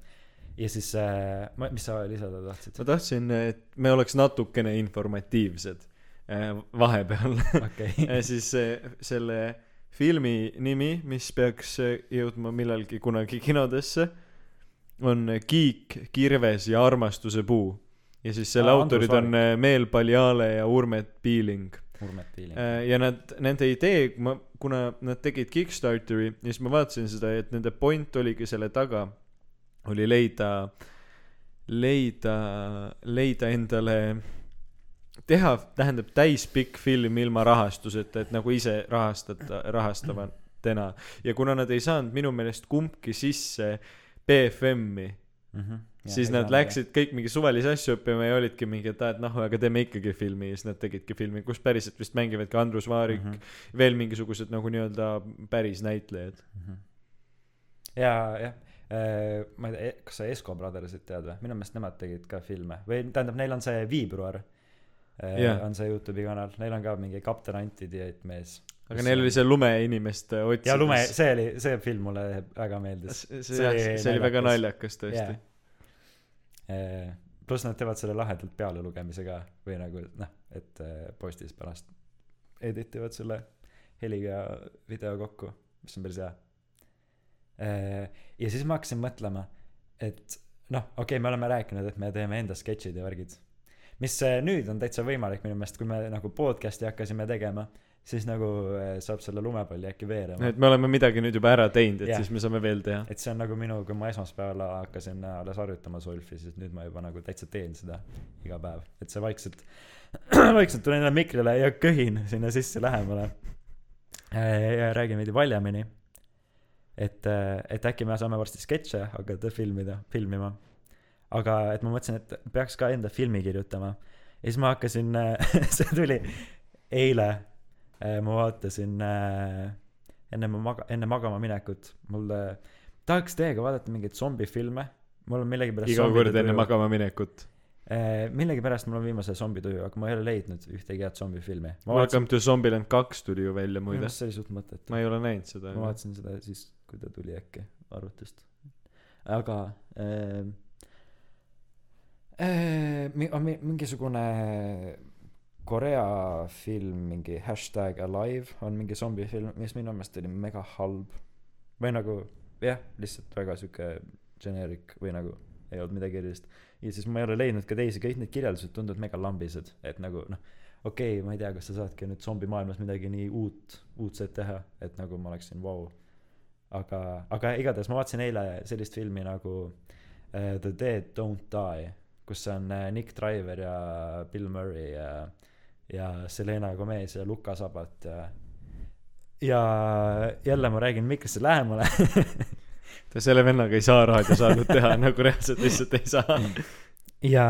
Ja siis äh,, mis sa lisada tahtsid ma? tahtsin, et me oleks natukene informatiivsed äh, vahepeal Ja siis äh, selle filmi nimi, mis peaks äh, jõudma millalgi kunagi kinodesse, on Kiik, kirves ja armastuse puu. ja siis selle Aa, autorid on äh, Meel Paljale ja Urmet Piiling. Urmet Piiling. ja nad, nende idee, ma, kuna nad tegid Kickstarteri ja siis ma vaatasin seda, et nende point oligi selle taga, oli leida, leida, leida endale, teha, tähendab täispikk film ilma rahastuseta, et nagu ise rahastada, rahastavatena. ja kuna nad ei saanud minu meelest kumbki sisse BFM-i, Mhm. siis nad läksid kõik mingi suvalisi asju õppima ja olidki mingi, et aa, et noh, aga teeme ikkagi filmi ja siis nad tegidki filmi, kus päriselt vist mängivad ka Andrus Vaarik mm. -hmm. veel mingisugused nagu nii-öelda päris näitlejad. ja jah, ma ei tea, kas sa Esco Brothersit tead või? minu meelest nemad tegid ka filme või tähendab, neil on see Viibruar yeah. on see Youtube'i kanal, neil on ka mingi kapten Antidiet mees. aga neil oli see lumeinimeste otsides. ja lume, see oli, see film mulle väga meeldis. see, see, see oli väga naljakas tõesti yeah.. pluss nad teevad selle lahedalt pealelugemise ka või nagu noh, et postis pärast edit ivad selle heliga ja video kokku, mis on päris hea. Ja siis ma hakkasin mõtlema, et noh, okei okay,, me oleme rääkinud, et me teeme enda sketšid ja värgid. mis eh, nüüd on täitsa võimalik minu meelest, kui me nagu podcast'i hakkasime tegema, siis nagu eh, saab selle lumepalli äkki veerema. et me oleme midagi nüüd juba ära teinud, et Jah. siis me saame veel teha. et see on nagu minu, kui ma esmaspäeval hakkasin alles harjutama solfi, siis nüüd ma juba nagu täitsa teen seda iga päev, et see vaikselt, vaikselt tulen jälle mikrile ja köhin sinna sisse lähemale. ja räägin veidi valjemini. et, et äkki me saame varsti sketše hakata filmida, filmima. aga et ma mõtlesin, et peaks ka enda filmi kirjutama. ja siis ma hakkasin, see tuli eile, ma vaatasin enne ma maga-, enne magama minekut, mul tahaks teiega vaadata mingeid zombifilme. mul on millegipärast iga kord enne. magama minekut. millegipärast mul on viimase zombituju, aga ma ei ole leidnud ühtegi head zombifilmi. Welcome to Zombieland kaks tuli ju välja muide. see oli suht mõttetu. ma ei ole näinud seda. ma vaatasin seda siis, kui ta tuli äkki arvutist. aga äh, äh, on mi- mingisugune Korea film, mingi hashtag alive on mingi zombifilm, mis minu meelest oli mega halb. või nagu jah, lihtsalt väga sihuke generic või nagu ei olnud midagi erilist. ja siis ma ei ole leidnud ka teisi, kõik need kirjeldused tunduvad mega lambised, et nagu noh, okei okay,, ma ei tea, kas sa saadki nüüd zombimaailmas midagi nii uut, uudset teha, et nagu ma oleksin vau wow.. aga, aga igatahes ma vaatasin eile sellist filmi nagu uh, The Dead Don't Die, kus on uh, Nick Driver ja Bill Murray ja, ja Selena Gomez ja Luka Sabat ja ja jälle ma räägin mikrisse lähemale ta selle vennaga ei saa raadiosaadet teha, nagu reaalselt lihtsalt ei saa. ja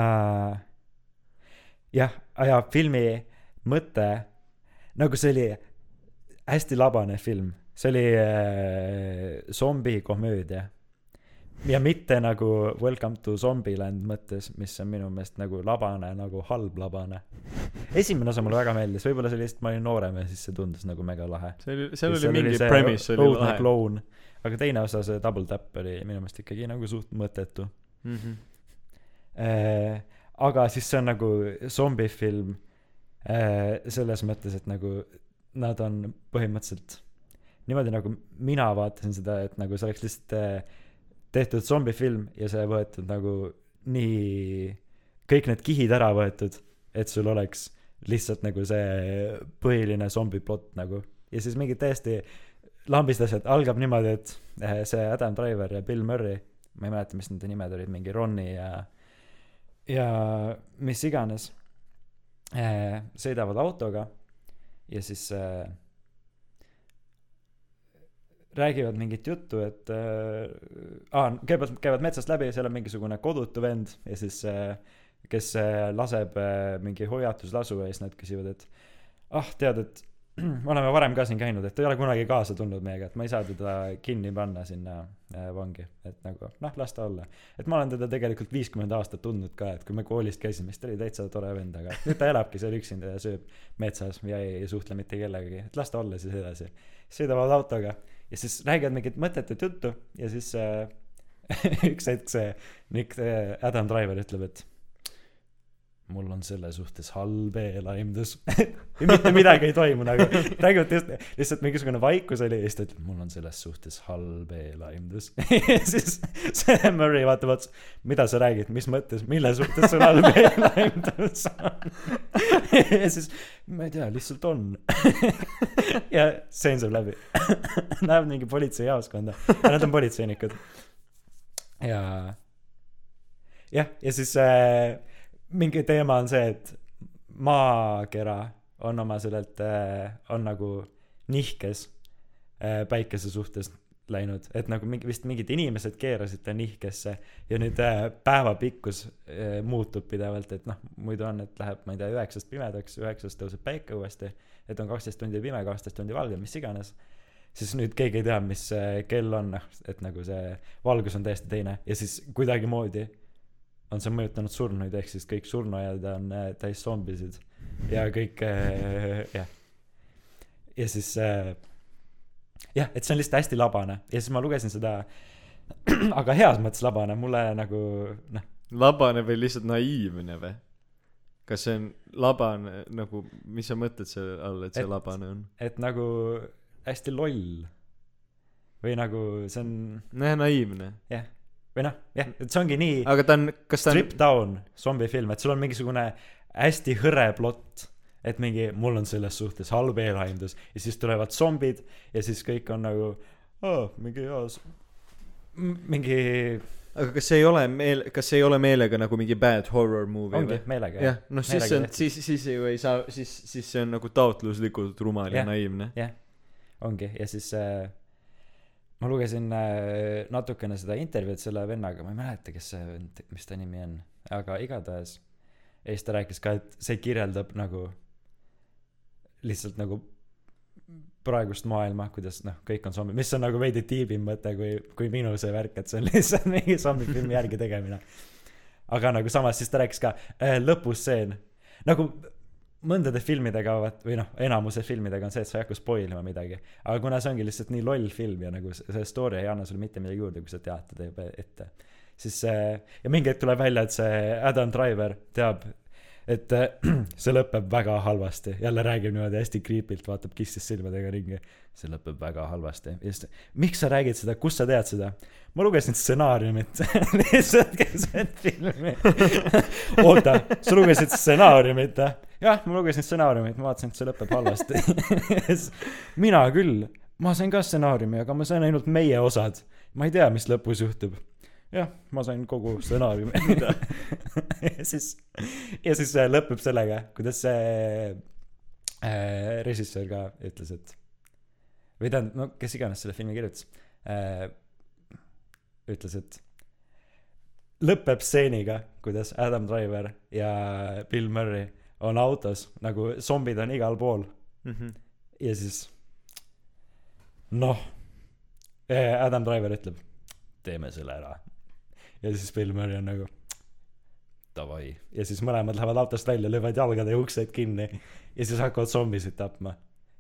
jah, ja filmi mõte, nagu see oli hästi labane film, see oli äh, zombikomöödia. ja mitte nagu Welcome to Zombieland mõttes, mis on minu meelest nagu labane, nagu halb labane. esimene osa mulle väga meeldis, võib-olla see oli lihtsalt, ma olin noorem ja siis see tundus nagu mega lahe. see oli, seal oli mingi premise oli lahe. kloun, aga teine osa, see Double Tap oli minu meelest ikkagi nagu suht mõttetu Mhm. äh,. aga siis see on nagu zombifilm äh, selles mõttes, et nagu nad on põhimõtteliselt niimoodi nagu mina vaatasin seda, et nagu see oleks lihtsalt äh, tehtud zombifilm ja see võetud nagu nii, kõik need kihid ära võetud, et sul oleks lihtsalt nagu see põhiline zombiplott nagu. Ja siis mingid täiesti lambist asjad, algab niimoodi, et äh, see Adam Driver ja Bill Murray, ma ei mäleta, mis nende nimed olid, mingi Ronnie ja ja mis iganes äh, sõidavad autoga ja siis äh, räägivad mingit juttu, et äh, aa, kõigepealt käivad metsast läbi, seal on mingisugune kodutu vend ja siis äh, kes äh, laseb äh, mingi hoiatuslasu ja siis nad küsivad, et ah, tead, et me oleme varem ka siin käinud, et ta ei ole kunagi kaasa tulnud meiega, et ma ei saa teda kinni panna sinna äh, vangi, et nagu noh, las ta olla. et ma olen teda tegelikult viiskümmend aastat tundnud ka, et kui me koolist käisime, siis ta oli täitsa tore vend, aga nüüd ta elabki seal üksinda ja sööb metsas ja ei, ei suhtle mitte kellegagi, et las ta olla siis edasi. sõidavad autoga ja siis räägivad mingit mõttetut juttu ja siis äh, üks hetk see Nick äh, Adam Driver ütleb, et mul on selle suhtes halb eelaimdus. Mitte midagi ei toimu nagu. Räägivad just lihtsalt mingisugune vaikus oli ja siis ta ütleb mul on selles suhtes halb eelaimdus. Ja siis see Murray vaatab otsa mida sa räägid? Mis mõttes? Mille suhtes sul halb eelaimdus on? Ja siis ma ei tea lihtsalt on. Ja stseen saab läbi. Läheb mingi politseijaoskonda. Nad on politseinikud. Ja jah ja siis äh, mingi teema on see et maakera on oma sellelt äh, on nagu nihkes äh, päikese suhtes läinud, et nagu mingi vist mingid inimesed keerasid ta nihkesse ja nüüd äh, päevapikkus muutub pidevalt, et noh, muidu on, et läheb, ma ei tea, üheksast pimedaks, üheksast tõuseb päike uuesti, et on kaksteist tundi pime, kaksteist tundi valge, mis iganes. siis nüüd keegi ei tea, mis kell on, noh, et nagu see valgus on täiesti teine ja siis kuidagimoodi on see mõjutanud surnuid, ehk siis kõik surnuaiad on äh, täis zombisid ja kõik äh, jah. ja siis äh, jah, et see on lihtsalt hästi labane ja siis ma lugesin seda, aga heas mõttes labane, mulle nagu noh, labane või lihtsalt naiivne või? kas see on labane nagu, mis sa mõtled selle all, et see Et- labane on? et nagu hästi loll või nagu see on nojah, naiivne. Või noh, jah, et see ongi nii aga ta on, kas ta on strip down zombifilm, et sul on mingisugune hästi hõre plott, et mingi mul on selles suhtes halb eelhaimdus ja siis tulevad zombid ja siis kõik on nagu oh, mingi hea mingi aga kas see ei ole meel-, kas see ei ole meelega nagu mingi bad horror movie ongi või? meelega jah, noh siis see on, siis, siis ju ei saa, siis, siis see on nagu taotluslikult rumal ja Jah. naiivne. ongi ja siis äh, ma lugesin äh, natukene seda intervjuud selle vennaga, ma ei mäleta, kes see vend, mis ta nimi on, aga igatahes ja siis ta rääkis ka, et see kirjeldab nagu lihtsalt nagu praegust maailma, kuidas noh, kõik on zombid, mis on nagu veidi tiibim mõte kui, kui minu see värk, et see on lihtsalt mingi zombifilmi järgi tegemine. aga nagu samas siis ta rääkis ka äh, lõpustseen, nagu mõndade filmidega vaat- või noh, enamuse filmidega on see, et sa ei hakka spoil ima midagi. aga kuna see ongi lihtsalt nii loll film ja nagu see story ei anna sulle mitte midagi juurde, kui sa tead teda juba ette, siis see ja mingi hetk tuleb välja, et see Adam Driver teab, et äh, see lõpeb väga halvasti, jälle räägib niimoodi hästi creepy'lt, vaatab kissis silmadega ringi. see lõpeb väga halvasti ja siis, miks sa räägid seda, kust sa tead seda? ma lugesin stsenaariumit lihtsalt keset filmi. oota, sa lugesid stsenaariumit jah? jah, ma lugesin stsenaariumit, ma vaatasin, et see lõpeb halvasti. mina küll, ma sain ka stsenaariumi, aga ma sain ainult meie osad. ma ei tea, mis lõpus juhtub. jah, ma sain kogu stsenaariumi. ja siis, ja siis see lõpeb sellega, kuidas see äh, režissöör ka ütles, et või tähendab, no kes iganes selle filmi kirjutas äh,, ütles, et lõpeb stseeniga, kuidas Adam Driver ja Bill Murray on autos, nagu zombid on igal pool Mhm. ja siis noh, Adam Driver ütleb, teeme selle ära. Ja siis Bill Murray on nagu davai. ja siis mõlemad lähevad autost välja, löövad jalgade ja uksed kinni. Ja siis hakkavad zombisid tapma.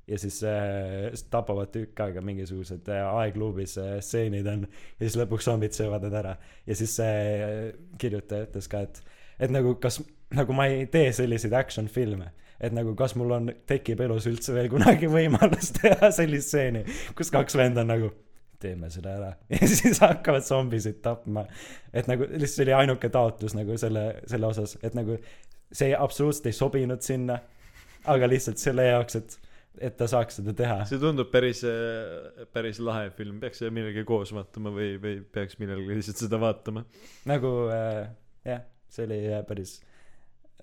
ja siis äh, tapavad tükk aega mingisugused äh, aegluubis äh, stseenid on. Ja siis lõpuks zombid söövad need ära. Ja siis see äh, kirjutaja ütles ka, et, et nagu kas, nagu ma ei tee selliseid action filme et nagu kas mul on, tekib elus üldse veel kunagi võimalus teha sellist stseeni, kus kaks venda on nagu teeme selle ära ja siis hakkavad zombisid tapma. et nagu lihtsalt see oli ainuke taotlus nagu selle, selle osas, et nagu see absoluutselt ei sobinud sinna, aga lihtsalt selle jaoks, et, et ta saaks seda teha. see tundub päris, päris lahe film, peaks seda millegagi koos vaatama või, või peaks millegagi lihtsalt seda vaatama. nagu äh, jah, see oli äh, päris,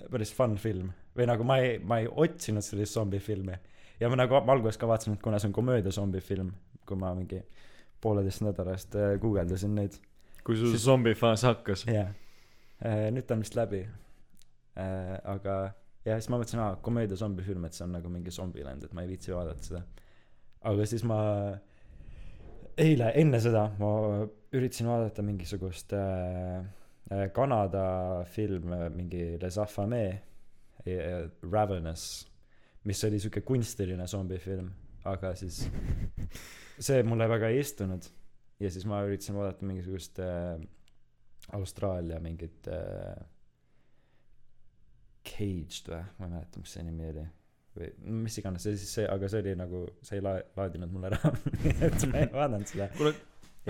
päris fun film või nagu ma ei, ma ei otsinud sellist zombifilmi ja ma nagu alguses ka vaatasin, et kuna see on komöödia zombifilm, kui ma mingi pooleteist nädala eest äh, guugeldasin neid, kui sul Siis- zombifaas hakkas. jah äh,, nüüd ta on vist läbi äh,. aga ja siis ma mõtlesin, aa, komöödia zombifilm, et see on nagu mingi zombiland, et ma ei viitsi vaadata seda. aga siis ma eile, enne seda ma üritasin vaadata mingisugust äh, Kanada film, mingi Les Affamés äh,, Ravenous, mis oli siuke kunstiline zombifilm, aga siis see mulle väga ei istunud ja siis ma üritasin vaadata mingisugust äh, Austraalia mingit äh, Caged või, ma ei mäleta, mis see nimi oli. või mis iganes, see siis see, aga see oli nagu, see ei la-, laadinud mulle ära, et ma ei vaadanud seda. jah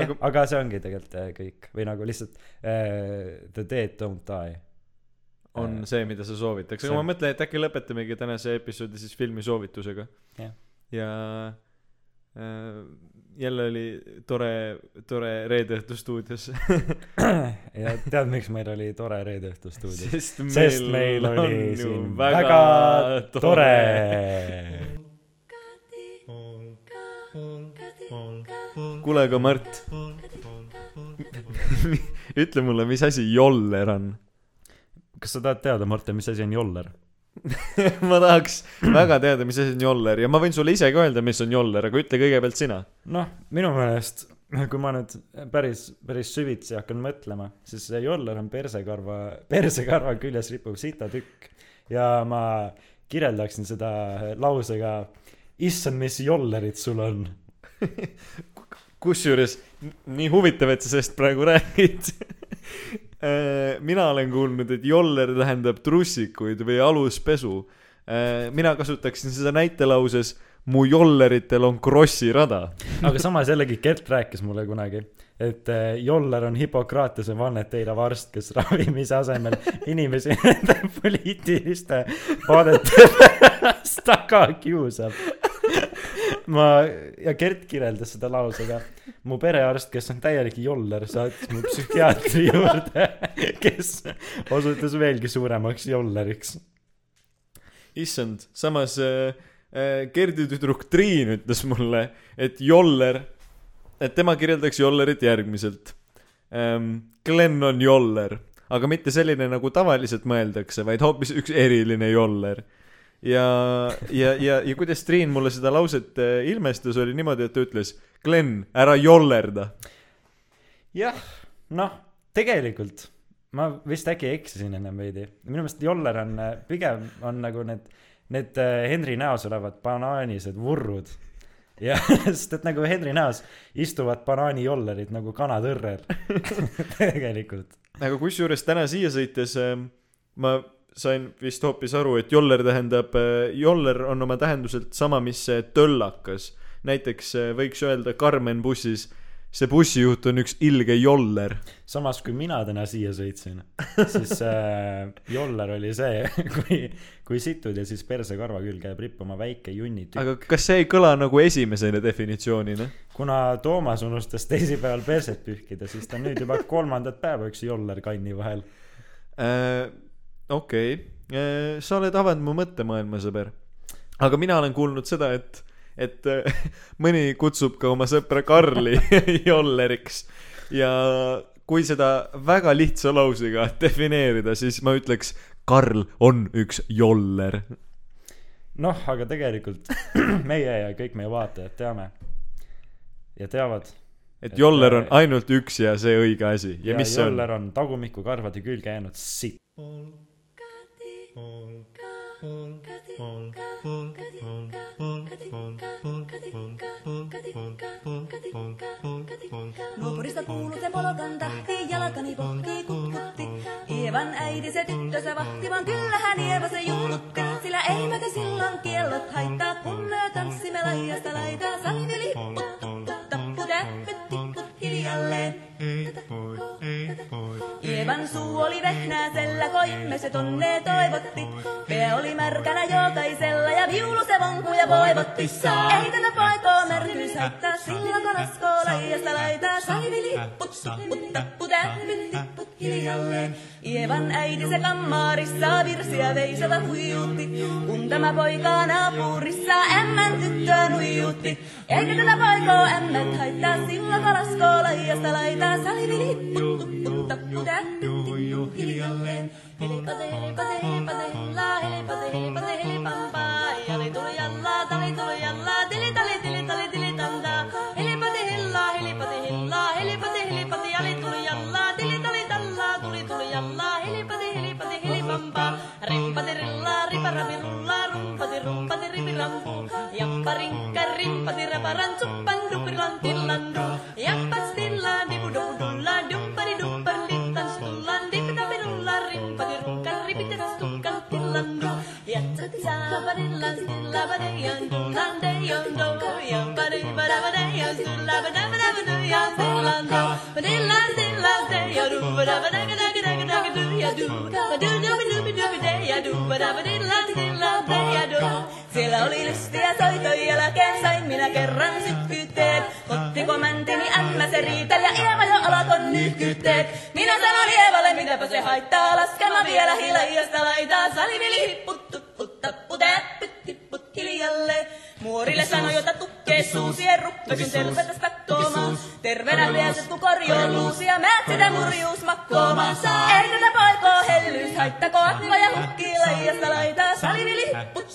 Aga-, aga see ongi tegelikult äh, kõik või nagu lihtsalt äh, The Dead Don't Die. on see, mida sa soovitaks, aga see- ma mõtlen, et äkki lõpetamegi tänase episoodi siis filmi soovitusega. Jah. ja äh, jälle oli tore, tore reede õhtu stuudios. ja tead, miks meil oli tore reede õhtu stuudios? sest meil, sest meil oli siin väga, väga tore. Pol, kuule, aga Mart, ütle mulle, mis asi joller on? kas sa tahad teada, Martin, mis asi on joller? ma tahaks väga teada, mis asi on joller ja ma võin sulle ise ka öelda, mis on joller, aga ütle kõigepealt sina. noh, minu meelest, kui ma nüüd päris, päris süvitsi hakkan mõtlema, siis see joller on persekarva, persekarva küljes rippuv sitatükk ja ma kirjeldaksin seda lausega issand, mis jollerid sul on. kusjuures nii huvitav, et sa sellest praegu räägid. mina olen kuulnud, et joller tähendab trussikuid või aluspesu. mina kasutaksin seda näitelauses mu jolleritel on krossirada. aga samas jällegi Gert rääkis mulle kunagi, et eh, joller on Hippokratese vannet eirav arst, kes ravimise asemel inimesi nende poliitiliste vaadete pärast taga kiusab. ma, ja Gert kirjeldas seda lausega, mu perearst, kes on täielik joller, saatis mu psühhiaatri juurde, kes osutus veelgi suuremaks jolleriks. issand, samas äh, äh, Gerdi tüdruk Triin ütles mulle, et joller, et tema kirjeldaks jollerit järgmiselt ähm,. Glen on joller, aga mitte selline, nagu tavaliselt mõeldakse, vaid hoopis üks eriline joller. ja, ja, ja, ja kuidas Triin mulle seda lauset äh, ilmestas, oli niimoodi, et ta ütles, Glen, ära jollerda. jah, noh, tegelikult ma vist äkki eksisin ennem veidi. minu meelest joller on, pigem on nagu need, need äh, Henri näos olevad banaanised vurrud. ja, sest et nagu Henri näos istuvad banaanijollerid nagu kanad õrrel. tegelikult. aga kusjuures täna siia sõites ma sain vist hoopis aru, et joller tähendab, joller on oma tähenduselt sama, mis see töllakas. näiteks äh, võiks öelda Karmen bussis, see bussijuht on üks ilge joller. samas kui mina täna siia sõitsin, siis äh, joller oli see, kui, kui situd ja siis persekarva külge jääb rippuma väike junnitükk. aga kas see ei kõla nagu esimesena definitsioonina? kuna Toomas unustas teisipäeval perset pühkida, siis ta on nüüd juba kolmandat päeva üks joller kanni vahel. Äh, okei, sa oled avanud mu mõttemaailma, sõber. aga mina olen kuulnud seda, et, et äh, mõni kutsub ka oma sõpra Karli jolleriks ja kui seda väga lihtsa lausega defineerida, siis ma ütleks, Karl on üks joller. noh, aga tegelikult meie ja kõik meie vaatajad teame ja teavad. et joller on ainult üks ja see õige asi ja, ja mis see on? joller on tagumikukarvade külge jäänud sitt. Nuopurista kuuluu se polkan tahti, jalkani pohkii kutkutti. Ievan äiti se tyttönsä vahti, vaan kyllähän Ieva se juttutti. Sillä ei meitä silloin kiellot haittaa, kun me tanssimme laidasta laitaa. Salmi lipput, tupput, tappu, täppyt, tipput hiljalleen. Ievan suu oli vehnäisellä, koimme se tonne toivotti. Pää oli märkänä jokaisella ja viulu se vonkuja voivotti. Ei tätä poikoo märkyys haittaa, silloin kun askoo laijasta laitaa. Saivi lipput, tupput, tappu, täppyt, tipput hiljalleen. Ievan äiti se kammarissa virsiä veisata huijutti. Kun tämä poika naapurissa ämmän tyttöä nuijutti. Eikä tätä poikoo ämmät haittaa, silloin kun askoo laijasta laitaa. Yang paling kering, Hilpadeli rebaran, padeli La heli padeli padeli pampa Siellä oli lystiä soitoja jälkeen, sain minä kerran sykkyytteet. Ottiko mäntini ämmä se ja Eeva jo alakon nyhkytteet. Minä sanon Eevalle, mitäpä se haittaa, laskema vielä hilajasta laitaa. Salivili hipput, tupput, tappu, täppyt, tipput hiljalle. Muorille sanoi, jota tukkee suusien ruppesin tervetäs kattoomaan. suus. Terveenä pääset kun korjouluus ja määt sitä murjuus makkooma saa. Ei tätä poikoo hellyys haittako atva ja hukki laijasta laitaa. Salivili hipput,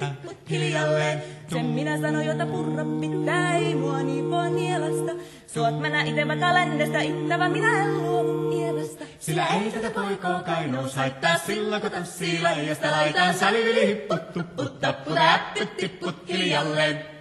hipput hiljalleen. Sen minä sanoin, jota purra pitää, ei mua niin voi nielasta. Suot mä itävä kalendesta, ittävä minä en luo. Sillä ei tätä poikoo kai nous haittaa, sillä kun tanssii laijasta laitaan. Sali yli hipput, tupput, tappu, täppyt, hiljalleen.